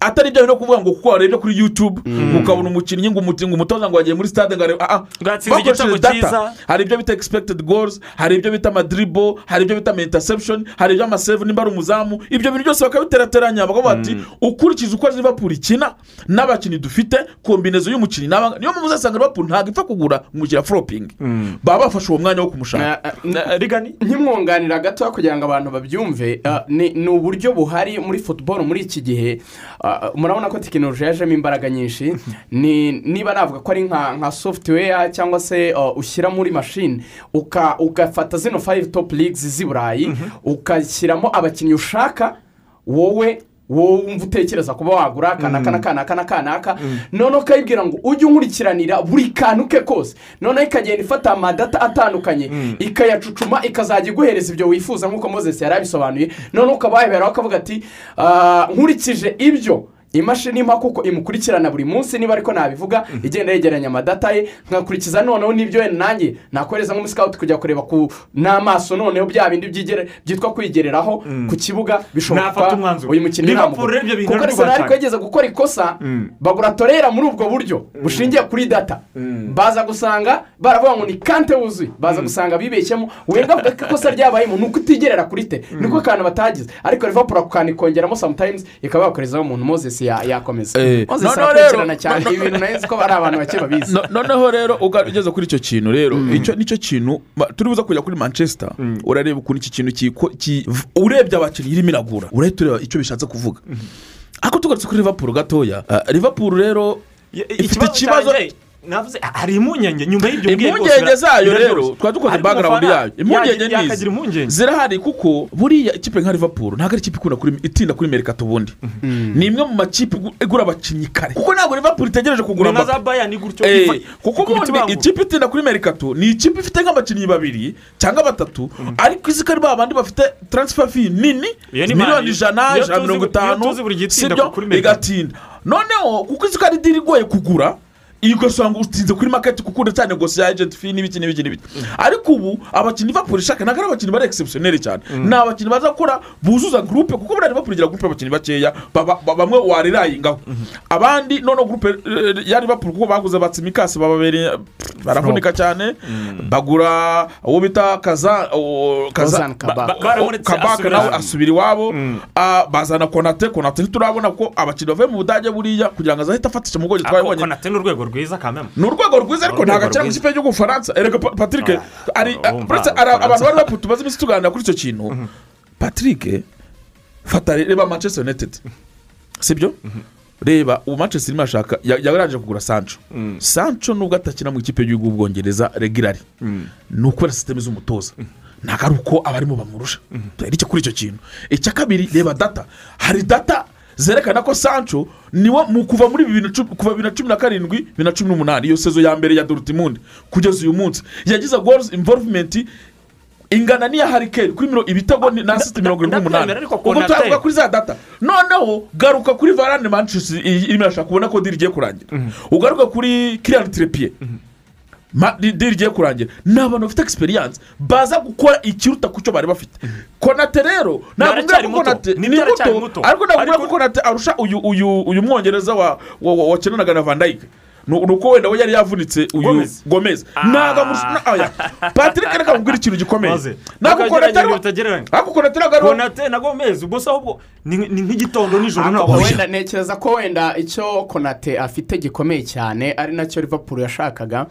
Atari ibyo no kuvuga ngo kuko warebye kuri yutube ukabona umukinnyi ngo umukinnyi ngo umutoza ngo wagiye muri stade ngo arebe ah Bwatsinze bakoresheje data. hari ibyo bita expected goals hari ibyo bita amadiribo hari ibyo bita interception hari ibyo amaseve nimba ari umuzamu. Ibyo bintu byose bakabiterateranya bakavuga bati ukurikije uko liverpool ikina n'abakinnyi dufite kombinezo y'umukinnyi niyo mpamvu uzasanga liverpool ntabwo ipfa kugura umukiriya foropingi baba bafashe uwo mwanya wo kumushaka. Nkimwunganira gato kugira ngo abantu babyumve. Ah, ni uburyo buhari muri futuboro muri iki gihe ah, murabona ko tekinoloji yajemo imbaraga nyinshi. Ni niba navuga ko ari nka software cyangwa se ah, ushyira muri mashini ugafata zino fayive topu ligizi z'i burayi ugashyiramo abakinnyi ushaka wowe wowe wumva utekereza kuba wagura kanaka na kanaka na kanaka noneho ukayibwira ngo ujye unkurikiranira buri kantu ke kose. Noneho ikagenda ifata amadata atandukanye. Ikayacucuma ikazajya iguhereza ibyo wifuza nk'uko mozesi yari abisobanuye. Noneho ukaba waheberaho ukavuga ati "Ah, nkurikije ibyo imashini impa kuko imukurikirana buri munsi niba ariko nabivuga igenda yegeranya amadata ye nkakurikiza noneho n'ibyo wenda nanjye nakohereza nk'umusikawuti kujya kureba ku n'amaso noneho bya bindi byitwa kwigereraho ku kibuga bishoboka Nafata umwanzuro. uyu mukinnyi bintu kuko arabikora ariko yageze gukora ikosa bagura torera muri ubwo buryo bushingiye kuri data. Baza gusanga baravuga ngo ni kante wuzuye. Baza gusanga bibeshyemo. Wenga avuga ko ikosa ryabayemo ni uko utigerera kuri te. Niko kantu batagize. Ariko rivapuro ako kantu ikongeramo samutayimuzi ikaba yakorezaho umuntu mozesi ya- yakomeza Eh, noneho rero- cyane ibintu na yo nzi ko ari abantu bake babizi No- noneho rero ugeze kuri icyo kintu rero icyo ni cyo kintu turi buze kujya kuri manchester. Urareba ukuntu iki kintu urebye abakinnyi irimo iragura urahita ureba icyo bishatse kuvuga. Ariko tugarutse kuri liverpool gatoya liverpool rero ifite ikibazo navuze hari impungenge? Nyuma y'ibyo rwose impungenge zayo rero twari dukoze umufana yayo. impungenge nizi zirahari kuko buriya ikipe nka liverpool ntabwo ari ikipe itinda kuri merikato ubundi ni imwe mu makipe igu- igura abakinnyi kare. Kuko ntabwo liverpool itegereje kugura gutyo Eh, kuko ubundi ikipe itinda kuri merikato ni ikipe ifite nk'abakinnyi babiri cyangwa batatu ariko izi ko ari ba bandi bafite taransifa fi nini Iyo ni miliyoni ijana ijana mirongo itanu kuri Mercato. igatinda. Noneho kuko izi ko ari diri igoye kugura iyo ugasanga utinze kuri maketi kuko cyane gusa ya ejenti fi n'ibiki n'ibiki n'ibiki. Ariko ubu abakinnyi bapura ishaka ntabwo ari abakinnyi bari egisepusiyoneri cyane. Ni abakinnyi baza gukora buzuza gurupe kuko buriya bapura igira gurupe y'abakinnyi bakeya bamwe warirayingaho abandi noneho gurupe eh, ya Liverpool kuko baguze batsimikasi bababereye baravunika cyane. Bagura uwo bita kaza kabaka nawe asubira iwabo. Ah, bazana konate konate ntiturabona ko abakinnyi bavuye mu budage buriya kugira ngo azahite afatisha mu konate ni urwego rwiza kameme ni urwego rwiza ariko ntabwo akina mu ikipe y'igihugu Faransa erega Pa- patrick uretse abantu bari baputu tumaze iminsi tuganira kuri icyo kintu. Patrick fata reba manchester united. Sibyo? Reba ubu manchester irimo arashaka ya- yarangije kugura sancho. Sancho nubwo atakina mu ikipe y'igihugu y'ubwongereza regirari ni ukubera sisiteme z'umutoza. Ntabwo ari uko abarimo bamurusha. Turebe icyo kuri icyo kintu? Icya kabiri reba data. Hari data zerekana ko sancho niwo mu kuva muri bibiri na cumi na karindwi bibiri na cumi n'umunani. Iyo sezo ya mbere ya dorutimundi kugeza uyu munsi. Yagize goals involvement ingana n'iya harikeri kuri mirongo ibitego ni- na siti mirongo irindwi n'umunani. Konate- turavuga kuri za data. Noneho garuka kuri varane manchester irimo irashaka kubona ko diri igiye kurangira ugaruka kuri kiriyani terepiye Diri igiye kurangira ni abantu bafite egisperiyanse baza gukora ikiruta ku cyo bari bafite. Konate rero ntabwo mbwira konate Ni muto. ariko ntabwo mbwira ko konate arusha uyu uyu uyu mwongereza wa wa- wa- wakinanaga na vandayike ni uko wenda we yari yavunitse uyu Gomez. gomez. Ntabwo amurusha oya patrick reka mubwire ikintu gikomeye. Ntabwo konate ariko konate ntabwo ari we konate na gomez gusa ahubwo ni nk'igitondo nijoro ntabwo wenda ntekereza ko wenda icyo konate afite gikomeye cyane ari na cyo liverpool yashakaga.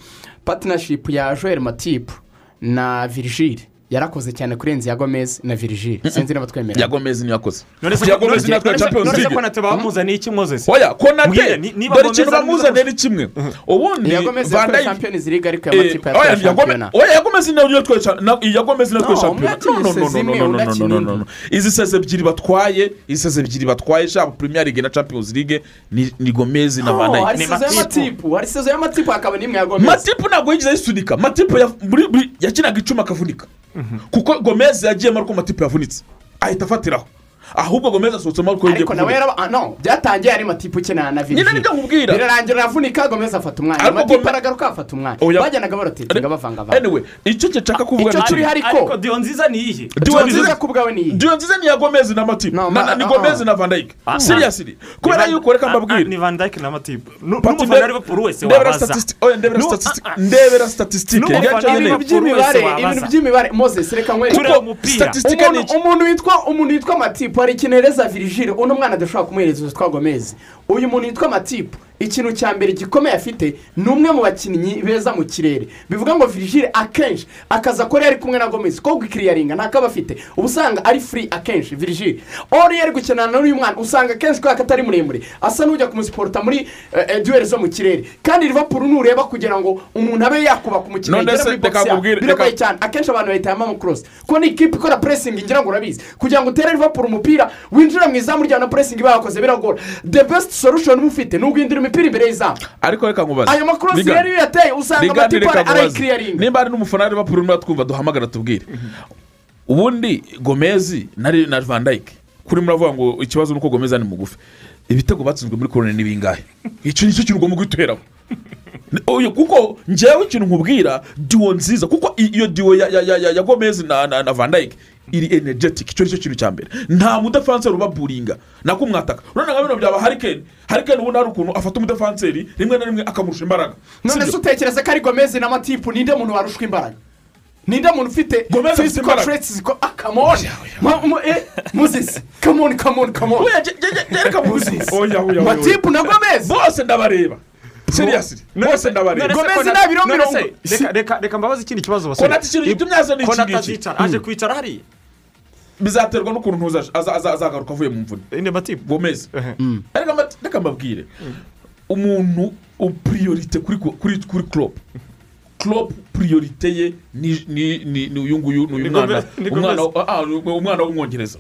Patinashipu ya joel matipu na virigile yarakoze cyane kurenza iya gomez na virigile sinzi niba twemera. Ya gomez niyo yakoze. None se ya gomez niyo yakoze champions se league. konate bamuzaniye iki mozesi oya konate ni- dore ikintu bamuzaniye ni kimwe ubundi iya gomez yatwaye champions league ariko iya Eh, matipu oya, yatwaye shampiyona oya ya gomez niyo yatwaye cha- na- iya gomez niyo yatwaye No, umwe shampiyona yakinnye No, no, no, sezi no, imwe, no, undi no, akina no, no, no, no. izi seze ebyiri batwaye izi seze ebyiri batwaye shaba premier league na champions league ni ni gomez na sezo ya matipu hari sezo ya matipu hakaba n'imwe ya gomez. Matipu ntabwo yigeze ayisunika. Matipu yakinaga icuma akavunika. Kuko gomez yagiyemo ariko matipu yavunitse. Ahita afatiraho. Ahubwo gomez asohotsemo ariko yongeye ariko nawe kuvunika ah, no byatangiye ari matipu ukina na nyine virigile ni byo nkubwira birarangira aravunika gomez afata umwanya. Ariko matipu Gome- aragaruka afata umwanya. Oya. bajyanaga barotetinga bavangavanga anyway icyo nshaka kuvuga icyo ni kimwe ariko ko diyo nziza ni iyihe Diyo nziza ku bwawe ni iyi diyo nziza ni iya gomez na matipu ni ah, gomez ah. na vandayike Ah, siriyasiri kubera yuko reka mbabwire. ni van dijk na matipu n'umufana wa liverpool wese wabaza. ndebera ah, ah. wa ibintu by'imibare moses reka nkwereke. Umuntu witwa umuntu witwa matipu hari ikintu hereza virigile uno mwana adashobora kumuhereza utwa gomez uyu muntu yitwa matipu ikintu cya mbere gikomeye afite ni umwe mu bakinnyi beza mu kirere. Bivuga ngo virigile akenshi akazi akora iyo ari kumwe na gomezi ko gukiriyaringa ntako aba afite. Uba usanga ari furi akenshi. Virigile ori iyo ari gukinana n'uyu mwana usanga akenshi kubera ko atari muremure. Asa n'ujya kumusiporota muri eh, duweri zo mu kirere. Kandi rivapuru nureba kugira ngo umuntu abe yakubaka umukino yagera muri bogisi nkubwire, biragoye cyane. Akenshi abantu bahitamo amakorosi kuko ni ikipe ikora puresingi ngira ngo urabizi. Kugira ngo utere rivapuru umupira winjira mu izamu rya na puresingi bayakoze biragora. The best solution uba ufite ni uguhindura imipira imbere y'izamu. Ariko reka nkubaze. Ayo makorosi iyo uyateye usanga nkubaze. arayikiriyaringa nimba hari n'umufana wa Liverpool urimo twumva duhamagara tubwire. Ubundi gomezi na na van dijk kuri muravuga ngo ikibazo ni uko gomezi ari mugufi. Ibitego batsinzwe muri korone ni bingahe? Icyo ni cyo kintu ugomba guhiteraho Oya, kuko njyewe ikintu nkubwira diwo nziza. Kuko iyo diwo ya, gomezi na, na, na van dijk iri energetic icyo ni cyo kintu cya mbere. Nta mudefanseri ubaburinga nako umwataka urabona nka bino byaba harikeni harikeni ubundi hari ukuntu afata umudefanseri rimwe na rimwe akamurusha imbaraga. None se utekereza ko ari gomezi n'amatipu ninde muntu warushwa imbaraga? Ninde muntu ufite Gomez afite imbaraga. traits ziko ah kamoni muzisi kamoni kamoni kamoni reka muzisi matipu na gomezi bose ndabareba. Seriyasi bose ndabareba. Gomez nta biro mirongo- reka- mbabaze ikindi kibazo basore Konate ikintu gitumye aza ni iki ngiki. azicara aje kwicara hariya. Bizaterwa n'ukuntu azagaruka avuye mu mvune. Gomezi ariko ama- reka mbabwire. Umuntu upuriyorite kuri kuri kuri klopp. Klopp puriyorite ye ni ni ni ni uyu nguyu ni uyu mwana. Umwana Gomez. ah, w'umwongereza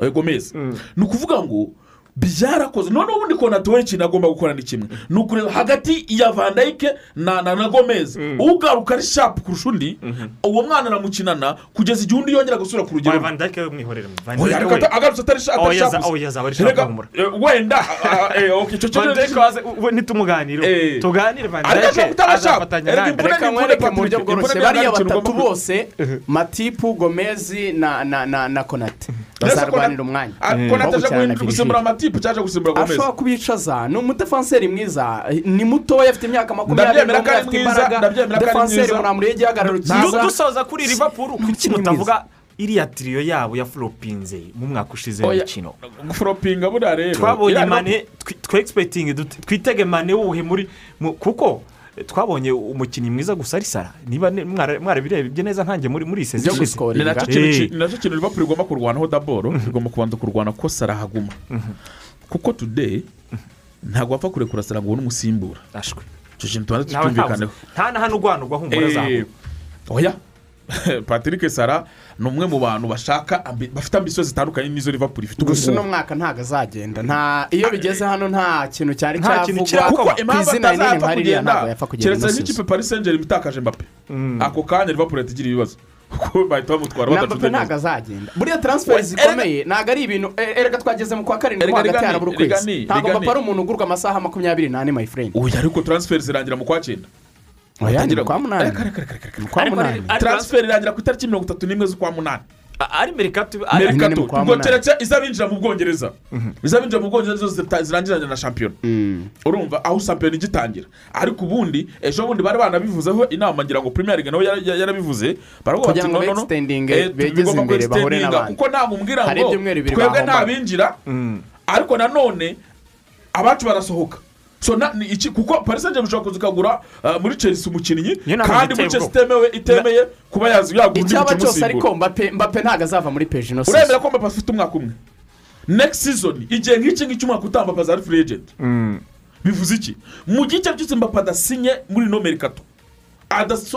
Eh, gomezi ni ukuvuga ngo byarakoze. Noneho ubundi konate we ikintu agomba gukora ni kimwe. Ni ukureba hagati ya van dijk na na na gomezi ugaruka ari shapu kurusha undi. Uwo mwana aramukinana kugeza igihe undi yongera gusubira ku rugero. Oya, Van Dijk we mwihorere? Agarutse atari shapu eh, wenda eh, icyo Van kintu we ntitumuganire tuganire Van Ariko ashobora Dijk kutaba shapu. azafatanya imvune reka nkwereke mu buryo bworoshye bariya batatu bose matipu gomezi na na na na konate. Bazarwanira umwanya. Ah, konate aje gukina na guhindura- gusimbura Virgil. Amatipu cyangwa gusimbura gomezi ashobora kubicaza ni umudefanseri mwiza. Ni mutoya afite imyaka makumyabiri n'umwe afite imbaraga. Mwiza. muremure y'igihagararo cyiza dusoza kuri Liverpool kuki mutavuga iriya tiriyo yabo ya floppinze mu mwaka ushize w'imikino? Guforopinga buriya rero. Twabonye mane twegispekitingi twitege mane wuhe muri mu- kuko twabonye umukinnyi mwiza gusa ari sara niba mwarabirebye neza ntange muri muri iyi Byo sezon gusikora. ni na cyo kintu ki- ni na cyo kintu liverpool igomba kurwanaho daboro igomba kubanza kurwana ko sara haguma kuko today ntabwo wapfa kurekura sara ngo ubone umusimbura. Ashwe. Icyo kintu tubanza tucyumvikaneho nta na hano urwanurwa humura Eh, zawe oya. patrick sara ni umwe mu bantu bashaka bafite ambisiyo zitandukanye n'izo liverpool ifite ubu gusa uno mwaka ntabwo azagenda. Nta iyo bigeze hano nta kintu cyari cyavugwa. kuko ku impamvu atazapfa kugenda. Keretse nk'ikipe paris saint germain itakaje mbappe ako kanya liverpool yahita igira ibibazo. Kuko bahita bamutwara mbappe ntabwo azagenda. Buriya taransiferi zikomeye ntabwo ari ibintu eh, erega twageze mu kwa karindwi mo hagati harabura ukwezi ntabwo mbappe ari umuntu ugurwa amasaha makumyabiri n'ane my friend. Uyu ariko transfer zirangira mu kwa cyenda. Ni kwa munani. Ari- transfer irangira ku itariki mirongo itatu n'imwe z'ukwa munani. Ari merikato ubwo keretse izabinjira mu bwongereza. Izabinjira mu bwongereza zirangiranye na shampiyona. Urumva aho shampiyona igitangira. Ariko ubundi ejo bundi bari banabivuzeho inama ngira ngo premier nawe yara- yara- yarabivuze. Baravuga bati ngo no no no. extending, eh, begeze bigomba imbere, bahure extendinga, n'abandi. kuko ntabwo umbwira Hari ngo twebwe ntabinjira ariko nanone abacu barasohoka. Ni iki kuko paris saint germain ushobora kuza ukagura uh, muri chelsea umukinnyi kandi muri chelsea itemewe itemeye kuba yazi yagura undi mukinnyi cyose ariko mbappe ntabwo azava muri peji ino uremera season ko mbappe afite umwaka umwe. Next season igihe nk'iki ngiki umwaka utambapaza ari free agent. Bivuze iki? Mu gihe icyo ari cyo cyose mbappe adasinye muri ino merikato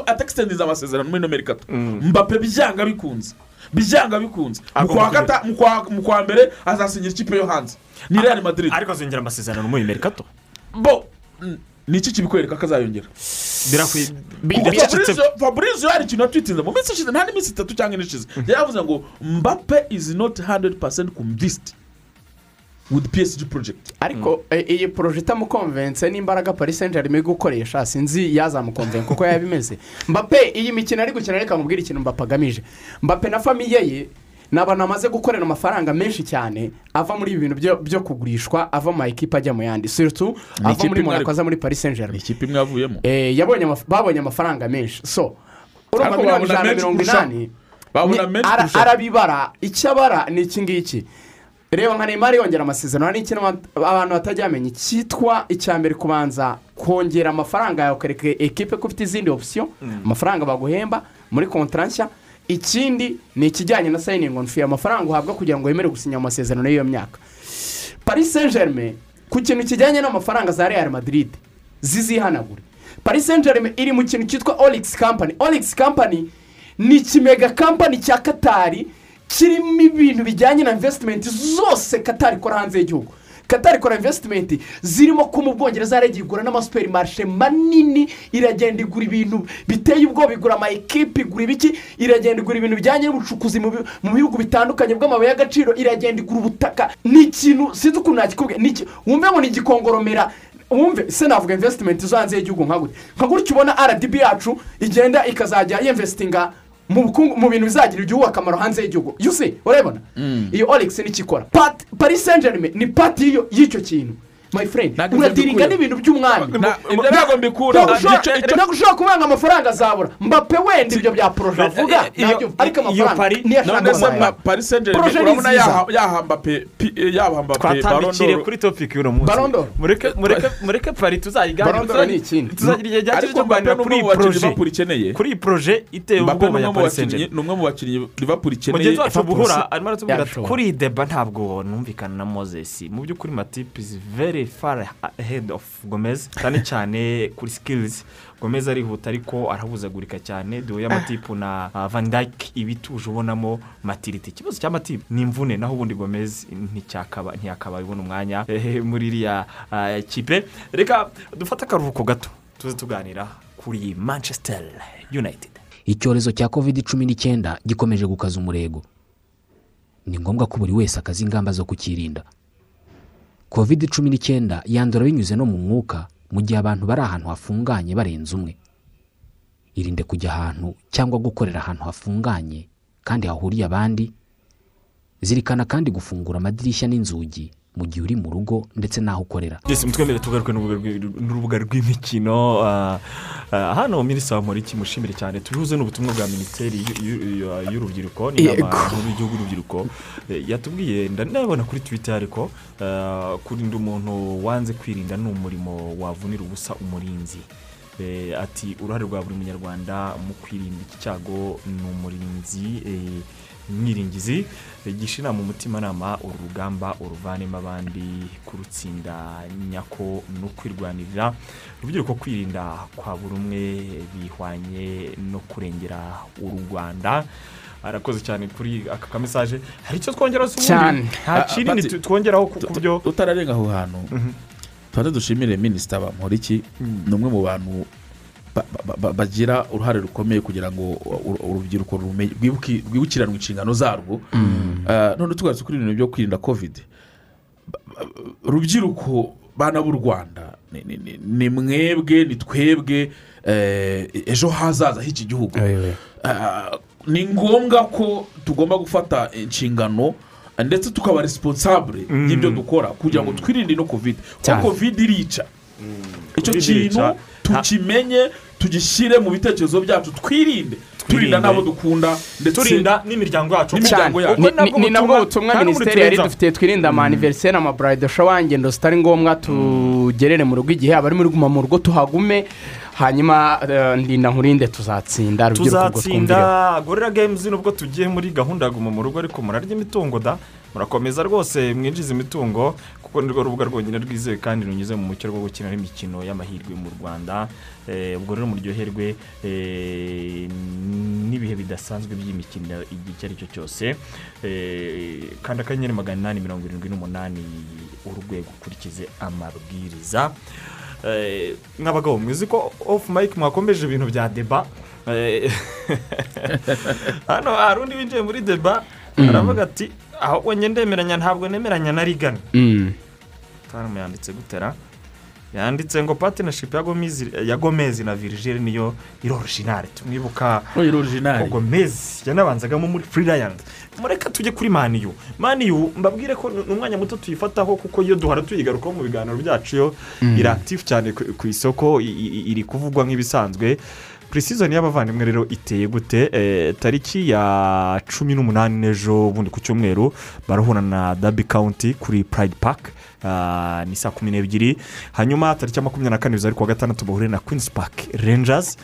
atagisitendiza amasezerano muri ino merikato mbappe byanga bikunze. Byanga bikunze. Mu kwa mbere azasinyira ikipe yo hanze ni real madrid. Ariko azongera amasezerano muri merikato bo mm, ni iki kibikwereka ko azayongera Fabrizio hari ikintu yatwitinze mu minsi ishize nta n'iminsi itatu cyangwa ine ishize yari yavuze ngo mbappe is not 100% convinced with psg project. Ariko iyi poroje itamukonvense n'imbaraga paris saint germain gukoresha sinzi yazamukonvenka kuko yaba imeze mbappe iyi mikino ari gukina reka mubwire ikintu mbappe agamije mbappe na famiye ye ni abantu bamaze gukorera amafaranga menshi cyane ava muri ibi bintu byo- kugurishwa ava mu ma ekipa ajya mu yandi. Siritu ava muri monaco aza muri paris saint ni germain ikipe imwe yavuyemo Eh, babonye amafaranga menshi. So urumva miliyoni ijana na mirongo inani arabibara. Icyo abara ni iki ngiki reba nka neymar yongera amasezerano. Hari n'ikintu abantu batajya bamenya cyitwa icya mbere kubanza kongera amafaranga yawe ukareka ekipe ko ufite izindi opsiyo amafaranga baguhemba muri kontara nshya. Ikindi ni ikijyanye na sayiningi on fi amafaranga uhabwa kugira ngo wemere gusinya amasezerano y'iyo myaka. Paris saint germain ku kintu kijyanye n'amafaranga za real madrid zizihanagure. Paris saint germain iri mu kintu cyitwa olix company. Olix company ni ikimega kampani cya katari kirimo ibintu bijyanye na invesitimenti zose katari ikora hanze y'igihugu. Katari ikora invesitimenti zirimo ko mu bwongereza yaragiye igura n'amasuperi marishe manini iragenda igura ibintu biteye ubwoba. Igura ama ekipi igura ibiki? Iragenda igura ibintu bijyanye n'ubucukuzi mu bi- mu bihugu bitandukanye bw'amabuye y'agaciro. Iragenda igura ubutaka. Ni ikintu sinzi ukuntu iki- wumve ngo ni igikongoromera. Wumve se navuga invesitimenti zo hanze y'igihugu nka gutya nka gutya ubona rdb yacu igenda ikazajya yinvesitinga mu bukungu mu bintu bizagirira igihugu akamaro hanze y'igihugu. Yusi urabona iyo olix ni cyo ikora Pat- paris saint germain ni pati y'icyo kintu. My friend mbikura. n'ibintu by'umwanya ntabwo mbikura. Ntabwo ushobora- kubanga amafaranga azabura. Mbape wenda ibyo bya poroje avuga iyo- na byo ariko amafaranga Paris- niyo ashaka none se amafaranga. ma- paris saint germain Projet ni nziza. yaha- yahamba pe pi- yahamba pe twatambikire kuri topiki y'uno munsi. Mureke pari ikindi. tuzagira igihe gihagije cyo kuganira kuri iyi poroje kuri iyi poroje mbappe ubwoba ya umwe mu paris saint bakinnyi germain ni umwe mu bakinnyi liverpool ikeneye. Mugenzi wacu buhura arimo aratubwira ati kuri iyi deba ntabwo numvikana na moses. Mu by'ukuri matipu izi very far ahead of gomez cyane cyane kuri skills. Gomez arihuta ariko arahuzagurika cyane. Duhuye amatipu na uh, van dyke ibituje ubonamo matiriti ikibazo cya matipu ni imvune. Naho ubundi gomez nticyakaba ntiyakaba ibona umwanya muri iriya uh, kipe. Reka dufate akaruhuko gato tuze tuganira kuri manchester united. Icyorezo cya covid cumi n'icyenda gikomeje gukaza umurego. Ni ngombwa ko buri wese akaza ingamba zo kukirinda. Covid cumi n'icyenda yandura binyuze no mu mwuka mu gihe abantu bari ahantu hafunganye barenze umwe. Irinde kujya ahantu cyangwa gukorera ahantu hafunganye kandi hahuriye abandi zirikana kandi gufungura amadirishya n'inzugi. Mu gihe uri mu rugo ndetse n'aho ukorera. Yes, mutwemere tugaruke n'urubuga rw'i- n'urubuga rw'imikino. Ah, ah, hano minisitiri wa Moriki mushimire cyane. Tubihuze n'ubutumwa bwa minisiteri y'u- y'urubyiruko n'inama y'igihugu y'urubyiruko. Eh, yatubwiye ndanabona kuri twita ariko ah, kurinda umuntu wanze kwirinda ni umurimo wavunira ubusa umurinzi. Eh, ati uruhare rwa buri munyarwanda mu kwirinda iki cyago ni umurinzi eh, umwiringizi gisha inama umutimanama uru rugamba uruvanemo abandi kurutsinda nyako no kwirwanirira. Urubyiruko kwirinda kwa buri umwe bihwanye no kurengera u rwanda arakoze cyane kuri aka kamesaje hari icyo ubundi? Cyane. nta Ah, kinini Pati, tu- twongeraho ku byo utararenga aho hantu. Tubanze dushimire minisita bamporiki ni umwe mu bantu ba- ba- ba- bagira uruhare rukomeye kugira ngo ur- urubyiruko rwibukiranwe inshingano zarwo. Ah, none tugarutse kuri ibintu byo kwirinda kovide Ba- ba- rubyiruko bana b'u rwanda ni- ni- ni- ni mwebwe ni twebwe eh, ejo hazaza h'iki gihugu. Ah, ni ngombwa ko tugomba gufata inshingano ndetse tukaba responsable y'ibyo dukora kugira ngo twirinde ino kovide kuko kovide irica. Icyo Covid kintu. Tukimenye tugishyire mu bitekerezo byacu twirinde. Turinda n'abo dukunda ndetse turinda n'imiryango yacu. N'imiryango yacu. Ubwo Ni- ni- ni nabwo butumwa minisiteri yari buri dufitiye twirinda amaniveriseri amaburayidi showa ingendo zitari ngombwa tugerere mu rugo igihe abari muri guma mu rugo tuhagume hanyuma eh, ndinda nkurinde tuzatsinda tuzatsinda. Gorira games nubwo tugiye muri gahunda ya guma mu rugo ariko murarya imitungo da. Murakomeza rwose mwinjiza imitungo. Kuko ni rwo rubuga rwonyine rwizewe kandi runyuze mu mucyo rwo gukina imikino y'amahirwe mu rwanda. Eh, ubwo rero muryoherwe eh, n'ibihe bidasanzwe by'imikino igihe icyo ari cyo cyose. Eh, kandi akanyenyeri magana inani mirongo irindwi n'umunani urwego ukurikize amabwiriza. Nk'abagabo mwizi ko ofu mayike mwakomeje ibintu bya deba? Hano hari undi winjiye muri deba aravuga ati ahubwo njye ndemeranya ntabwo nemeranya na rigana Mm. hano yanditse gutera yanditse ngo patinashipu ya Gomez- ya gomezi na virigile niyo iri orojinari tumwibuka ko gomezi yanabanzagamo muri furirayandi mureka tujye kuri maniyu maniyu mbabwire ko ni umwanya muto tuyifataho kuko iyo duhora tuyigarukaho mu biganiro byacu yo Mm. iri akitifu cyane ku isoko iri kuvugwa nk'ibisanzwe. Purisizoni y'abavandimwe rero iteye gute? Eh, tariki ya cumi n'umunani n'ejo bundi ku cyumweru barahura na dabi kawunti kuri purayidi paka ni saa kumi n'ebyiri. Hanyuma tariki ya makumyabiri na kane bizari kuwa gatandatu bahure na kwinisi paki renjazi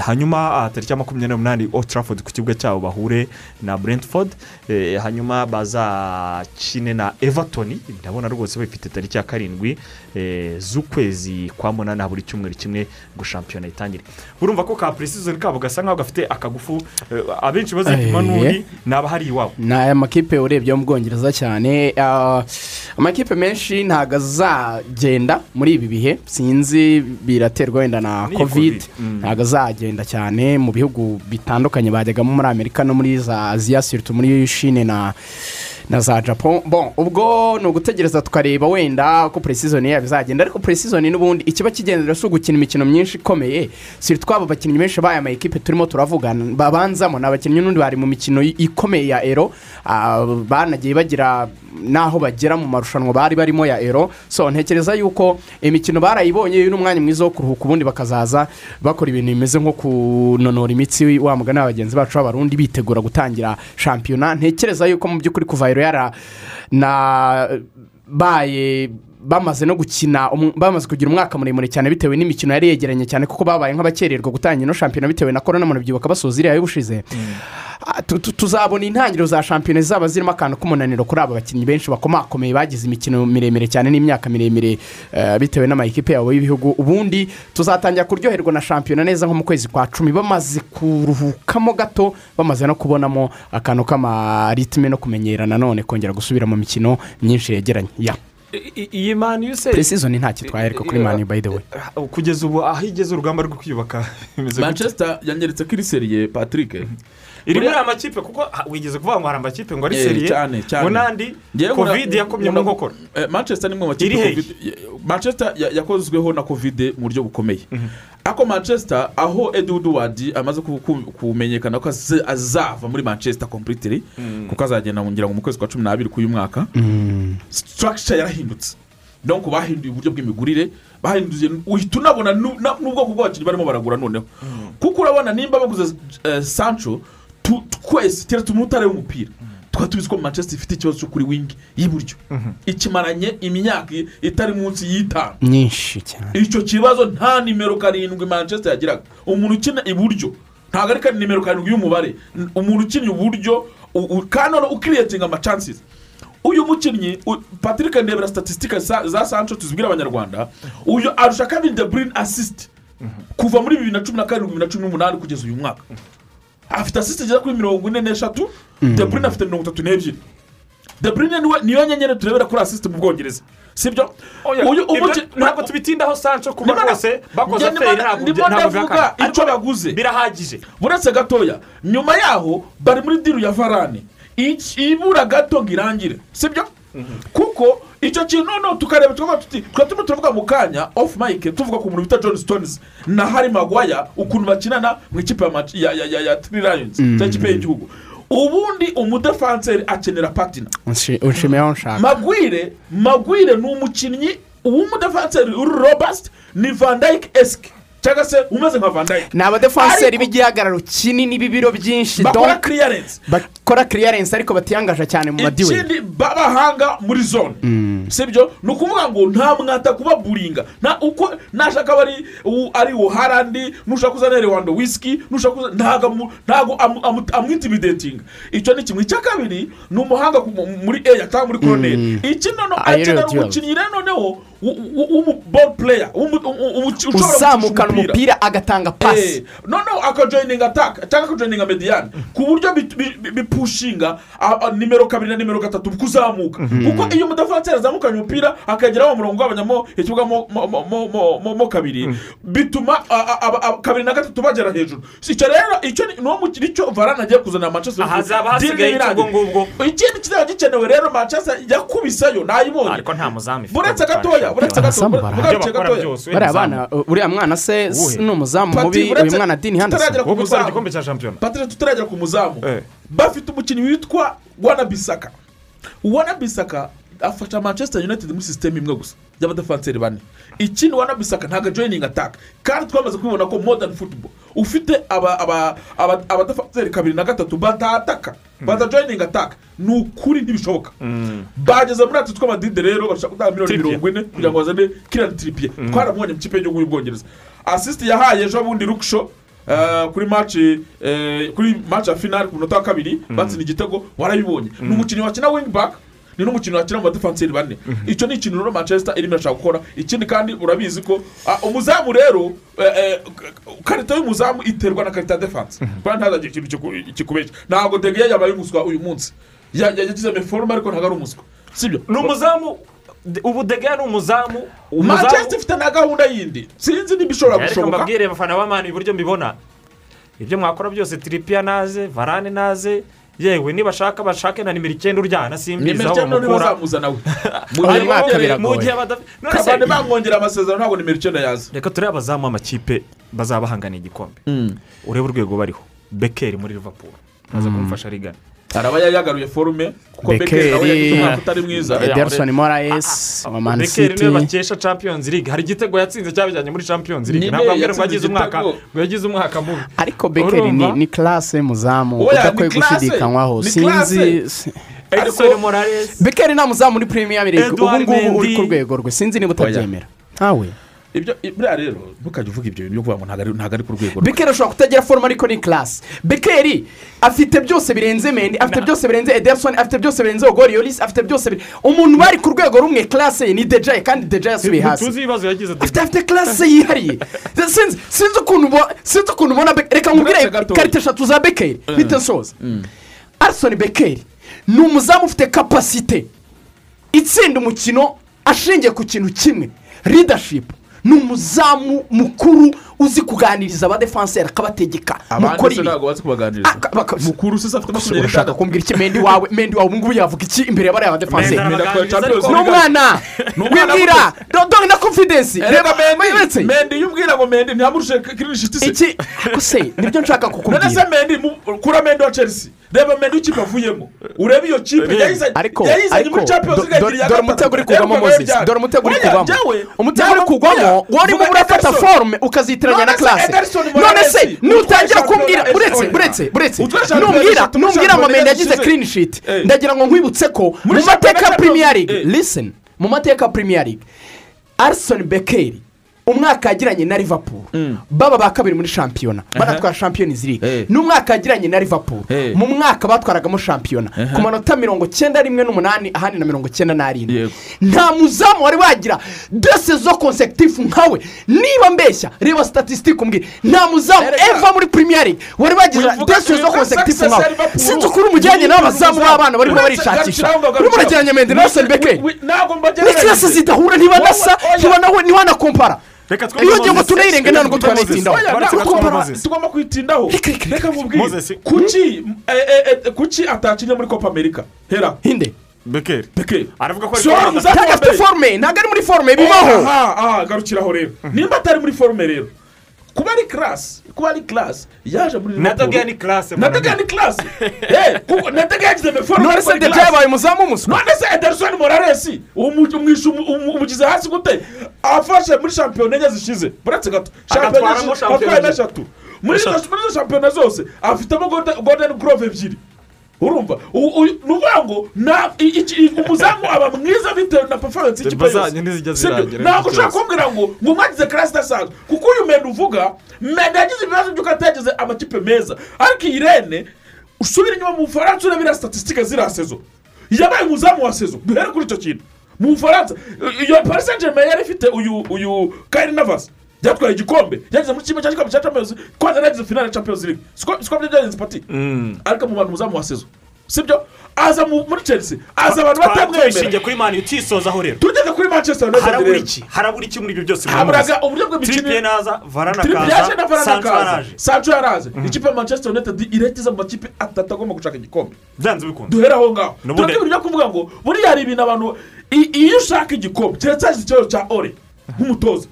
hanyuma ah, tariki ya makumyabiri n'umunani otarafodi ku kibuga cyabo bahure na brentford. Eh, hanyuma bazakine na everton. Ndabona rwose bafite tariki ya karindwi eh, z'ukwezi kwa munani buri cyumweru kimwe ngo shampiyona itangire. Urumva ko ka purisizoni kabo gasa nkaho gafite akagufu eh, abenshi bazipima n'undi ni abahari iwabo. Ni aya makipe urebye yo mu bwongereza cyane ah, amakipe menshi ntabwo azagenda muri ibi bihe sinzi biraterwa wenda na kovide mm. ntabwo azagenda cyane mu bihugu bitandukanye bajyagamo muri amerika no muri za aziya siritu muri shine na na za japo bon ubwo ni ugutegereza tukareba wenda ko puresizoni yabo izagenda. Ariko puresizoni n'ubundi ikiba kigendera si ugukina imikino myinshi ikomeye. Si twaba abakinnyi benshi b'aya ma ekipe turimo turavugana. Babanzamo ni abakinnyi n'undi bari mu mikino ikomeye ya ero. Ah, banagiye bagira n'aho bagera mu marushanwa bari barimo ya ero. So ntekereza yuko imikino barayibonye uyu ni umwanya mwiza wo kuruhuka ubundi bakazaza bakora ibintu bimeze nko kunonora imitsi wa mugani bagenzi bacu b'abarundi bitegura gutangira shampiyona. Ntekereza yuko mu by'ukuri kuva ero yara na baye bamaze no gukina bamaze kugira umwaka muremure cyane bitewe n'imikino yari yegeranye cyane kuko babaye nk'abakererwa gutangira ino shampiyona bitewe na korona murabyibuka basoza iriya y'ubushize Ah, tu- tu- tuzabona intangiriro za shampiyona zizaba zirimo akantu k'umunaniro kuri aba bakinnyi benshi bakomakomeye bagize imikino miremire cyane n'imyaka miremire eh, bitewe n'amakipe yabo y'ibihugu. Ubundi tuzatangira kuryoherwa na shampiyona neza nko mu kwezi kwa cumi. Bamaze kuruhukamo gato bamaze no kubonamo akantu k'amaritime no kumenyera nanone kongera gusubira mu mikino myinshi yegeranye. Iyi mani yose puresizoni nta kitwaye ariko kuri mani bayi de we kugeza ubu aho igeze urugamba rwo kwiyubaka manchester yanyeretse ko iri seriye patrick. Iri muri aya makipe kuko wigeze kuvuga ngo hari amakipe ngo ari Eh, seriye ngo n'andi kovide yakomye mu nkokora Eh, manchester ni imwe mu makipe manchester ya- yakozweho na kovide mu buryo bukomeye. Ariko manchester aho edward wadi amaze ku- ku- kumenyekana ko azava muri manchester completely kuko azagenda ngira ngo mu kwezi kwa cumi n'abiri k'uyu mwaka structure yarahindutse. Donc bahinduye uburyo bw'imigurire bahinduye uhita unabona nu- na- n'ubwoko bw'abakinnyi barimo baragura noneho. Kuko urabona nimba baguze eh, sancho twese keretse umuntu utareba umupira. Tukaba tubizi ko manchester ifite ikibazo cyo kuri wingi y'iburyo ikimaranye imyaka itari munsi y'itanu. Nyinshi cyane. Icyo kibazo nta nimero karindwi manchester yagiraga. Umuntu ukina iburyo ntabwo ari kari nimero karindwi y'umubare. Umuntu ukina iburyo kandi ukiriyetinga amacansizi uyu mukinnyi patrick ndebera statisitike za sancho tuzibwira abanyarwanda. Uyu arusha kevin de bruyne asisiti kuva muri bibiri na cumi na karindwi bibiri na cumi n'umunani kugeza uyu mwaka. Afite asisiti zigera kuri mirongo ine n'eshatu. De bruyne afite mirongo itatu n'ebyiri. De bruyne ni we niyo nyenyeri turebera kuri asisiti mu bwongereza. Sibyo? Uyu umuki- ntabwo tubitindaho sancho kuba rwose bakoze feri ntabwo ndavuga byakanga. icyo baguze birahagije. Buretse gatoya nyuma yaho bari muri diru ya varane. Ibura gato ngo irangire. Sibyo? Kuko icyo kintu noneho tukareba tukavuga tuti tukaba turimo turavuga mu kanya ofu mayike tuvuga ku muntu bita john stones na hari magwaya ukuntu bakinana mu ikipe ya ya ya ya ya tiri rayonizi Mm. cyangwa ikipe y'igihugu. Ubundi umudefanseri akenera patina magwire magwire ni umukinnyi w'umudefanseri uri robasiti ni vandayike esike cyangwa se umeze nka vandayike ni abadefanseri b'igihagararo kinini b'ibiro byinshi. Bakora kiriyarensi bakora kiriyarensi ariko batiyangaje cyane mu madiwe ikindi b'abahanga muri zone. Sibyo ni ukuvuga ngo nta mwata kuba buringa nta uko nashaka ari uharandi nushaka kuzana rewando wisiki nushaka ntabwo amwintimidetinga icyo ni kimwe. Icya kabiri ni umuhanga muri eya cyangwa muri koroneri iki noneho akenera umukinnyi rero noneho w'umuboro pureya uzamukana umupira agatanga pasi noneho akajoyininga ataka cyangwa akajoyininga mediyani ku buryo bipushinga nimero kabiri na nimero gatatu kuzamuka kuko iyo umudefanseri azamukanye umupira akagera wa murongo ugabanyamo ikibuga mo- kabiri bituma kabiri na gatatu bagera hejuru icyo rero icyo ni niwo mukino icyo varane agiye kuzana manchester Aha, United. hazaba Deal hasigaye ubwo ngubwo. ikindi kizaba gikenewe rero manchester yakubiseyo nayibonye ariko nta muzamu ifite gatoya Abazamu barahari. buretse gatoya bariya bana uriya mwana se ni umuzamu mubi uretse- uyu mwana dini shampiyona. Patire tutaragera ku muzamu. Bafite umukinnyi witwa wana bisaka. Wana bisaka afasha manchester united muri sisiteme imwe gusa. Y'abadefanseri bane. Ikindi wana bisaka ntabwo ajoyininga ataka kandi twamaze kubibona ko modern football. Ufite aba- aba- aba- abadafateri kabiri na gatatu batataka badajoyininga ataka ni ukuri ntibishoboka. Bageze muri ati tw'amadide rero bashaka gutanga miliyoni mirongo ine kugira ngo bazane kiriyani tiripiye twaramubonye mu kipe y'igihugu y'ubwongereza. Asisiti yahaye ejo bundi rukisho eh, kuri maci kuri maci ya finali ku munota wa kabiri batsinda igitego warabibonye. Ni umukinnyi wakina wingi baka ni n'umukinnyi wakina mu badefanseri bane. Icyo ni ikintu rero manchester irimo irashaka gukora. Ikindi kandi urabizi ko ah, umuzamu rero eh, eh, karita y'umuzamu iterwa na karita ya defanse kubera ntazagire ikintu kiku- kikubeshya. Ntabwo dege yabaye umuswa uyu munsi. Ya- ya- yagize meforume ariko ntabwo ari umuswa. Sibyo? Ni umuzamu ubu degeya ni umuzamu manchester ifite na gahunda yindi. Sinzi niba ishobora reka gushoboka. Mbabwire abafana b'amani uburyo mbibona. Ibyo mwakora byose tiripiya naze varane naze yewe nibashaka bashake na nimero icyenda uryana simbizi aho bamukura mu gihe badafite bamwongera amasezerano ntabwo nimero icyenda yaza. Reka turebe abazamu b'amakipe bazaba bahanganiye igikombe urebe urwego bariho. Bekeri muri liverpool. Aza kumufasha arigana araba yagaruye forume kuko bekeri nawe yagize umwaka utari mwiza. Ederson moraes wa man bekeri ni we bakesha champions league. Hari igitego yatsinze cyabijyanye muri champions league. Ntabwo ambwira ngo yagize umwaka ngo yagize umwaka mubi. Ariko bekeri ni, classe muzamu. Udakwiye gushidikanywaho sinzi edison morales. Bekeri nta muzamu muri premier league. Ubu ngubu uri ku rwego rwe. Sinzi niba utabyemera. Ntawe. Buriya rero ntukajya uvuga ibyo bintu byo kuvuga ngo ntabwo ari- ku rwego rwe bekeri ashobora kutagira forume ariko ni classe bekeri afite byose birenze mendi afite byose birenze ederson afite byose birenze ogori yoris afite byose birenze umuntu bari ku rwego rumwe classe ye ni dejaye kandi dejaye yasubiye hasi. tuzi ibibazo yagize afite afite classe yihariye. Sinzi ukuntu ubona reka nkubwire Uretse gato. karita eshatu za bekeri bite nsoza arisoni bekeri ni umuzamu ufite kapasite itsinda umukino ashingiye ku kintu kimwe. Ridashipu ni umuzamu mukuru uzi kuganiriza abadefanseri akabategeka mukora ibi. ntabwo bazi kubaganiriza. Ah, mukuru se afite makumyabiri urashaka n'itandatu kumbwira iki? Mendi wawe mendi wawe ubu ngubu yavuga iki imbere y'abariya badefanseri Mendi Mendi akora arabaganiriza Champions ariko- ni League. umwana Ni umwana wibwira dore na konfidensi reba mendi mendi iyo ubwira ngo mendi ntiyamurushe kirinishiti se. Iki? Se? Nibyo nshaka none se kukubwira mendi kura mendi wa chelsea. Reba mendi w'ikipe avuyemo urebe iyo kipe. Yayizanye muri champions do- league do- ebyiri ya dore gatatu. umutego uri kugwamo yabyara. dore umutego uri kugwamo. umutego uri kugwamo warimo vuga urafata forume ukazitiranya na classe none se nutangira kumbwira uretse uretse uretse numbwira numbwira mende yagize clean sheet. Ndagira ngo nkwibutse ko mu mateka premier league. Listen mu mateka premier league. Arison bekeri umwaka yagiranye na liverpool. Baba ba kabiri muri shampiyona. Banatwara league Eh. n'umwaka yagiranye na liverpool. Eh. mu mwaka batwaragamo shampiyona. Ku manota mirongo cyenda rimwe n'umunani ahandi na mirongo cyenda n'arindwi. Nta muzamu wari wagira. Dese zo konsegitifu nkawe. Niba mbeshya reba statisitike umbwira nta muzamu eva muri premier league wari wagira dese zo success nkawe. Sinzi ukuntu umujyanye n'abazamu b'abana barimo barishakisha urimo urageranya mende na ntabwo ni kirasi zidahura oya. ntibanaho ntibanakompara reka iyo ugiye ngo Moses. tunayirenge nta nubwo Moses. twanayitindaho tugomba- kwitindaho Reka, Moses. kuki eh, eh, eh, kuki atakinnye muri copa america? Hera. Hinde bekeri peke aravuga ko ari ntabwo wa afite forume ntabwo ari muri forume bibaho. Aha aha garukiraho rero. Nimba atari muri forume rero. Kuba ari karasi kuba ari karasi yaje muri na Liverpool. dogeya ni classe na dogeya ni karasi kuko na dogeya yagize meforume none se deja yabaye umuzamu w'umuswa none se ederson morales umwishe umugize hasi gute afashe muri shampiyona enye zishize. Buretse gato shampiyona Eshatu. muri izo shampiyona zose afitemo golden glove ebyiri urumva? Ni ukuvuga ngo umuzamu aba mwiza bitewe na performance y'ikipe yose. ntabwo ushobora kumbwira ngo ngo mwagize karasi idasanzwe kuko uyu menda uvuga menda yagize ibibazo by'uko atagize amakipe meza. Ariko iyi rene usubira inyuma mu bufaransa urebera statisitike ziriya sezo. Yabaye umuzamu wa sezo. Duhere kuri icyo kintu. Mu bufaransa iyo paris saint germain yari ifite uyu uyu kayiri navasi byatwaye igikombe. Yageze muri kimwe cya gikombe cya champions. Kwanza yagize finale ya champions league. Siko byo byagenze pati ariko mu bantu umuzamu wa sezo sibyo? Aza mu- muri chelsea. Aza abantu batamwemera twishingiye kuri mani utisozaho rero. Tugeze kuri manchester united harabura iki? Harabura iki muri ibyo byose haburaga uburyo bw'imikino naza varana akaza sancho akaza. araje sancho yaraje. Ikipe ya manchester united irahita mu makipe atatu agomba gushaka igikombe. Byanze bikunda duhere aho ngaho. Turakibura ibyo kuvuga ngo buriya hari ibintu abantu iyo ushaka igikombe keretse hagize ikibazo cya ore nk'umutoza.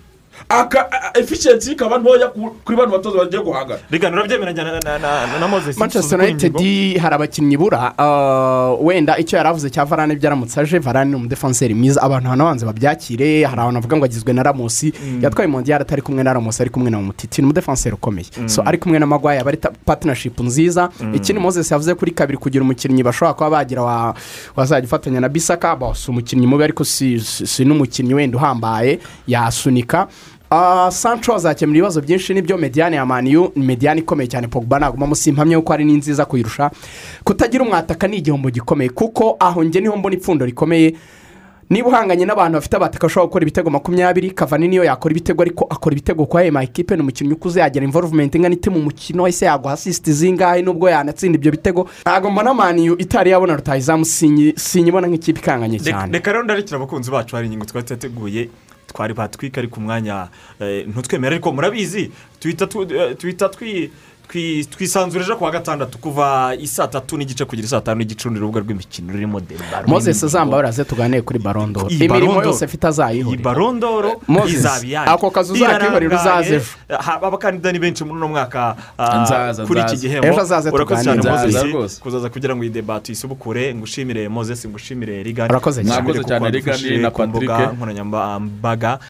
Efficiency ikaba ntoya ku- kuri bano batoza bagiye guhangana. Reka urabyemeranya na- na- na na moses manchester united hari abakinnyi ibura uh, wenda icyo yari avuze cya varane byaramutse aje. Varane ni umudefanseri mwiza. Abantu hanabanza babyakire. Hari abantu bavuga ngo agizwe na ramusi yatwaye mondiyari atari kumwe na ramusi ari kumwe na mutiti ni umudefanseri ukomeye. Mm. so ari kumwe na magwayi aba ari partnership nziza. Mm. ikindi moses yavuze kuri kabiri kugira umukinnyi bashobora kuba bagira wa- wazajya ufatanya na bisaka si umukinnyi mubi ariko si, si, si n'umukinnyi wenda uhambaye. Yasunika. Uh, sancho azakemura ibibazo byinshi ni byo mediyane ya maniyu ni mediyane ikomeye cyane pogba ntabwo musimpamye kuko ari n'inziza kuyirusha. Kutagira umwataka ni igihombo gikomeye kuko aho njye ni ho mbona ipfundo rikomeye. Niba uhanganye n'abantu bafite abataka bashobora gukora ibitego makumyabiri kavani niyo yakora ibitego ariko akora ibitego kwa ema ekipe ni umukinnyi ukuze yagira involvement ingana ite mu mukino ese yaguha asisiti zingahe nubwo yanatsinda ibyo bitego. Ntabwo mbona maniyu itari yabona rutayizamu sinyi- sinyibona nk'ikipe ikanganye cyane. reka rero ndarekera abakunzi bacu hari ingingo twari twateguye twari batwika ariko umwanya eh, ntutwemere ariko murabizi. Tuhita tu- eh, tuhita twi- twi- twisanzura ejo ku wa gatandatu kuva isaa tatu n'igice kugera isaa tanu n'igice urundi rubuga rw'imikino rurimo deba moses zambabara ze tuganire kuri barondoro imirimo yose afite azayihorera. Iyi barondoro izaba iyanyu ako kazi uzakihorera uzaze. Ejo. Abakandida ni benshi muri uno mwaka ah, kuri iki gihembo. Ejo azaze tuganire. Rwose. kuzaza kugira ngo iyi debate tuyisubukure ngushimire moses ngushimire rigani Urakoze cyane. Rigani na ku mbuga Patrick. nkoranyambaga.